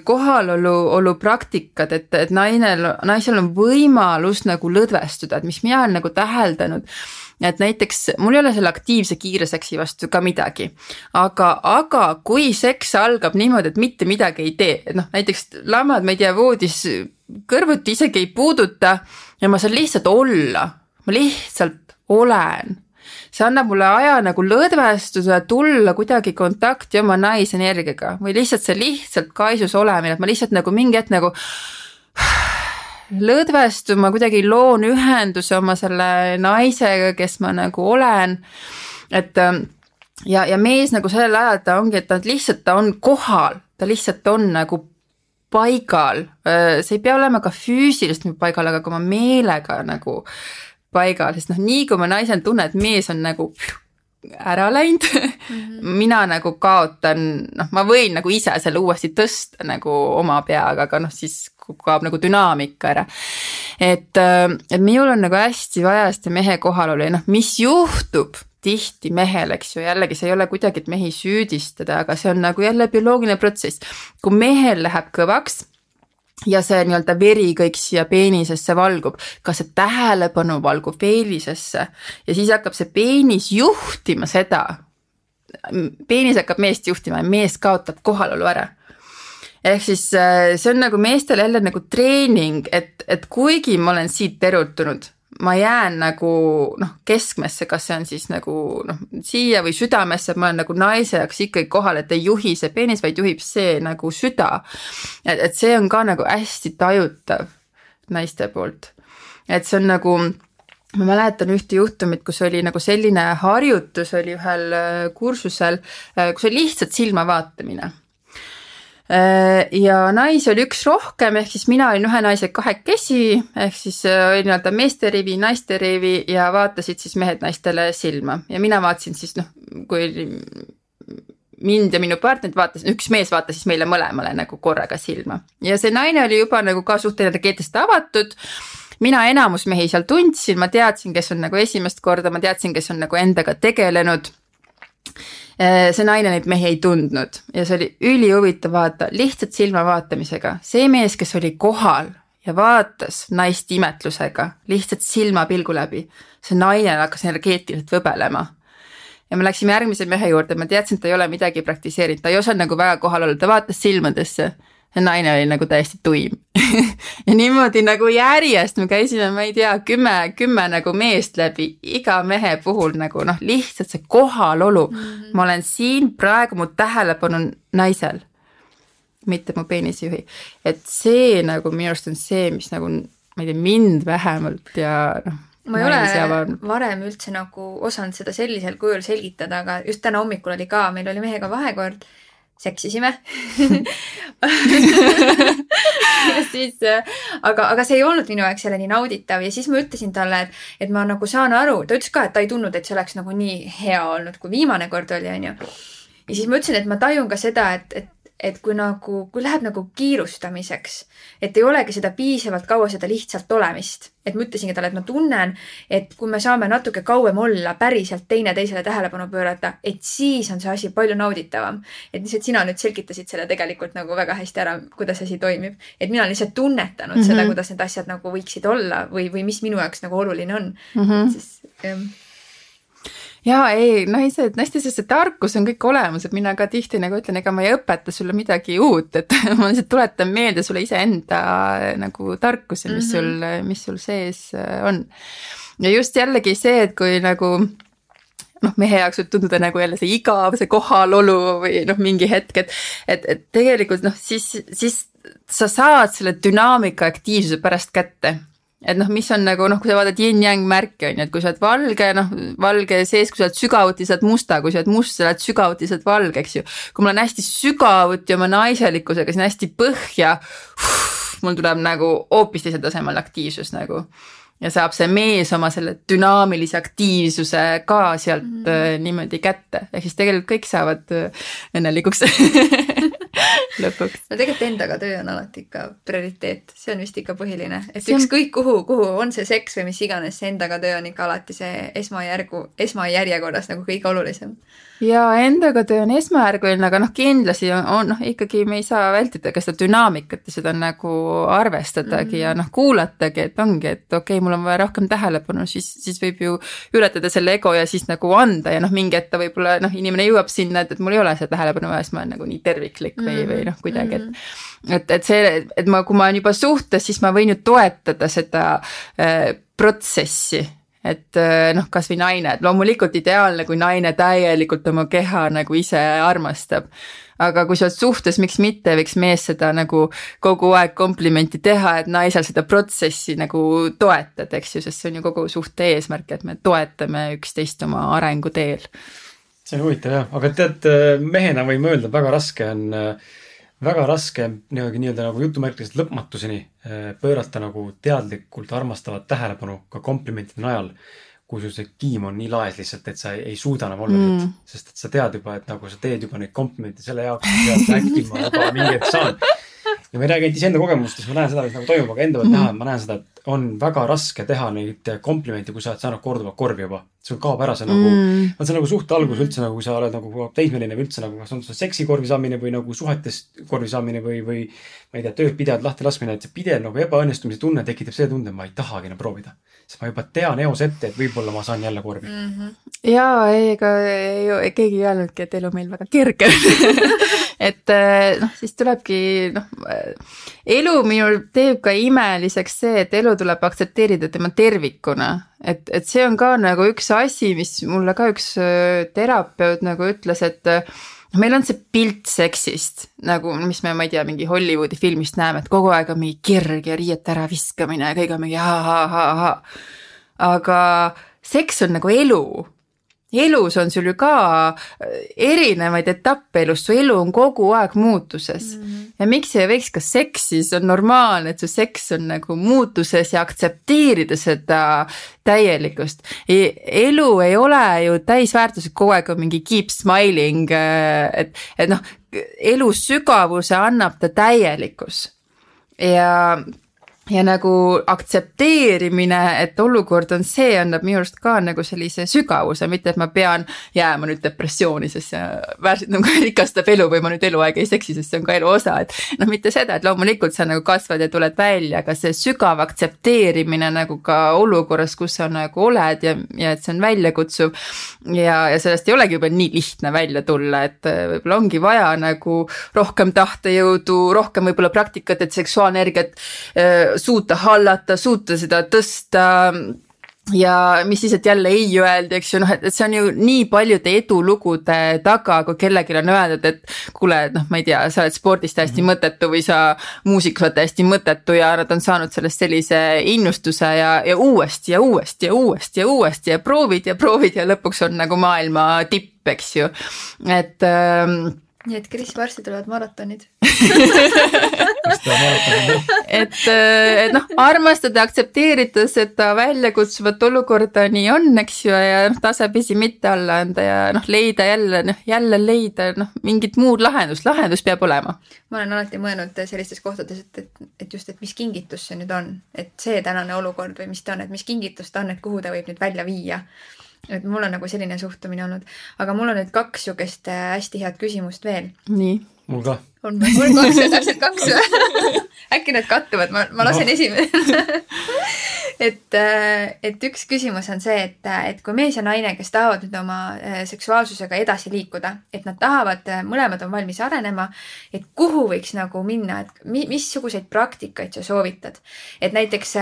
S3: kohalolu, olu praktikad, et, et nainel, naisel on võimalus nagu lõdvestuda, et mis mina olen nagu täheldanud et näiteks mul ei ole selle aktiivse kiire seksi vastu ka midagi. aga, aga kui seks algab niimoodi, et mitte midagi ei tee, et noh, näiteks lamad, ma ei tea, voodis kõrvuti isegi ei puuduta ja ma saan lihtsalt olla, ma lihtsalt olen see annab mulle aja nagu lõdvestuda, tulla kuidagi kontakti oma naisenergiaga või lihtsalt see lihtsalt kaisus olemine, et ma lihtsalt nagu mingi hetk nagu lõdvestuma, kuidagi loon ühenduse oma selle naisega, kes ma nagu olen. et ähm, ja, ja mees nagu sellel ajal ta ongi, et ta lihtsalt, ta on kohal, ta lihtsalt on nagu paigal, äh, see ei pea olema ka füüsiliselt paigal, aga ka oma meelega nagu paigal, sest noh, nii kui ma naisena tunnen, et mees on nagu ära läinud mm, -hmm. mina nagu kaotan, noh, ma võin nagu ise selle uuesti tõsta nagu oma peaga, aga noh, siis kaob nagu dünaamika ära. et, äh, et minul on nagu hästi vaja seda mehe kohalolu ja noh, mis juhtub tihti mehel, eks ju, jällegi see ei ole kuidagi, et mehi süüdistada, aga see on nagu jälle bioloogiline protsess. kui mehel läheb kõvaks ja see nii-öelda veri kõik siia peenisesse valgub, ka see tähelepanu valgub peenisesse? Ja siis hakkab see peenis juhtima seda, peenis hakkab meest juhtima ja mees kaotab kohalolu ära. Ehk siis äh, see on nagu meestele jälle nagu treening, et, et kuigi ma olen siit erutunud, ma jään nagu noh, keskmesse, kas see on siis nagu noh, siia või südamesse, et ma olen nagu naise jaoks ikkagi kohal, et ei juhi see peenis, vaid juhib see nagu süda. et, et see on ka nagu hästi tajutav naiste poolt. et see on nagu ma mäletan ühte juhtumit, kus oli nagu selline harjutus oli ühel äh, kursusel, äh, kus oli lihtsalt silma vaatamine ja naisi oli üks rohkem, ehk siis mina olin ühe naise kahekesi, ehk siis äh, oli nii-öelda meeste rivi, naiste rivi ja vaatasid siis mehed naistele silma. Ja mina vaatasin siis noh, kui mind ja minu partnerit vaatas, üks mees vaatas siis meile mõlemale nagu korraga silma. Ja see naine oli juba nagu ka suht energeetiliselt avatud. Mina enamus mehi seal tundsin, ma teadsin, kes on nagu esimest korda, ma teadsin, kes on nagu endaga tegelenud. Äh, see naine neid mehi ei tundnud ja see oli ülihuvitav vaata, lihtsalt silma vaatamisega, see mees, kes oli kohal ja vaatas naist imetlusega lihtsalt silmapilgu läbi, see naine hakkas energeetiliselt võbelema. Ja me läksime järgmise mehe juurde, ma teadsin, et ta ei ole midagi praktiseerinud, ta ei osanud nagu väga kohal olla, ta vaatas silmadesse see naine oli nagu täiesti tuim ja niimoodi nagu järjest me käisime, ma ei tea, kümme, kümme nagu meest läbi iga mehe puhul nagu noh, lihtsalt see kohalolu mm. -hmm. ma olen siin praegu, mu tähelepanu on naisel, mitte mu peenisjuhi. et see nagu minu arust on see, mis nagu ma ei tea, mind vähemalt ja noh
S2: ma ei ole varem üldse nagu osanud seda sellisel kujul selgitada, aga just täna hommikul oli ka, meil oli mehega vahekord seksisime siis, äh, aga, aga see ei olnud minu jaoks jälle nii nauditav ja siis ma ütlesin talle, et, et ma nagu saan aru, ta ütles ka, et ta ei tundnud, et see oleks nagu nii hea olnud, kui viimane kord oli, onju. ja siis ma ütlesin, et ma tajun ka seda, et, et et kui nagu, kui läheb nagu kiirustamiseks, et ei olegi seda piisavalt kaua seda lihtsalt olemist. et ma ütlesingi talle, et ma tunnen, et kui me saame natuke kauem olla, päriselt teineteisele tähelepanu pöörata, et siis on see asi palju nauditavam. et lihtsalt sina nüüd selgitasid selle tegelikult nagu väga hästi ära, kuidas asi toimib. et mina olen lihtsalt tunnetanud mm -hmm. seda, kuidas need asjad nagu võiksid olla või, või mis minu jaoks nagu oluline on mm. -hmm. et siis jah
S3: ja ei, naised, naiste sees see tarkus on kõik olemas, et mina ka tihti nagu ütlen, ega ma ei õpeta sulle midagi uut, et ma lihtsalt tuletan meelde sulle iseenda nagu tarkusi, mis mm -hmm. sul, mis sul sees äh, on. ja just jällegi see, et kui nagu noh, mehe jaoks võib tunduda nagu jälle see igav, see kohalolu või noh, mingi hetk, et, et, et tegelikult noh, siis, siis sa saad selle dünaamika aktiivsuse pärast kätte et noh, mis on nagu noh, kui sa vaatad yin-yang märki on ju, et kui sa oled valge, noh valge sees, kui sa oled sügavuti, sa oled musta, kui sa oled must, sa oled sügavuti, sa oled valge, eks ju. kui ma olen hästi sügavuti oma naiselikkusega, siin hästi põhja, mul tuleb nagu hoopis teisel tasemel aktiivsus nagu ja saab see mees oma selle dünaamilise aktiivsuse ka sealt mm. -hmm. niimoodi kätte, ehk siis tegelikult kõik saavad äh, õnnelikuks lõpuks.
S2: no tegelikult endaga töö on alati ikka prioriteet, see on vist ikka põhiline, et see ükskõik kuhu, kuhu on see seks või mis iganes, see endaga töö on ikka alati see esmajärgu, esmajärjekorras nagu kõige olulisem
S3: ja endaga töö on esmajärguline, aga noh, kindlasti on, on noh, ikkagi me ei saa vältida ka seda dünaamikat ja seda nagu arvestadagi mm -hmm. ja noh, kuulatagi, et ongi, et okei okay,, mul on vaja rohkem tähelepanu, siis, siis võib ju ületada selle ego ja siis nagu anda ja noh, mingi hetk ta võib-olla noh, inimene jõuab sinna, et, et mul ei ole seda tähelepanu vaja, siis ma olen nagu nii terviklik või mm, -hmm. või noh, kuidagi, et mhm. et, et see, et ma, kui ma olen juba suhtes, siis ma võin ju toetada seda äh, protsessi et äh, noh, kasvõi naine, et loomulikult ideaalne, kui naine täielikult oma keha nagu ise armastab. aga kui sa oled suhtes, miks mitte, võiks mees seda nagu kogu aeg komplimenti teha, et naisel seda protsessi nagu toetada, eks ju, sest see on ju kogu suhte eesmärk, et me toetame üksteist oma arenguteel.
S1: see on huvitav jah, aga tead, mehena võime öelda, väga raske on äh, väga raske niimoodi nii-öelda nagu jutumärkides lõpmatuseni eh, pöörata nagu teadlikult armastavat tähelepanu ka komplimentide najal. kui sul see kiim on nii laes lihtsalt, et sa ei, suuda enam olla mm., sest et sa tead juba, et nagu sa teed juba neid komplimente selle jaoks, et äkki ma juba mingi hetk saan. ja ma ei räägi ainult iseenda kogemustest, ma näen seda, mis nagu toimub, aga enda pealt mm. näha, ma näen seda, et on väga raske teha neid komplimente, kui sa oled saanud korduvalt korvi juba sul kaob ära see nagu mm., see nagu suhte algus üldse nagu, kui sa oled nagu teismeline või üldse nagu, kas on see seksikorvi saamine või nagu suhetes korvi saamine või, või ma ei tea, tööd pidevalt lahti laskmine, et see pidev nagu ebaõnnestumise tunne tekitab selle tunde, ma ei tahagi enam proovida. sest ma juba tean eos ette, et võib-olla ma saan jälle korvi mm.
S3: -hmm. jaa, ei, ega ei, keegi ei öelnudki, et elu meil väga kerge et eh, noh, siis tulebki noh, elu minul teeb ka imeliseks see, et elu tuleb aktsepteerida tema tervikuna et, et see on ka nagu üks asi, mis mulle ka üks äh, terapeut nagu ütles, et noh, meil on see pilt seksist nagu, mis me, ma ei tea, mingi Hollywoodi filmist näeme, et kogu aeg on mingi kirg ja riiete äraviskamine ja kõik on mingi ha-ha-ha-ha. aga seks on nagu elu elus on sul ju ka äh, erinevaid etappe elus, su elu on kogu aeg muutuses mm. -hmm. ja miks ei võiks ka seksis, on normaalne, et su seks on nagu muutuses ja aktsepteerida seda täielikkust. E, elu ei ole ju täisväärtuslik, kogu aeg on mingi keep smiling, äh, et, et noh, elu sügavuse annab ta täielikkus ja ja nagu aktsepteerimine, et olukord on see, annab minu arust ka nagu sellise sügavuse, mitte et ma pean jääma nüüd depressiooni, sest see väärselt nagu rikastab elu või ma nüüd eluaeg ei seksi, sest see on ka elu osa, et noh, mitte seda, et loomulikult sa nagu kasvad ja tuled välja, aga see sügav aktsepteerimine nagu ka olukorras, kus sa nagu oled ja, ja et see on väljakutsuv. ja, ja sellest ei olegi juba nii lihtne välja tulla, et võib-olla ongi vaja nagu rohkem tahtejõudu, rohkem võib-olla praktikat, et seksuaalenergiat äh, suuta hallata, suuta seda tõsta ja mis siis, et jälle ei öeldi, eks ju, noh, et, et see on ju nii paljude edulugude taga, kui kellelgi on öeldud, et kuule, noh, ma ei tea, sa oled spordis täiesti mm -hmm. mõttetu või sa muusikas oled täiesti mõttetu ja nad on saanud sellest sellise innustuse ja, ja uuesti ja uuesti ja uuesti ja uuesti ja proovid ja proovid ja lõpuks on nagu maailma tipp, eks ju, et ähm,
S2: nii et Kris, varsti tulevad maratonid.
S3: Et, äh, et noh, armastada, aktsepteerida seda väljakutsuvat olukorda nii on, eks ju, ja noh, tasapisi mitte alla anda ja noh, leida jälle, noh jälle leida noh, mingit muud lahendust, lahendus peab olema.
S2: ma olen alati mõelnud sellistes kohtades, et, et, et just, et mis kingitus see nüüd on, et see tänane olukord või mis ta on, et mis kingitus ta on, et kuhu ta võib nüüd välja viia et mul on nagu selline suhtumine olnud, aga mul on nüüd kaks niisugust äh, hästi head küsimust veel.
S3: nii.
S1: mul ka.
S2: On või? mul kaks, täpselt kaks äkki need kattuvad, ma, ma lasen no. esimene et, äh, et üks küsimus on see, et, et kui mees ja naine, kes tahavad nüüd oma äh, seksuaalsusega edasi liikuda, et nad tahavad, mõlemad on valmis arenema, et kuhu võiks nagu minna, et mi, missuguseid praktikaid sa soovitad? et näiteks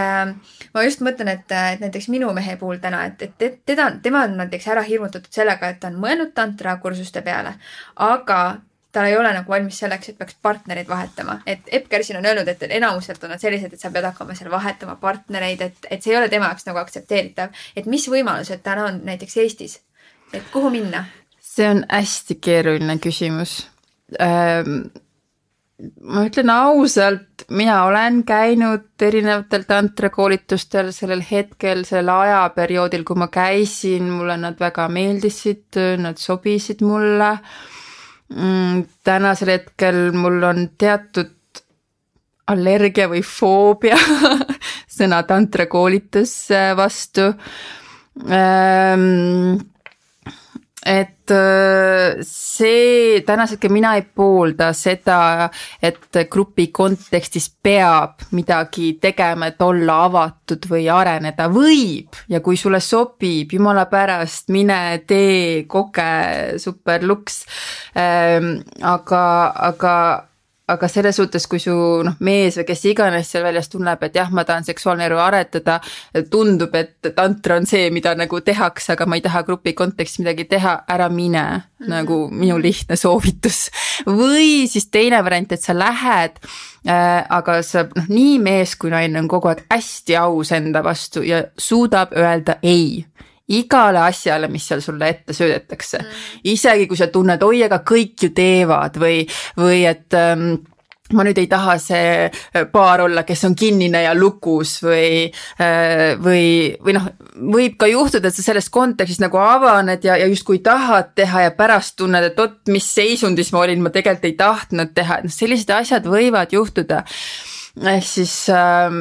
S2: ma just mõtlen, et, et näiteks minu mehe puhul täna, et, et teda, tema on näiteks ära hirmutatud sellega, et ta on mõelnud tantrakursuste peale, aga ta ei ole nagu valmis selleks, et peaks partnereid vahetama. et Epp Kärsin on öelnud, et enamuselt on nad sellised, et sa pead hakkama seal vahetama partnereid, et, et see ei ole tema jaoks nagu aktsepteeritav. et mis võimalused täna on näiteks Eestis, et kuhu minna?
S3: see on hästi keeruline küsimus ähm ma ütlen ausalt, mina olen käinud erinevatel tantrakoolitustel sellel hetkel, sellel ajaperioodil, kui ma käisin, mulle nad väga meeldisid, nad sobisid mulle mm,? tänasel hetkel mul on teatud allergia või foobia sõna tantrakoolitus vastu ähm, et äh, see, hetkel mina ei poolda seda, et grupi kontekstis peab midagi tegema, et olla avatud või areneda, võib ja kui sulle sobib, jumala pärast, mine tee, koge, super luks. Ähm, aga, aga aga selles suhtes, kui su noh, mees või kes iganes seal väljas tunneb, et jah, ma tahan seksuaalne elu aretada, tundub, et tantra on see, mida nagu tehakse, aga ma ei taha grupi kontekstis midagi teha, ära mine mm, -hmm. nagu minu lihtne soovitus. või siis teine variant, et sa lähed äh,, aga sa noh, nii mees kui naine on kogu aeg hästi aus enda vastu ja suudab öelda ei igale asjale, mis seal sulle ette söödetakse. Mm.. isegi kui sa tunned, oi, aga kõik ju teevad või, või et ähm, ma nüüd ei taha see paar olla, kes on kinnine ja lukus või, äh, või, või noh, võib ka juhtuda, et sa selles kontekstis nagu avaned ja, ja justkui tahad teha ja pärast tunned, et vot, mis seisundis ma olin, ma tegelikult ei tahtnud teha, et noh, sellised asjad võivad juhtuda. ehk siis äh,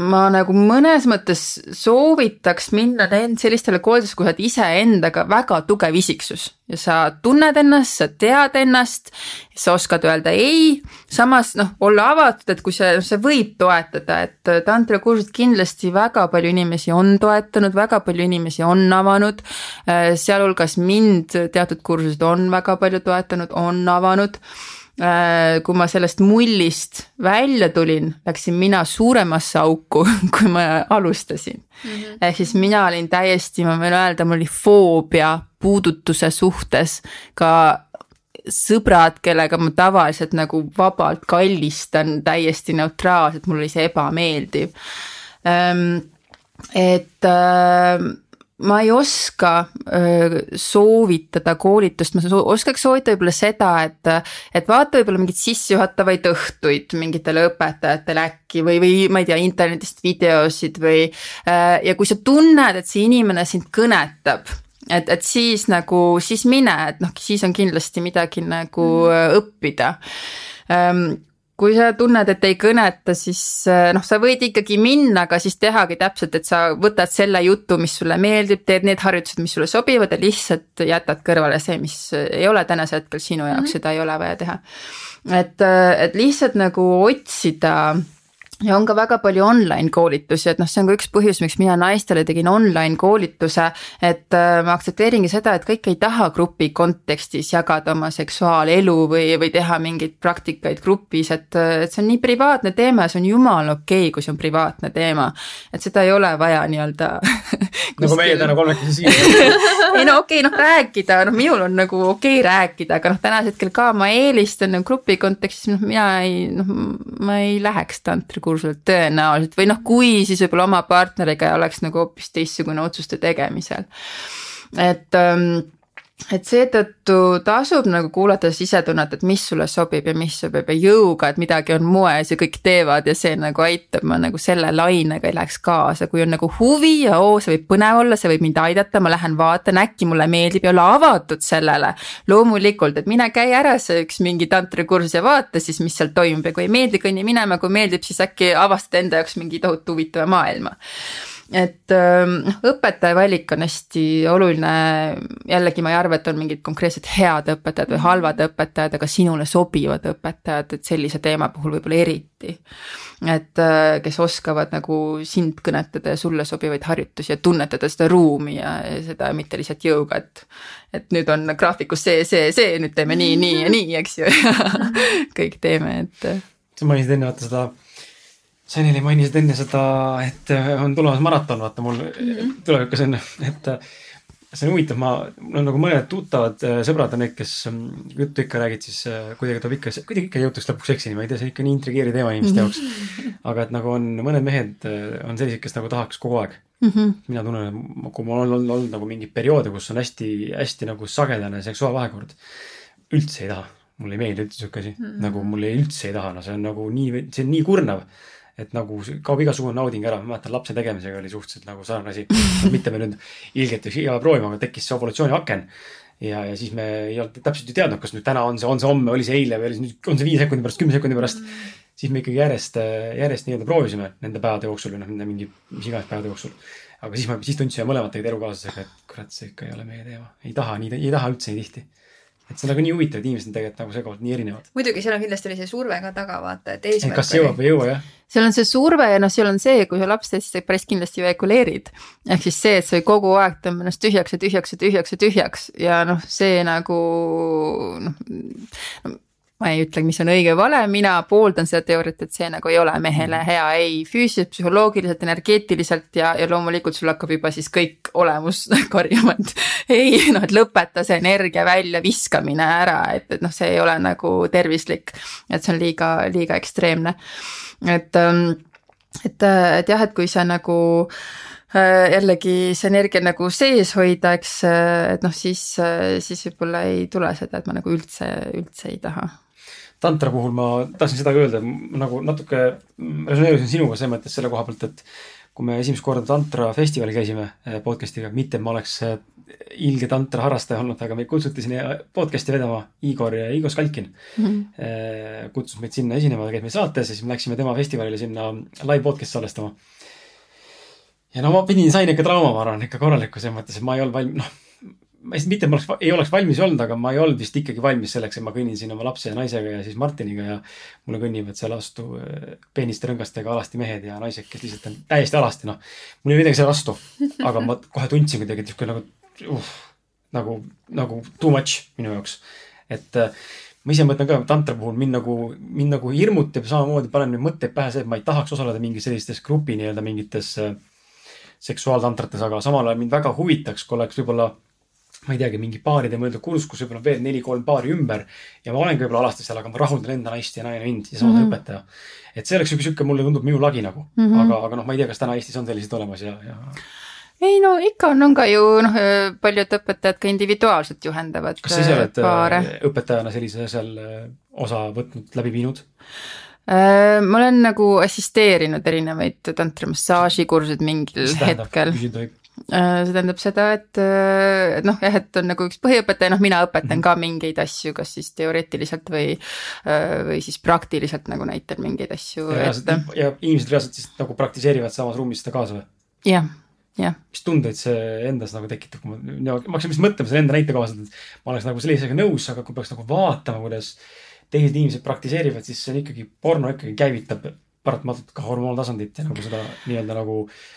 S3: ma nagu mõnes mõttes soovitaks minna sellistele koolidesse, kui sa oled iseendaga väga tugev isiksus. Ja sa tunned ennast, sa tead ennast, sa oskad öelda ei, samas noh, olla avatud, et kui see, see võib toetada, et tantrakursused kindlasti väga palju inimesi on toetanud, väga palju inimesi on avanud, sealhulgas mind teatud kursused on väga palju toetanud, on avanud. Äh, kui ma sellest mullist välja tulin, läksin mina suuremasse auku, kui ma alustasin mm. -hmm. ehk siis mina olin täiesti, ma võin öelda, mul oli foobia puudutuse suhtes ka sõbrad, kellega ma tavaliselt nagu vabalt kallistan, täiesti neutraalselt, mul oli see ebameeldiv. Ähm, et äh, ma ei oska soovitada koolitust, ma oskaks soovitada võib-olla seda, et, et vaata võib-olla mingeid sissejuhatavaid õhtuid mingitele õpetajatele äkki või, või ma ei tea, internetist videosid või. ja kui sa tunned, et see inimene sind kõnetab, et, et siis nagu, siis mine, et noh, siis on kindlasti midagi nagu mm. õppida kui sa tunned, et ei kõneta, siis eh, noh, sa võid ikkagi minna, aga siis tehagi täpselt, et sa võtad selle jutu, mis sulle meeldib, teed need harjutused, mis sulle sobivad ja lihtsalt jätad kõrvale see, mis ei ole tänasel hetkel sinu jaoks mm, -hmm. seda ei ole vaja teha. et, eh, et lihtsalt nagu otsida ja on ka väga palju online koolitusi, et noh, see on ka üks põhjus, miks mina naistele tegin online koolituse. et äh, ma aktsepteeringi seda, et kõik ei taha grupi kontekstis jagada oma seksuaalelu või, või teha mingeid praktikaid grupis, et, et see on nii privaatne teema ja see on jumala okei okay,, kui see on privaatne teema. et seda ei ole vaja nii-öelda
S1: nagu meie täna kolmekesi siin
S3: ei no okei okay,, noh rääkida, noh minul on nagu okei okay rääkida, aga noh, tänasel hetkel ka ma eelistan nagu grupi kontekstis, noh mina ei, noh ma ei läheks tantrikursusele kursuselt tõenäoliselt või noh, kui siis võib-olla oma partneriga oleks nagu hoopis teistsugune otsuste tegemisel. et ähm, et seetõttu tasub nagu kuulata sisetunnet, et mis sulle sobib ja mis sobib ja jõuga, et midagi on moes ja kõik teevad ja see nagu aitab, ma nagu selle lainega ei läheks kaasa, kui on nagu huvi ja oo, see võib põnev olla, see võib mind aidata, ma lähen vaatan, äkki mulle meeldib ja olla avatud sellele. loomulikult, et mine käi ära see üks mingi tantrikursus ja vaata siis, mis seal toimub ja kui ei meeldi, kõnni minema, kui meeldib, siis äkki avastad enda jaoks mingi tohutu huvitava maailma et ähm, noh, õpetaja valik on hästi oluline, jällegi ma ei arva, et on mingid konkreetselt head õpetajad või halvad õpetajad, aga sinule sobivad õpetajad, et sellise teema puhul võib-olla eriti. et äh, kes oskavad nagu sind kõnetada ja sulle sobivaid harjutusi ja tunnetada seda ruumi ja, ja seda mitte lihtsalt jõuga, et et nüüd on graafikus see, see, see, nüüd teeme nii, nii ja nii, eks ju kõik teeme, et.
S1: sa mainisid enne vaata seda Saneli mainisid enne seda, et on tulemas maraton, vaata mul mm -hmm. tulevikus on, et see on huvitav, ma, mul on nagu mõned tuttavad äh, sõbrad on need, kes mm, juttu ikka räägid, siis äh, kuidagi tuleb ikka, kuidagi ikka jõutakse lõpuks seksini, ma ei tea, see on ikka nii intrigeeriv teema inimeste jaoks. -hmm. aga et nagu on mõned mehed äh, on sellised, kes nagu tahaks kogu aeg mm. -hmm. mina tunnen, kui mul on olnud, olnud nagu mingeid perioode, kus on hästi, hästi nagu sagedane seksuaalvahekord. üldse ei taha, mulle ei meeldi üldse sihuke asi mm, -hmm. nagu mulle üldse ei taha, no see on nagu nii, see on nii kurnav et nagu kaob igasugune nauding ära, ma mäletan lapse tegemisega oli suhteliselt nagu sarnane asi. Mitte me nüüd ilgelt ei pea proovima, aga tekkis see ovulatsiooni aken. ja, ja siis me ei olnud täpselt ju teadnud, kas nüüd täna on see, on see homme, oli see eile või oli see nüüd, on see viie sekundi pärast, kümne sekundi pärast. Mm.. siis me ikkagi järjest, järjest nii-öelda proovisime nende päevade jooksul või noh, nende mingi mis iganes päevade jooksul. aga siis me, siis tundsime mõlemad tegelikult elukaaslasega, et kurat, see ikka ei ole meie teema, ei taha nii, ei taha üldse nii tihti et see on nagu nii huvitav, et inimesed on tegelikult nagu segavalt nii erinevad.
S2: muidugi, seal on kindlasti oli see surve ka taga, vaata, et eesmärk.
S1: kas jõuab või ei jõua, jah.
S3: seal on see surve ja noh, seal on see, kui sa laps teed, siis sa päris kindlasti ejakuleerid. ehk siis see, et sa kogu aeg tõmbad ennast tühjaks ja tühjaks ja tühjaks ja tühjaks ja noh, see nagu noh ma ei ütle, mis on õige või vale, mina pooldan seda teooriat, et see nagu ei ole mehele mm. hea ei füüsiliselt, psühholoogiliselt, energeetiliselt ja, ja loomulikult sul hakkab juba siis kõik olemus karjuma, et ei noh, et lõpeta see energia väljaviskamine ära, et, et noh, see ei ole nagu tervislik. et see on liiga, liiga ekstreemne. et, ähm, et, et jah, et kui sa nagu äh, jällegi see energia nagu sees hoida, eks, et noh, siis, siis võib-olla ei tule seda, et ma nagu üldse, üldse ei taha
S1: tantra puhul ma tahtsin seda ka öelda, nagu natuke resoneerusin sinuga selles mõttes selle koha pealt, et kui me esimest korda tantra festivalil käisime eh, podcast'iga, mitte ma oleks eh, ilge tantra harrastaja olnud, aga meid kutsuti sinna podcast'i vedama Igor ja Igor Skalkin mm. -hmm. kutsus meid sinna esinema, käis meil saates ja siis me läksime tema festivalile sinna live podcast'i salvestama. ja no ma pidin, sain ikka trauma, ma arvan, ikka korralikku selles mõttes, et ma ei olnud valmis, noh ma ei, mitte ma oleks, ei oleks valmis olnud, aga ma ei olnud vist ikkagi valmis selleks, et ma kõnnin siin oma lapse ja naisega ja siis Martiniga ja mulle kõnnivad seal vastu äh, peeniste rõngastega alasti mehed ja naised, kes lihtsalt on täiesti alasti, noh. mul ei ole midagi selle vastu, aga ma kohe tundsin kuidagi, et niisugune nagu uh, nagu, nagu too much minu jaoks. et äh, ma ise mõtlen ka tantra puhul mind nagu, mind nagu hirmutab samamoodi, paneb neid mõtteid pähe see, et ma ei tahaks osaleda mingis sellistes grupi nii-öelda mingites äh, seksuaaltantrates, aga samal ajal mind väga huvitaks, kui oleks võib-olla ma ei teagi, mingi paaride mõeldud kursus, kus võib-olla veel neli-kolm paari ümber ja ma olengi võib-olla alasti seal, aga ma rahuldan enda naist ja naine mind ja sama mm -hmm. õpetaja. et see oleks sihuke, sihuke mulle tundub minu lagi nagu mm, -hmm. aga, aga noh, ma ei tea, kas täna Eestis on sellised olemas ja, ja.
S3: ei no ikka on, on ka ju noh, paljud õpetajad ka individuaalselt juhendavad.
S1: kas sa ise oled äh, paare. õpetajana sellise seal äh, osa võtnud, läbi viinud?
S3: Äh, ma olen nagu assisteerinud erinevaid tantramassaažikursusid mingil hetkel. küsida võib Äh, see tähendab seda, et, äh, et noh, jah, et on nagu üks põhiõpetaja, noh, mina õpetan -hmm. ka mingeid asju, kas siis teoreetiliselt või, äh, või siis praktiliselt nagu näitan mingeid asju.
S1: ja, inimesed reaalselt siis nagu praktiseerivad samas ruumis seda kaasa või?
S3: jah, jah.
S1: mis tundeid see endas nagu tekitab, kui ma, ma hakkasin vist mõtlema selle enda näite kohaselt, et ma oleks nagu sellisega nõus, aga kui peaks nagu vaatama, kuidas teised inimesed praktiseerivad, siis see on ikkagi, porno ikkagi käivitab paratamatult ka hormoontasandit ja nagu seda nii-öelda nagu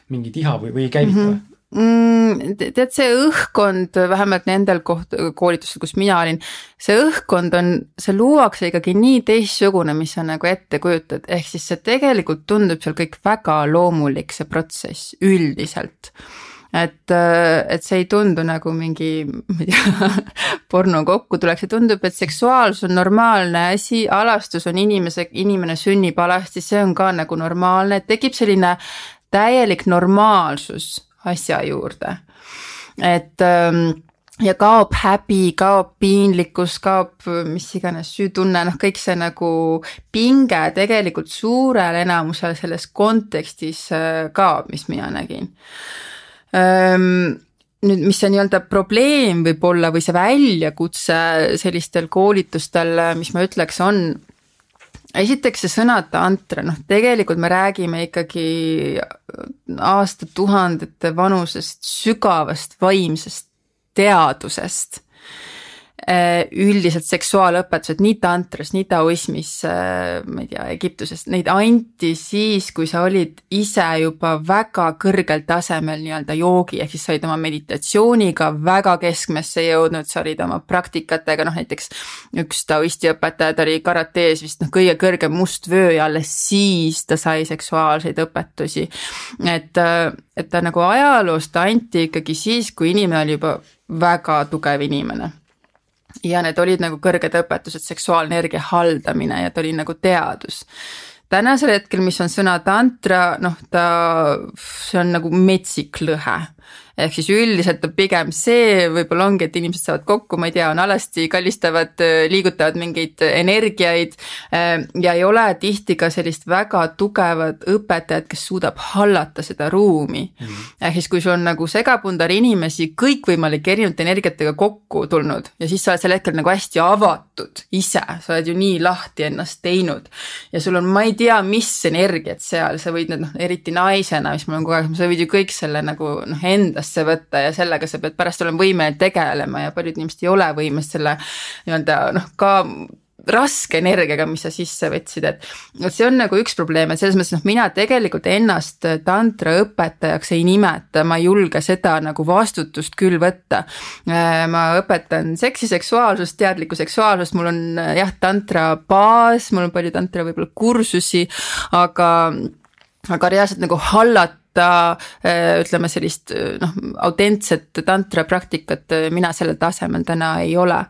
S1: mingit iha või, või ei käivita mm. -hmm
S3: mm,? tead, see õhkkond vähemalt nendel koht-, koolitustel, kus mina olin, see õhkkond on, see luuakse ikkagi nii teistsugune, mis sa nagu ette kujutad, ehk siis see tegelikult tundub seal kõik väga loomulik, see protsess üldiselt et, et see ei tundu nagu mingi, ma ei tea, porno kokkutulek, see tundub, et seksuaalsus on normaalne asi, alastus on inimese, inimene sünnib alasti, see on ka nagu normaalne, tekib selline täielik normaalsus asja juurde. et ähm, ja kaob häbi, kaob piinlikkus, kaob mis iganes süütunne, noh, kõik see nagu pinge tegelikult suurel enamusel selles kontekstis äh, kaob, mis mina nägin ähm, nüüd, mis see nii-öelda probleem võib olla või see väljakutse sellistel koolitustel, mis ma ütleks, on esiteks see sõna tantra, noh tegelikult me räägime ikkagi aastatuhandete vanusest sügavast vaimsest teadusest. Äh, üldiselt seksuaalõpetused nii tantras, nii taoismis, äh, ma ei tea, Egiptuses, neid anti siis, kui sa olid ise juba väga kõrgel tasemel nii-öelda joogi, ehk siis sa olid oma meditatsiooniga väga keskmesse jõudnud, sa olid oma praktikatega, noh näiteks üks taoisti õpetaja, ta oli karates vist noh, kõige kõrgem must vöö ja alles siis ta sai seksuaalseid õpetusi. et, äh, et ta nagu ajaloost anti ikkagi siis, kui inimene oli juba väga tugev inimene ja need olid nagu kõrged õpetused, seksuaalne haldamine ja ta oli nagu teadus. tänasel hetkel, mis on sõna tantra, noh ta, see on nagu metsik lõhe ehk siis üldiselt on pigem see võib-olla ongi, et inimesed saavad kokku, ma ei tea, on alasti, kallistavad, liigutavad mingeid energiaid ja ei ole tihti ka sellist väga tugevat õpetajat, kes suudab hallata seda ruumi mm. -hmm. ehk siis, kui sul on nagu segapundar inimesi kõikvõimalike erinevate energiatega kokku tulnud ja siis sa oled sel hetkel nagu hästi avatud ise, sa oled ju nii lahti ennast teinud ja sul on, ma ei tea, mis energiat seal, sa võid need noh, eriti naisena, mis mul on kogu aeg, sa võid ju kõik selle nagu noh, endas arvesse võtta ja sellega sa pead pärast olema võimeline tegelema ja paljud inimesed ei ole võimelised selle nii-öelda noh, ka raske energiaga, mis sa sisse võtsid, et vot see on nagu üks probleem, et selles mõttes noh, mina tegelikult ennast tantraõpetajaks ei nimeta, ma ei julge seda nagu vastutust küll võtta. ma õpetan seksi, seksuaalsust, teadlikku seksuaalsust, mul on jah, tantra baas, mul on palju tantra võib-olla kursusi, aga aga reaalselt nagu hallata võtta äh, ütleme sellist äh, noh, autentset tantra praktikat äh, mina sellel tasemel täna ei ole.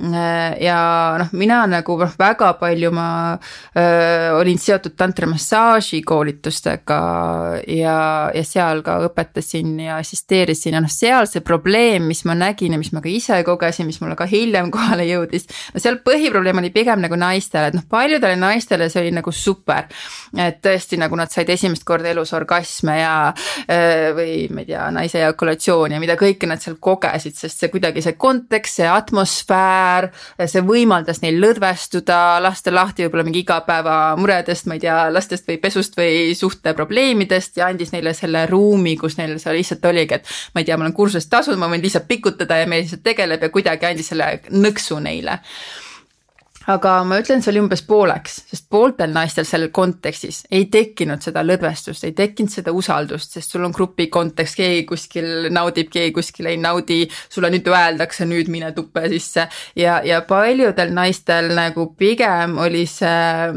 S3: ja noh, mina nagu noh, väga palju ma öö, olin seotud tantramassaaži koolitustega ja, ja seal ka õpetasin ja assisteerisin ja noh, seal see probleem, mis ma nägin ja mis ma ka ise kogesin, mis mulle ka hiljem kohale jõudis. no seal põhiprobleem oli pigem nagu naistele, et noh, paljudele naistele see oli nagu super. et tõesti nagu nad said esimest korda elus orgasme ja või ma ei tea, naise ejakulatsiooni ja mida kõike nad seal kogesid, sest see kuidagi see kontekst, see atmosfäär, see võimaldas neil lõdvestuda, lasta lahti võib-olla mingi igapäevamuredest, ma ei tea, lastest või pesust või suhteprobleemidest ja andis neile selle ruumi, kus neil seal lihtsalt oligi, et ma ei tea, ma olen kursusest tasunud, ma võin lihtsalt pikutada ja meil lihtsalt tegeleb ja kuidagi andis selle nõksu neile aga ma ütlen, see oli umbes pooleks, sest pooltel naistel selles kontekstis ei tekkinud seda lõdvestust, ei tekkinud seda usaldust, sest sul on grupi kontekst, keegi kuskil naudib, keegi kuskil ei naudi, sulle nüüd öeldakse, nüüd mine tuppe sisse. Ja, ja paljudel naistel nagu pigem oli see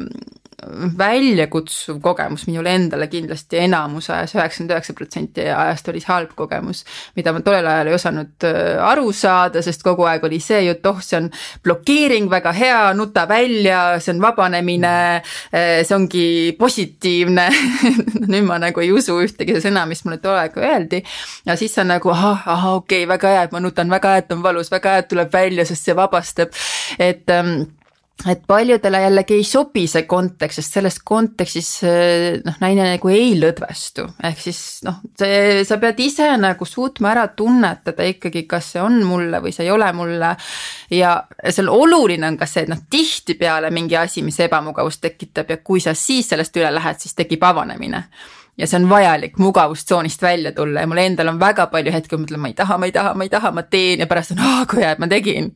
S3: väljakutsuv kogemus minule endale kindlasti enamus ajas, üheksakümmend üheksa protsenti ajast oli see halb kogemus, mida ma tollel ajal ei osanud äh, aru saada, sest kogu aeg oli see jutt, oh, see on blokeering, väga hea, nuta välja, see on vabanemine, äh, see ongi positiivne nüüd ma nagu ei usu ühtegi sõna, mis mulle tol ajal öeldi. ja siis on nagu ahah, ahah, okei okay,, väga hea, et ma nutan, väga hea, et on valus, väga hea, et tuleb välja, sest see vabastab, et ähm, et paljudele jällegi ei sobi see kontekst, sest selles kontekstis noh, naine nagu ei lõdvestu, ehk siis noh, see, sa pead ise nagu suutma ära tunnetada ikkagi, kas see on mulle või see ei ole mulle. ja seal oluline on ka see, et noh, tihtipeale mingi asi, mis ebamugavust tekitab ja kui sa siis sellest üle lähed, siis tekib avanemine ja see on vajalik mugavustsoonist välja tulla ja mul endal on väga palju hetki, ma mõtlen, ma ei taha, ma ei taha, ma ei taha, ma teen ja pärast on, aa kui hea, et ma tegin.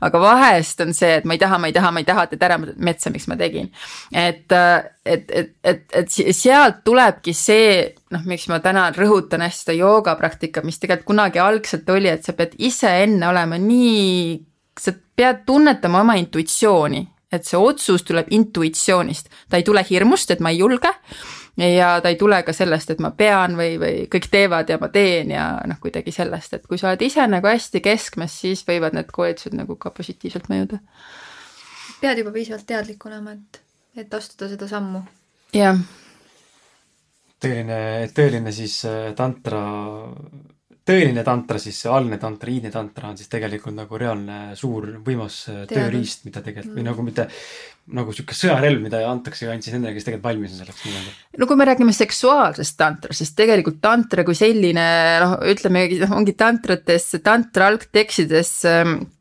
S3: aga vahest on see, et ma ei taha, ma ei taha, ma ei taha, teed ära metsa, miks ma tegin. et, et, et, et, et sealt tulebki see, noh, miks ma täna rõhutan hästi seda joogapraktikat, mis tegelikult kunagi algselt oli, et sa pead iseenne olema nii, sa pead tunnetama oma intuitsiooni, et see otsus tuleb intuitsioonist, ta ei tule hirmust, et ma ei julge ja ta ei tule ka sellest, et ma pean või, või kõik teevad ja ma teen ja noh, kuidagi sellest, et kui sa oled ise nagu hästi keskmes, siis võivad need koolitused nagu ka positiivselt mõjuda.
S2: pead juba piisavalt teadlik olema, et, et astuda seda sammu.
S3: jah.
S1: tõeline, tõeline siis äh, tantra tõeline tantra, siis see algne tantra, iidne tantra on siis tegelikult nagu reaalne suur võimas äh, Teadus. tööriist, mida tegelikult või nagu mitte nagu sihuke sõjarelv, mida antakse ainult siis nendele, kes tegelikult valmis on selleks nii-öelda.
S3: no kui me räägime seksuaalsest tantrast, siis tegelikult tantra kui selline noh, ütleme, noh ongi tantrates, tantra algtekstides ähm, Äh,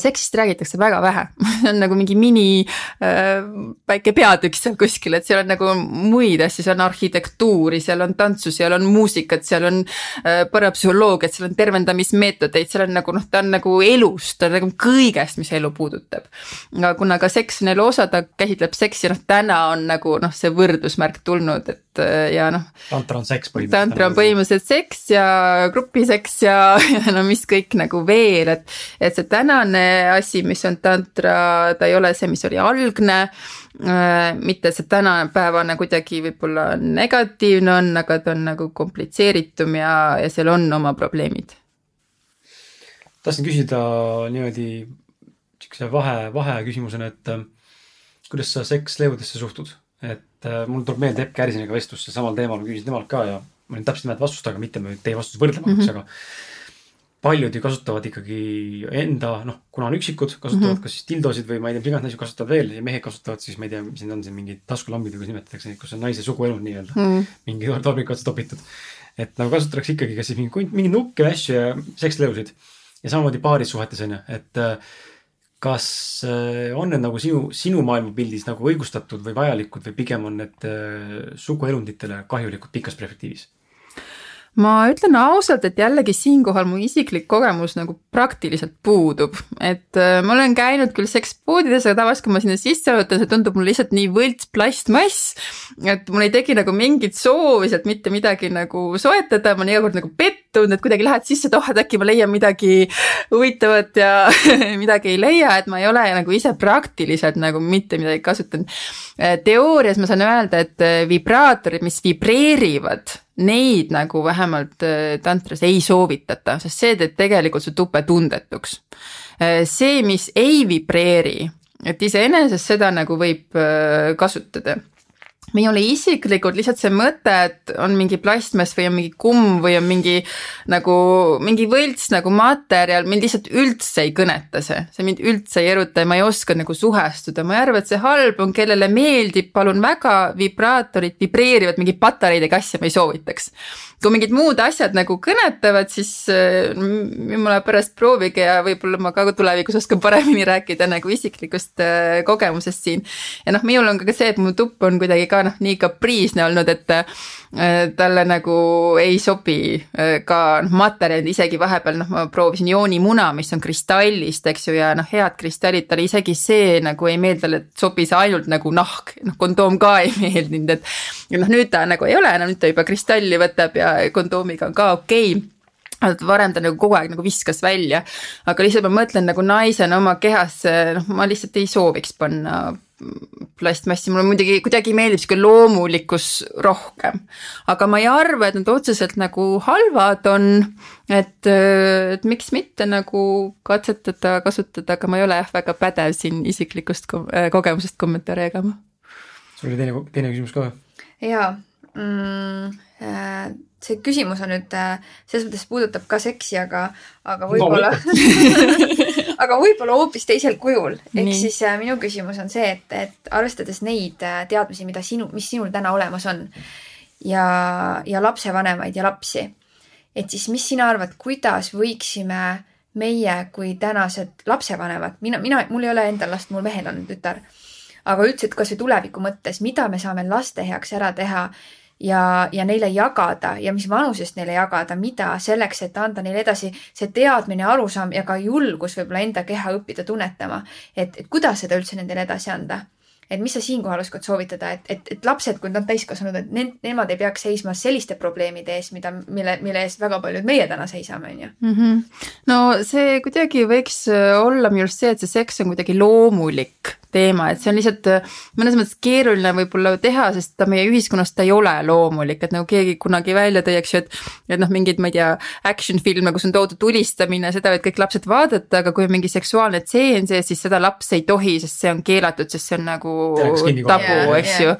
S3: seksist räägitakse väga vähe see on nagu mingi mini äh, väike peatükk seal kuskil, et seal on nagu muid asju, seal on arhitektuuri, seal on tantsu, seal on muusikat, seal on äh, parapsühholoogiat, seal on tervendamismeetodeid, seal on nagu noh, ta on nagu elust, ta on nagu kõigest, mis elu puudutab. aga kuna ka seks on elu osa, ta käsitleb seksi, noh täna on nagu noh, see võrdusmärk tulnud, et äh, ja noh.
S1: tantra on seks põhimõtteliselt.
S3: tantra on põhimõtteliselt seks ja grupiseks ja, ja no mis kõik nagu veel, et, et see täna tänane asi, mis on tantra, ta ei ole see, mis oli algne. Äh, mitte see tänapäevane kuidagi võib-olla negatiivne on, aga ta on nagu komplitseeritum ja, ja seal on oma probleemid.
S1: tahtsin küsida niimoodi sihukese vahe, vaheküsimusena, et äh, kuidas sa seksleevudesse suhtud? et mul tuleb meelde Epp Kärsiniga vestlus samal teemal, ma küsisin temalt ka ja ma olin täpselt nimed vastust, aga mitte teie vastust võrdlema mm, -hmm. aga paljud ju kasutavad ikkagi enda, noh, kuna on üksikud, kasutavad mm -hmm. kas siis dildosid või ma ei tea, mis iganes naised kasutavad veel ja mehed kasutavad siis, ma ei tea, mis need on siin mingid taskulambid või kuidas nimetatakse neid, kus on naise suguelund nii-öelda mm. -hmm. mingi tarbik otsa topitud. et nagu kasutatakse ikkagi kas siis mingi, mingeid nukke ja asju ja sekslõusid. ja samamoodi paarissuhetes on ju, et äh, kas äh, on need nagu sinu, sinu maailmapildis nagu õigustatud või vajalikud või pigem on need äh, suguelunditele kahjulikud pikas perspektiivis?
S3: ma ütlen ausalt, et jällegi siinkohal mu isiklik kogemus nagu praktiliselt puudub, et äh, ma olen käinud küll sekspoodides, aga tavaliselt, kui ma sinna sisse vajutan, see tundub mulle lihtsalt nii võlts plastmass, et mul ei teki nagu mingit soovi sealt mitte midagi nagu soetada, ma olen iga kord nagu pettunud, et kuidagi lähed sisse, et oh, et äkki ma leian midagi huvitavat ja midagi ei leia, et ma ei ole nagu ise praktiliselt nagu mitte midagi kasutanud. Äh, teoorias ma saan öelda, et äh, vibraatorid, mis vibreerivad neid nagu vähemalt äh, tantras ei soovitata, sest see teeb tegelikult su tupe tundetuks. See, mis ei vibreeri, et iseenesest seda nagu võib kasutada minule isiklikult lihtsalt see mõte, et on mingi plastmass või on mingi kumm või on mingi nagu mingi võlts nagu materjal, mind lihtsalt üldse ei kõneta see, see mind üldse ei eruta ja ma ei oska nagu suhestuda, ma ei arva, et see halb on, kellele meeldib, palun väga, vibraatorid vibreerivad, mingi patareidega asja ma ei soovitaks. Kui mingid muud asjad nagu kõnetavad, siis äh, jumala pärast proovige ja võib-olla ma ka tulevikus oskan paremini rääkida nagu isiklikust äh, kogemusest siin. ja noh, minul on ka see, et mu tupp on kuidagi ka noh, nii kapriisne olnud, et äh, talle nagu ei sobi ka noh, materjalid, isegi vahepeal noh, ma proovisin joonimuna, mis on kristallist, eks ju, ja noh, head kristallid, talle isegi see nagu ei meeldi, talle sobis ainult nagu nahk, noh kondoom ka ei meeldinud, et noh, nüüd ta nagu ei ole enam, nüüd ta juba kristalli võtab ja kondoomiga on ka okei. Okay varem ta nagu kogu aeg nagu viskas välja, aga lihtsalt ma mõtlen nagu naisena oma kehasse, noh, ma lihtsalt ei sooviks panna plastmassi, mulle muidugi kuidagi meeldib sihuke loomulikkus rohkem. aga ma ei arva, et nad otseselt nagu halvad on, et, et miks mitte nagu katsetada, kasutada, aga ma ei ole jah väga pädev siin isiklikust kogemusest kommentaare jagama.
S1: sul oli teine, teine küsimus ka või?
S2: jaa mm,. Äh, see küsimus on nüüd äh, selles mõttes puudutab ka seksi, aga, aga võib-olla aga võib-olla hoopis teisel kujul. ehk siis äh, minu küsimus on see, et, et arvestades neid teadmisi, mida sinu, mis sinul täna olemas on ja, ja lapsevanemaid ja lapsi, et siis mis sina arvad, kuidas võiksime meie kui tänased lapsevanemad, mina, mina, mul ei ole endal last, mul mehel on tütar, aga üldse, et kasvõi tuleviku mõttes, mida me saame laste heaks ära teha ja, ja neile jagada ja mis vanusest neile jagada, mida selleks, et anda neile edasi see teadmine, arusaam ja ka julgus võib-olla enda keha õppida tunnetama. et, et kuidas seda üldse nendele edasi anda et mis sa siinkohal oskad soovitada, et, et, et lapsed, kui nad on täiskasvanud, et need, nemad ei peaks seisma selliste probleemide ees, mida, mille, mille eest väga paljud meie täna seisame, on ju.
S3: Mhm. no see kuidagi võiks olla minu arust see, et see seks on kuidagi loomulik teema, et see on lihtsalt mõnes mõttes keeruline võib-olla teha, sest ta meie ühiskonnas ta ei ole loomulik, et nagu keegi kunagi välja tõi, eks ju, et et noh, mingeid, ma ei tea, action filme, kus on toodud tulistamine, seda võivad kõik lapsed vaadata, aga kui on mingi seksuaalne tseen sees, siis seda laps ei tohi, sest see on keelatud, sest see on nagu tabu, eks ju.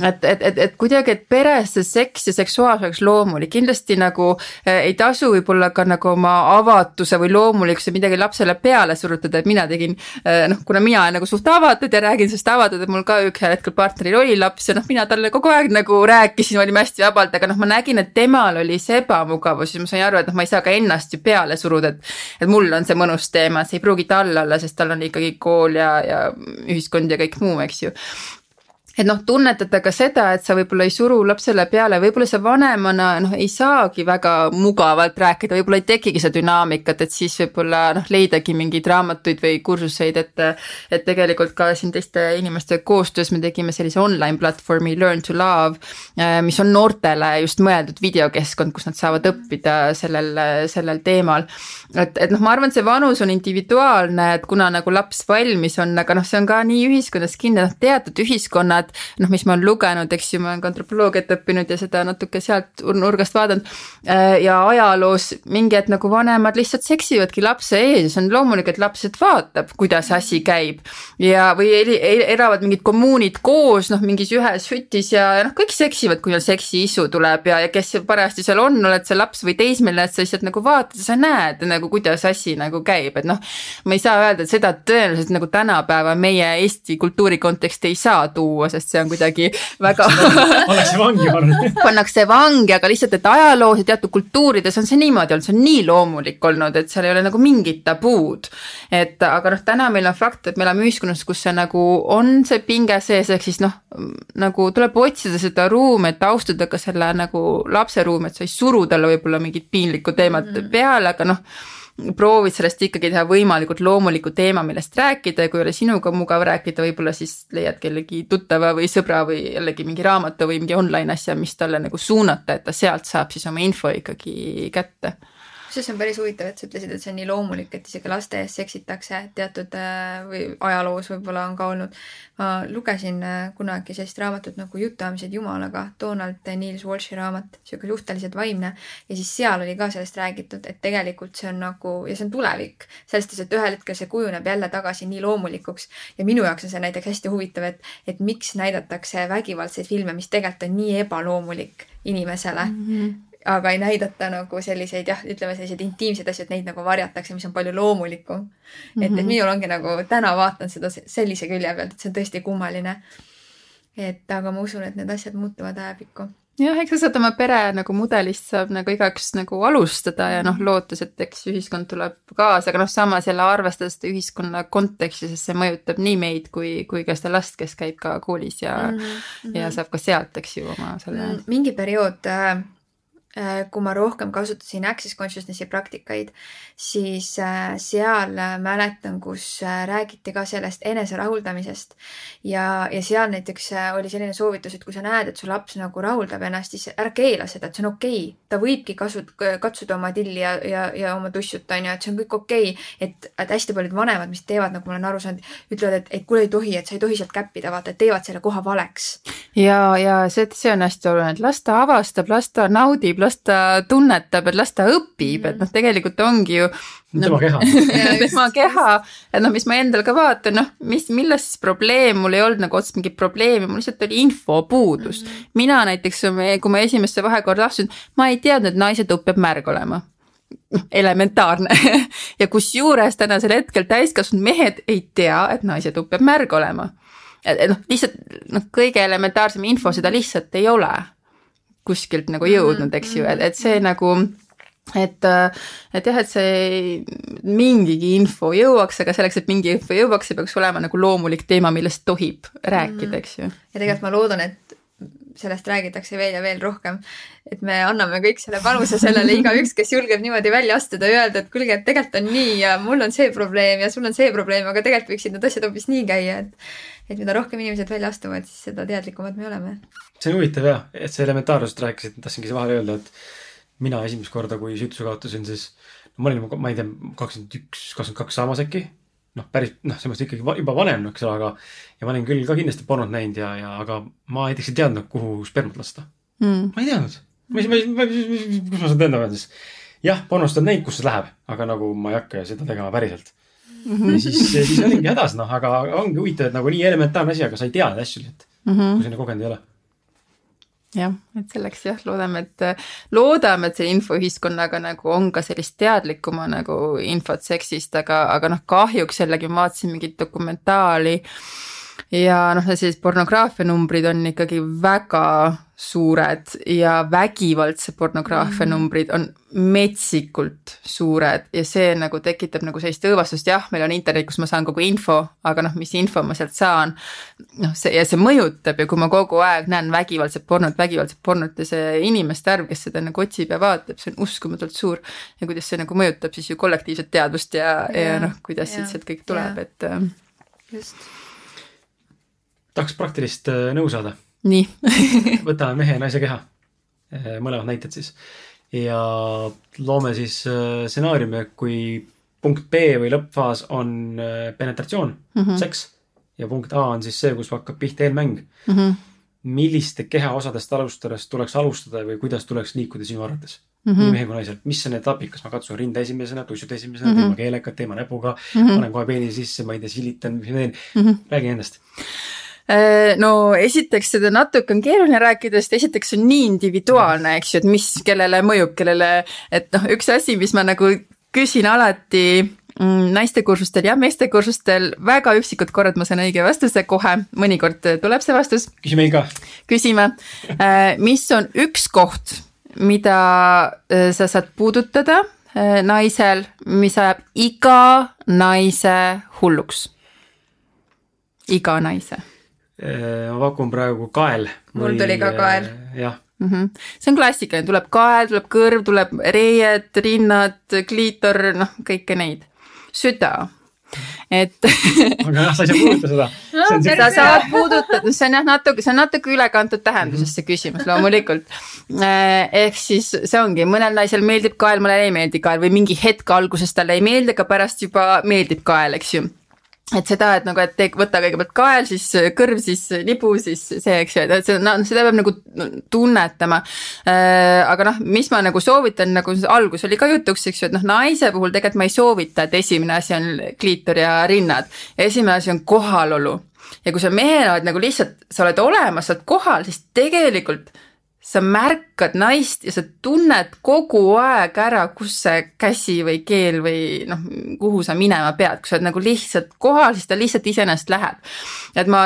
S3: et, et, et, et kuidagi, et peres see seks ja seksuaalsus oleks loomulik, kindlasti nagu äh, ei tasu võib-olla ka nagu oma avatuse või loomulikkuse midagi lapsele peale surutada, et mina tegin äh, noh, kuna mina nagu suht avatud, ja räägin sellest avatud, et mul ka ühel hetkel partneril oli laps ja noh, mina talle kogu aeg nagu rääkisin, olime hästi vabalt, aga noh, ma nägin, et temal oli see ebamugavus ja ma sain aru, et noh, ma ei saa ka ennast ju peale suruda, et et mul on see mõnus teema, see ei pruugi tal olla, sest tal on ikkagi kool ja, ja ühiskond ja kõik muu, eks ju et noh, tunnetada ka seda, et sa võib-olla ei suru lapsele peale, võib-olla sa vanemana noh, ei saagi väga mugavalt rääkida, võib-olla ei tekigi seda dünaamikat, et siis võib-olla noh, leidagi mingeid raamatuid või kursuseid, et et tegelikult ka siin teiste inimestega koostöös me tegime sellise online platvormi Learn to Love, mis on noortele just mõeldud videokeskkond, kus nad saavad õppida sellel, sellel teemal. et, et noh, ma arvan, et see vanus on individuaalne, et kuna nagu laps valmis on, aga noh, see on ka nii ühiskonnas kinni, noh teatud ühiskonnad teemad, noh, mis ma olen lugenud, eks ju, ma olen ka antropoloogiat õppinud ja seda natuke sealt nurgast vaadanud. Äh, ja ajaloos mingi hetk nagu vanemad lihtsalt seksivadki lapse ees ja see on loomulik, et laps lihtsalt vaatab, kuidas asi käib. ja, või elavad mingid kommuunid koos, noh, mingis ühes hütis ja, ja noh, kõik seksivad, kui neil seksiisu tuleb ja, ja kes parajasti seal on, oled sa laps või teismeline, et sa lihtsalt nagu vaatad ja sa näed nagu, kuidas asi nagu käib, et noh, ma ei saa öelda, et seda tõenäoliselt nagu tänapäeva meie Eesti kultuuri konteksti ei saa tuua, sest see on kuidagi väga
S1: pannakse vangi, ma arvan.
S3: pannakse vangi, aga lihtsalt, et ajaloos ja teatud kultuurides on see niimoodi olnud, see on nii loomulik olnud, et seal ei ole nagu mingit tabuud. et aga noh, täna meil on fakt, et me elame ühiskonnas, kus see nagu on see pinge sees, ehk siis noh, nagu tuleb otsida seda ruumi, et austada ka selle nagu lapse ruumi, et sa ei suru talle võib-olla mingit piinlikku teemat mm -hmm. peale, aga noh proovid sellest ikkagi teha võimalikult loomuliku teema, millest rääkida ja kui ei ole sinuga mugav rääkida, võib-olla siis leiad kellegi tuttava või sõbra või jällegi mingi raamatu või mingi online asja, mis talle nagu suunata, et ta sealt saab siis oma info ikkagi kätte
S2: kusjuures see on päris huvitav, et sa ütlesid, et see on nii loomulik, et isegi laste ees seksitakse teatud äh, või ajaloos võib-olla on ka olnud. ma lugesin äh, kunagi sellist raamatut nagu Jutuajamised Jumalaga, Donald Niels Walshi raamat, sihuke suhteliselt vaimne ja siis seal oli ka sellest räägitud, et tegelikult see on nagu ja see on tulevik, selles suhtes, et ühel hetkel see kujuneb jälle tagasi nii loomulikuks ja minu jaoks on see näiteks hästi huvitav, et, et miks näidatakse vägivaldseid filme, mis tegelikult on nii ebaloomulik inimesele mm. -hmm aga ei näidata nagu selliseid jah, ütleme selliseid intiimseid asju, et neid nagu varjatakse, mis on palju loomulikum mm. -hmm. et, et mhm. minul ongi nagu täna vaatan seda sellise külje pealt, et see on tõesti kummaline. et aga ma usun, et need asjad muutuvad ajapikku
S3: jah, eks sa saad oma pere nagu mudelist saab nagu igaüks nagu alustada ja noh, lootes, et eks ühiskond tuleb kaasa, aga noh, samas jälle arvestades seda ühiskonna konteksti, sest see mõjutab nii meid kui, kui ka seda last, kes käib ka koolis ja mm, -hmm. ja saab ka sealt, eks ju, oma selle.
S2: Mm, mingi periood Äh, kui ma rohkem kasutasin Access Consciousnessi praktikaid, siis äh, seal äh, mäletan, kus räägiti ka sellest enese rahuldamisest. ja, ja seal näiteks oli selline soovitus, et kui sa näed, et su laps nagu rahuldab ennast, siis ära keela seda, et see on okei okay.. ta võibki kasu-, katsuda oma tilli ja, ja, ja oma tussut, on ju, et see on kõik okei okay.. et, et hästi paljud vanemad, mis teevad, nagu ma olen aru saanud, ütlevad, et, et kuule, ei tohi, et sa ei tohi sealt käppida, vaata, et teevad selle koha valeks.
S3: ja, ja see, see on hästi oluline, et las ta avastab, las ta naudib, las ta tunnetab, et las ta õpib, et noh, tegelikult ongi ju
S1: no,. tema keha
S3: tema keha, et noh, mis ma endal ka vaatan, noh, mis, milles siis probleem, mul ei olnud nagu otseselt mingit probleemi, mul lihtsalt oli infopuudus mm. -hmm. mina näiteks, kui ma esimesse vahekorda astusin, ma ei teadnud, et naise tupp peab märg olema noh, elementaarne ja kusjuures tänasel hetkel täiskasvanud mehed ei tea, et naise tupp peab märg olema. et noh, lihtsalt noh, kõige elementaarsem info, seda lihtsalt ei ole kuskilt nagu jõudnud, eks ju, et, et see nagu et, et jah, et see mingigi info jõuaks, aga selleks, et mingi info jõuaks, see peaks olema nagu loomulik teema, millest tohib rääkida, eks ju.
S2: ja tegelikult ma loodan, et sellest räägitakse veel ja veel rohkem. et me anname kõik selle panuse sellele, igaüks, kes julgeb niimoodi välja astuda ja öelda, et kuulge, et tegelikult on nii ja mul on see probleem ja sul on see probleem, aga tegelikult võiksid need asjad hoopis nii käia, et et mida rohkem inimesed välja astuvad, siis seda teadlikumad me oleme
S1: see on huvitav jah, et see elementaarsusest rääkisid, tahtsingi vahele öelda, et mina esimest korda, kui sütuse kaotasin, siis ma olin, ma ei tea, kakskümmend üks, kakskümmend kaks saamas äkki. Noh, päris noh, selles mõttes ikkagi juba vanem, eks ole, aga ja ma olin küll ka kindlasti pornot näinud ja, ja aga ma näiteks ei teadnud, kuhu spermat lasta mm.. ma ei teadnud. mis, mis, mis, kus ma seda teadma pean siis? jah, pornost olen näinud, kus see läheb, aga nagu ma ei hakka seda tegema päriselt mm. -hmm. ja siis, siis olingi hädas, noh, aga ongi huvitav, et nagu nii elementaarne asi, aga sa ei tea neid asju lihtsalt mm, -hmm. kui sa neid kogenud ei ole
S3: jah, et selleks jah, loodame, et, loodame, et see infoühiskonnaga nagu on ka sellist teadlikuma nagu infot seksist, aga, aga noh, kahjuks jällegi ma vaatasin mingit dokumentaali ja noh, sellised pornograafia numbrid on ikkagi väga suured ja vägivaldse pornograafia mm. numbrid on metsikult suured ja see nagu tekitab nagu sellist õõvastust, jah, meil on internet, kus ma saan kogu info, aga noh, mis info ma sealt saan. noh, see ja see mõjutab ja kui ma kogu aeg näen vägivaldset pornot, vägivaldset pornot ja see inimeste arv, kes seda nagu otsib ja vaatab, see on uskumatult suur. ja kuidas see nagu mõjutab siis ju kollektiivset teadvust ja, ja, ja noh, kuidas siit sealt kõik tuleb, et. Äh,
S2: just.
S1: Tahaks praktilist äh, nõu saada
S3: nii
S1: võtame mehe ja naise keha, eh, mõlemad näited siis. ja loome siis eh, stsenaariumi, kui punkt B või lõppfaas on penetratsioon mm, -hmm. seks ja punkt A on siis see, kus hakkab pihta eelmäng mm. -hmm. milliste kehaosadest alustades tuleks alustada või kuidas tuleks liikuda sinu arvates mm? -hmm. nii mehe kui naisel, mis on etapp, kas ma katsun rinda esimesena, tussud esimesena mm, -hmm. teema keeleka, teema näpuga mm, -hmm. panen kohe peeni sisse, ma ei tea, silitan, mis ma teen mm, -hmm. räägi endast
S3: Äh, no esiteks seda natuke on keeruline rääkida, sest esiteks see on nii individuaalne, eks ju, et mis kellele mõjub, kellele, et noh, üks asi, mis ma nagu küsin alati mm, naistekursustel ja meestekursustel väga üksikud korrad ma saan õige vastuse kohe, mõnikord tuleb see vastus.
S1: küsi meil ka.
S3: küsime, äh, mis on üks koht, mida äh, sa saad puudutada naisel, mis ajab iga naise hulluks? iga naise
S1: Äh, ma pakun praegu kael.
S2: mul tuli ka kael.
S1: Äh, jah
S3: mm. -hmm. see on klassikaline, tuleb kael, tuleb kõrv, tuleb reied, rinnad, kliitor, noh, kõike neid. süda. et
S1: aga jah, sa ei saa puudutada seda
S3: no,. sa saad puudutada, see on jah natuke, see on natuke ülekantud tähenduses see küsimus loomulikult. Äh, ehk siis see ongi, mõnel naisel meeldib kael, mõnel ei meeldi kael või mingi hetk alguses talle ei meeldi, aga pärast juba meeldib kael, eks ju et seda, et nagu, et teek, võta kõigepealt kael, siis kõrv, siis nibu, siis see, eks ju, et see, no seda peab nagu tunnetama äh,. aga noh, mis ma nagu soovitan, nagu algus oli ka jutuks, eks ju, et noh, naise puhul tegelikult ma ei soovita, et esimene asi on kliitor ja rinnad. esimene asi on kohalolu ja kui sa mehena oled nagu lihtsalt, sa oled olemas, sa oled kohal, siis tegelikult sa märkad naist ja sa tunned kogu aeg ära, kus see käsi või keel või noh, kuhu sa minema pead, kui sa oled nagu lihtsalt kohal, siis ta lihtsalt iseenesest läheb. et ma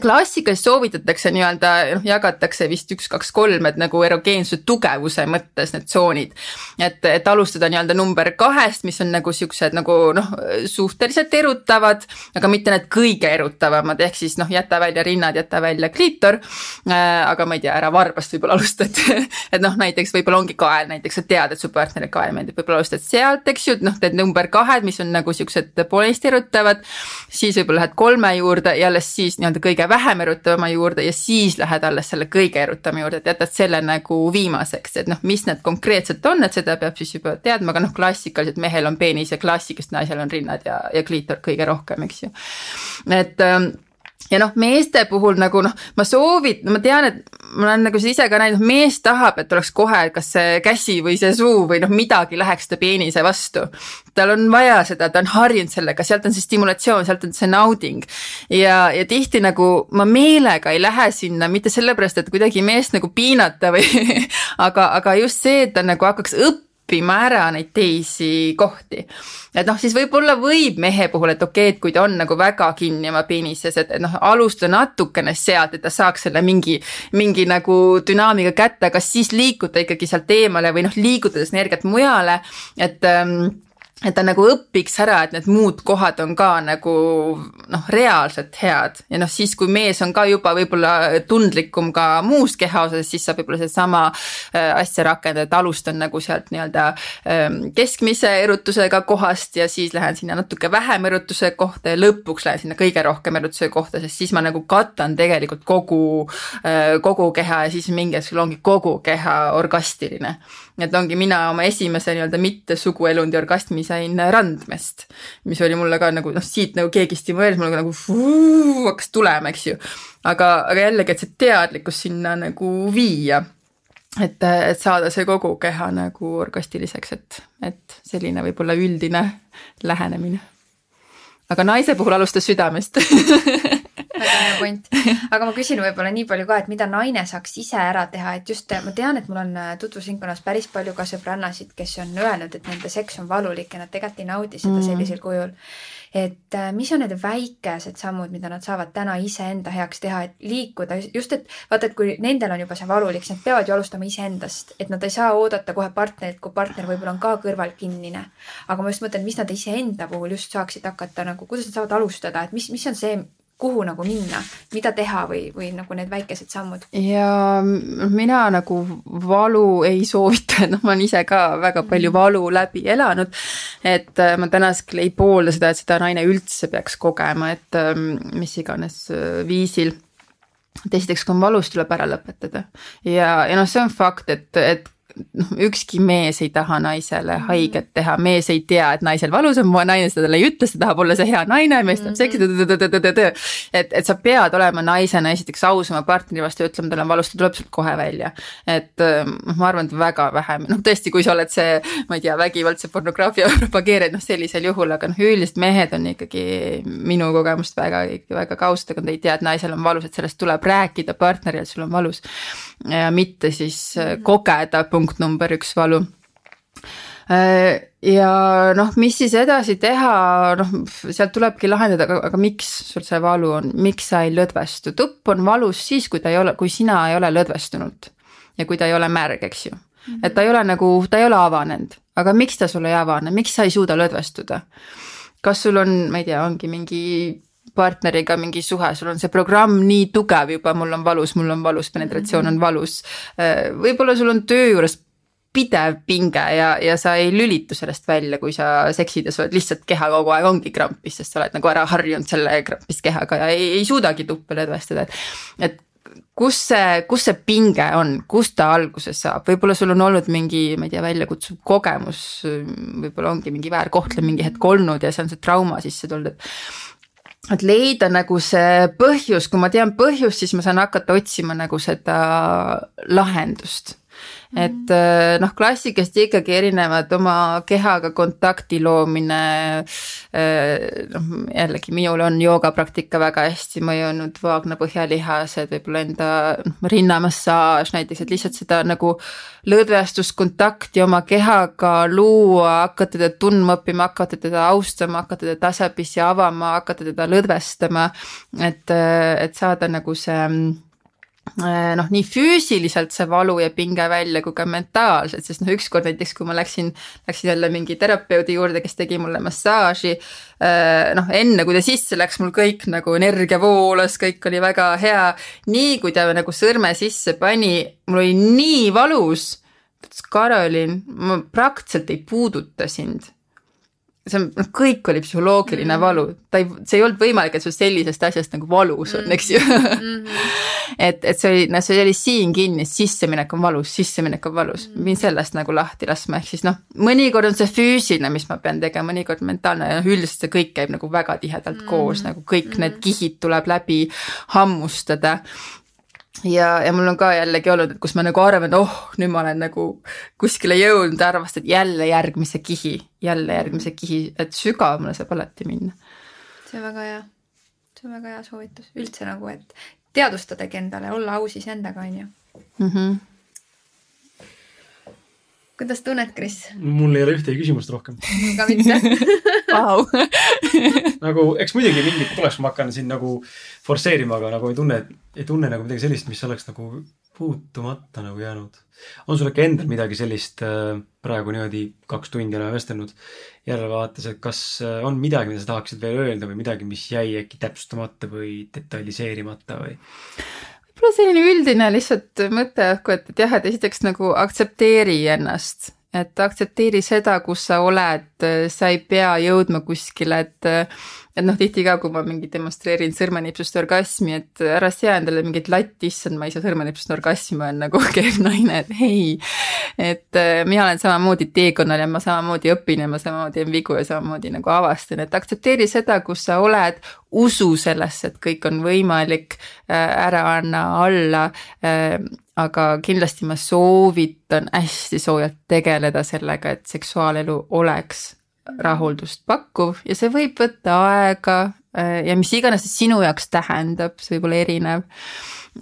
S3: klassikas soovitatakse nii-öelda, noh jagatakse vist üks, kaks, kolm, et nagu erogeensuse tugevuse mõttes need tsoonid. et, et alustada nii-öelda number kahest, mis on nagu siuksed nagu noh, suhteliselt erutavad, aga mitte need kõige erutavamad, ehk siis noh, jäta välja rinnad, jäta välja kliitor äh,. aga ma ei tea, ära varbast võib-olla alusta, et, et noh, näiteks võib-olla ongi kael, näiteks sa tead, et su partnerile kael meeldib, võib-olla alustad sealt, eks ju, et noh, teed number kahed, mis on nagu siuksed poolesti erutavad. siis võib-olla lähed kolme juurde ja alles siis nii-öelda kõige vähem erutavama juurde ja siis lähed alles selle kõige erutavama juurde, et jätad selle nagu viimaseks, et noh, mis need konkreetselt on, et seda peab siis juba teadma, aga noh, klassikaliselt mehel on peenis ja klassikast naisel on rinnad ja, ja kliitor kõige rohkem, eks ju. et ähm, ja noh, meeste puhul nagu noh, ma soovit-, ma tean, et ma olen nagu ise ka näinud, mees tahab, et oleks kohe kas see käsi või see suu või noh, midagi läheks ta peenise vastu. tal on vaja seda, ta on harjunud sellega, sealt on see stimulatsioon, sealt on see nauding. ja, ja tihti nagu ma meelega ei lähe sinna mitte sellepärast, et kuidagi meest nagu piinata või aga, aga just see, et ta nagu hakkaks õppima õppima ära neid teisi kohti. et noh, siis võib-olla võib mehe puhul, et okei okay,, et kui ta on nagu väga kinni oma penises, et, et noh, alustada natukene sealt, et ta saaks selle mingi, mingi nagu dünaamika kätte, aga siis liikuda ikkagi sealt eemale või noh, liigutades energiat mujale, et ähm, et ta nagu õpiks ära, et need muud kohad on ka nagu noh, reaalselt head. Ja noh, siis kui mees on ka juba võib-olla tundlikum ka muus keha osas, siis saab võib-olla sedasama äh, asja rakendada, et alustan nagu sealt nii-öelda ähm, keskmise erutusega kohast ja siis lähen sinna natuke vähem erutuse kohta ja lõpuks lähen sinna kõige rohkem erutuse kohta, sest siis ma nagu katan tegelikult kogu, äh, kogu keha ja siis mingi hetk sul ongi kogu keha orgastiline. Et ongi mina oma esimese nii-öelda mitte suguelundi orgasmi sain Randmest, mis oli mulle ka nagu noh, siit nagu keegi stimuleeris mulle nagu fuu, hakkas tulema, eks ju. aga, aga jällegi, et see teadlikkus sinna nagu viia et, et saada see kogu keha nagu orgastiliseks, et, et selline võib-olla üldine lähenemine. aga naise puhul alustas südamest
S2: väga hea point. aga ma küsin võib-olla nii palju ka, et mida naine saaks ise ära teha, et just ma tean, et mul on äh, tutvusringkonnas päris palju ka sõbrannasid, kes on öelnud, et nende seks on valulik ja nad tegelikult ei naudi seda mm. sellisel kujul. et äh, mis on need väikesed sammud, mida nad saavad täna iseenda heaks teha, et liikuda just, et vaata, et kui nendel on juba see valulik, siis nad peavad ju alustama iseendast, et nad ei saa oodata kohe partnerit, kui partner võib-olla on ka kõrval kinnine. aga ma just mõtlen, mis nad iseenda puhul just saaksid hakata nagu, kuidas nad saavad alustada, et mis, mis on see, kuhu nagu minna, mida teha või, või nagu need väikesed sammud?
S3: ja mina nagu valu ei soovita, et noh, ma olen ise ka väga palju mm. valu läbi elanud. et äh, ma tänasel ei poolda seda, et seda naine üldse peaks kogema, et ähm, mis iganes äh, viisil et esiteks, kui on valus, tuleb ära lõpetada ja, ja noh, see on fakt, et, et noh, ükski mees ei taha naisele mm. haiget teha, mees ei tea, et naisel valus on, naine seda talle ei ütle, ta tahab olla see hea naine, mees tahab seksi, mm-hmm. et, et sa pead olema naisena esiteks aus oma partneri vastu ja ütlema, tal on valus, ta tuleb sealt kohe välja. et ähm, ma arvan, et väga vähe, noh tõesti, kui sa oled see, ma ei tea, vägivaldse pornograafia propageerija, noh sellisel juhul, aga noh, üldiselt mehed on ikkagi minu kogemust väga, väga kausad, aga nad ei tea, et naisel on valus, et sellest tuleb rääkida partnerile, et sul on valus. ja mitte siis äh, kogeda punkt number üks valu. Äh, ja noh, mis siis edasi teha, noh sealt tulebki lahendada, aga, aga miks sul see valu on, miks sa ei lõdvestu, tupp on valus siis, kui ta ei ole, kui sina ei ole lõdvestunud ja kui ta ei ole märg, eks ju. et ta ei ole nagu, ta ei ole avanenud, aga miks ta sul ei avane, miks sa ei suuda lõdvestuda? kas sul on, ma ei tea, ongi mingi partneriga mingi suhe, sul on see programm nii tugev juba, mul on valus, mul on valus, penetratsioon on valus. Äh, võib-olla sul on töö juures pidev pinge ja, ja sa ei lülitu sellest välja, kui sa seksid ja oled lihtsalt keha kogu aeg ongi krampis, sest sa oled nagu ära harjunud selle krampis kehaga ja ei, ei suudagi tuppa lõdvestada, et. et kus see, kus see pinge on, kust ta alguse saab, võib-olla sul on olnud mingi, ma ei tea, väljakutsuv kogemus, võib-olla ongi mingi väärkohtlemine mingi hetk olnud ja see on see trauma sisse tulnud, et et leida nagu see põhjus, kui ma tean põhjust, siis ma saan hakata otsima nagu seda lahendust et äh, noh, klassikast ikkagi erinevad oma kehaga kontakti loomine. Äh, noh, jällegi minul on joogapraktika väga hästi mõjunud, vaagna põhjalihased, võib-olla enda noh, rinnamassaaž näiteks, et lihtsalt seda nagu lõdvestuskontakti oma kehaga luua, hakata teda tundma õppima, hakata teda austama, hakata teda tasapisi avama, hakata teda lõdvestama. et, et saada nagu see Äh, noh, nii füüsiliselt see valu ja pinge välja kui ka mentaalselt, sest noh, ükskord näiteks, kui ma läksin, läksin jälle mingi terapeudi juurde, kes tegi mulle massaaži. Äh, noh, enne kui ta sisse läks, mul kõik nagu energia voolas, kõik oli väga hea. nii kui ta nagu sõrme sisse pani, mul oli nii valus. ütles, Karolin, ma praktiliselt ei puuduta sind see on, noh, kõik oli psühholoogiline mm -hmm. valu, ta ei, see ei olnud võimalik, et sul sellisest asjast nagu valus on, eks ju mm. -hmm. Et, et see oli, noh, see oli siin kinni, sisseminek on valus, sisseminek on valus mm, -hmm. pidin sellest nagu lahti laskma, ehk siis noh, mõnikord on see füüsiline, mis ma pean tegema, mõnikord mentaalne ja noh, üldiselt see kõik käib nagu väga tihedalt mm -hmm. koos, nagu kõik mm -hmm. need kihid tuleb läbi hammustada ja, ja mul on ka jällegi olnud, et kus ma nagu arvan, et oh, nüüd ma olen nagu kuskile jõudnud, arvastad jälle järgmise kihi, jälle järgmise kihi, et sügavamale saab alati minna.
S2: see on väga hea, see on väga hea soovitus üldse nagu, et teadvustadagi endale, olla aus iseendaga, on ju. -hmm kuidas tunned, Kris?
S1: mul ei ole ühtegi küsimust rohkem.
S2: ka mitte
S3: wow.
S1: nagu, eks muidugi mingit tuleks, ma hakkan siin nagu forsseerima, aga nagu ei tunne, ei tunne nagu midagi sellist, mis oleks nagu puutumata nagu jäänud. on sul äkki endal midagi sellist äh, praegu niimoodi kaks tundi oleme vestelnud järelevaates, et kas äh, on midagi, mida sa tahaksid veel öelda või midagi, mis jäi äkki täpsustamata või detailiseerimata või?
S3: Võib-olla selline üldine lihtsalt mõte õhku, et, et jah, et esiteks nagu aktsepteeri ennast, et aktsepteeri seda, kus sa oled, sa ei pea jõudma kuskile, et et noh, tihti ka, kui ma mingi demonstreerin sõrmenipsust orgasmi, et ära sea endale mingit latti, issand, ma ei saa sõrmenipsust orgasmi, ma olen nagu kehv naine, et ei. et äh, mina olen samamoodi teekonnal ja ma samamoodi õpin ja ma samamoodi teen vigu ja samamoodi nagu avastan, et aktsepteeri seda, kus sa oled, usu sellesse, et kõik on võimalik, äh, ära anna alla äh, aga kindlasti ma soovitan hästi soojalt tegeleda sellega, et seksuaalelu oleks rahuldust pakkuv ja see võib võtta aega äh, ja mis iganes see sinu jaoks tähendab, see võib olla erinev.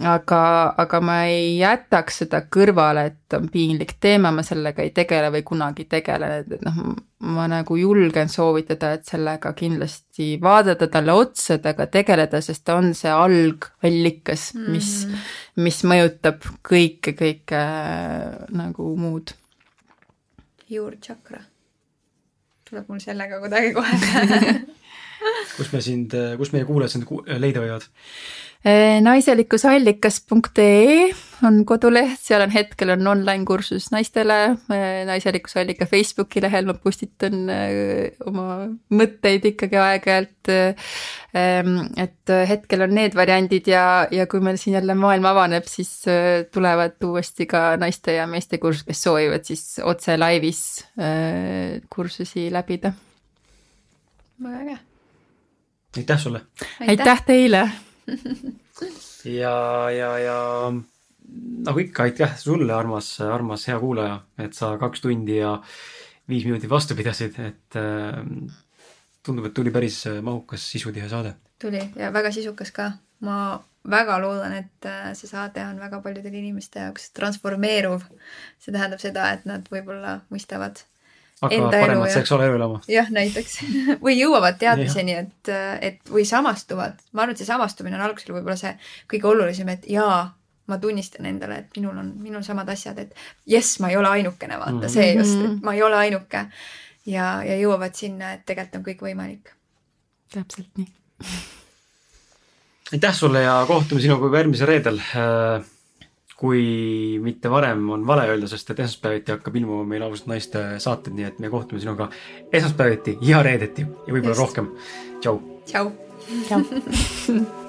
S3: aga, aga ma ei jätaks seda kõrvale, et on piinlik teema, ma sellega ei tegele või kunagi tegelen, et noh, ma nagu julgen soovitada, et sellega kindlasti vaadata talle otsa, temaga tegeleda, sest ta on see algallikas, mis mm, -hmm. mis mõjutab kõike, kõike äh, nagu muud.
S2: juurtsakra tuleb mul sellega kuidagi kohe
S1: kus me sind, kus meie kuulajad sind leida võivad?
S3: Eh, naiselikkusallikas.ee on koduleht, seal on hetkel on online kursus naistele, eh, naiselikkuse allika Facebooki lehel ma postitan eh, oma mõtteid ikkagi aeg-ajalt. Ehm, et hetkel on need variandid ja, ja kui meil siin jälle maailm avaneb, siis tulevad uuesti ka naiste ja meeste kursused, kes soovivad siis otse laivis kursusi läbida.
S2: väga äge.
S1: aitäh sulle.
S3: aitäh teile
S1: ja, ja, ja nagu ikka, aitäh sulle, armas, armas hea kuulaja, et sa kaks tundi ja viis minutit vastu pidasid, et äh, tundub, et tuli päris mahukas sisutihe saade.
S2: tuli ja väga sisukas ka. ma väga loodan, et äh, see saade on väga paljudele inimeste jaoks transformeeruv. see tähendab seda, et nad võib-olla mõistavad
S1: hakkavad paremat ja... seksuaalelu elama.
S2: jah, näiteks või jõuavad teadmiseni, et, et või samastuvad. ma arvan, et see samastumine on algusel võib-olla see kõige olulisem, et jaa, ma tunnistan endale, et minul on, minul samad asjad, et jess, ma ei ole ainukene, vaata mm -hmm. see just, et ma ei ole ainuke. ja, ja jõuavad sinna, et tegelikult on kõik võimalik.
S3: täpselt nii
S1: aitäh sulle ja kohtume sinuga juba järgmisel reedel. Kui mitte varem, on vale öelda, sest et esmaspäeviti hakkab ilmuma meil ausalt naiste saated, nii et me kohtume sinuga esmaspäeviti ja reedeti ja võib-olla rohkem. tšau.
S2: tšau.
S3: tšau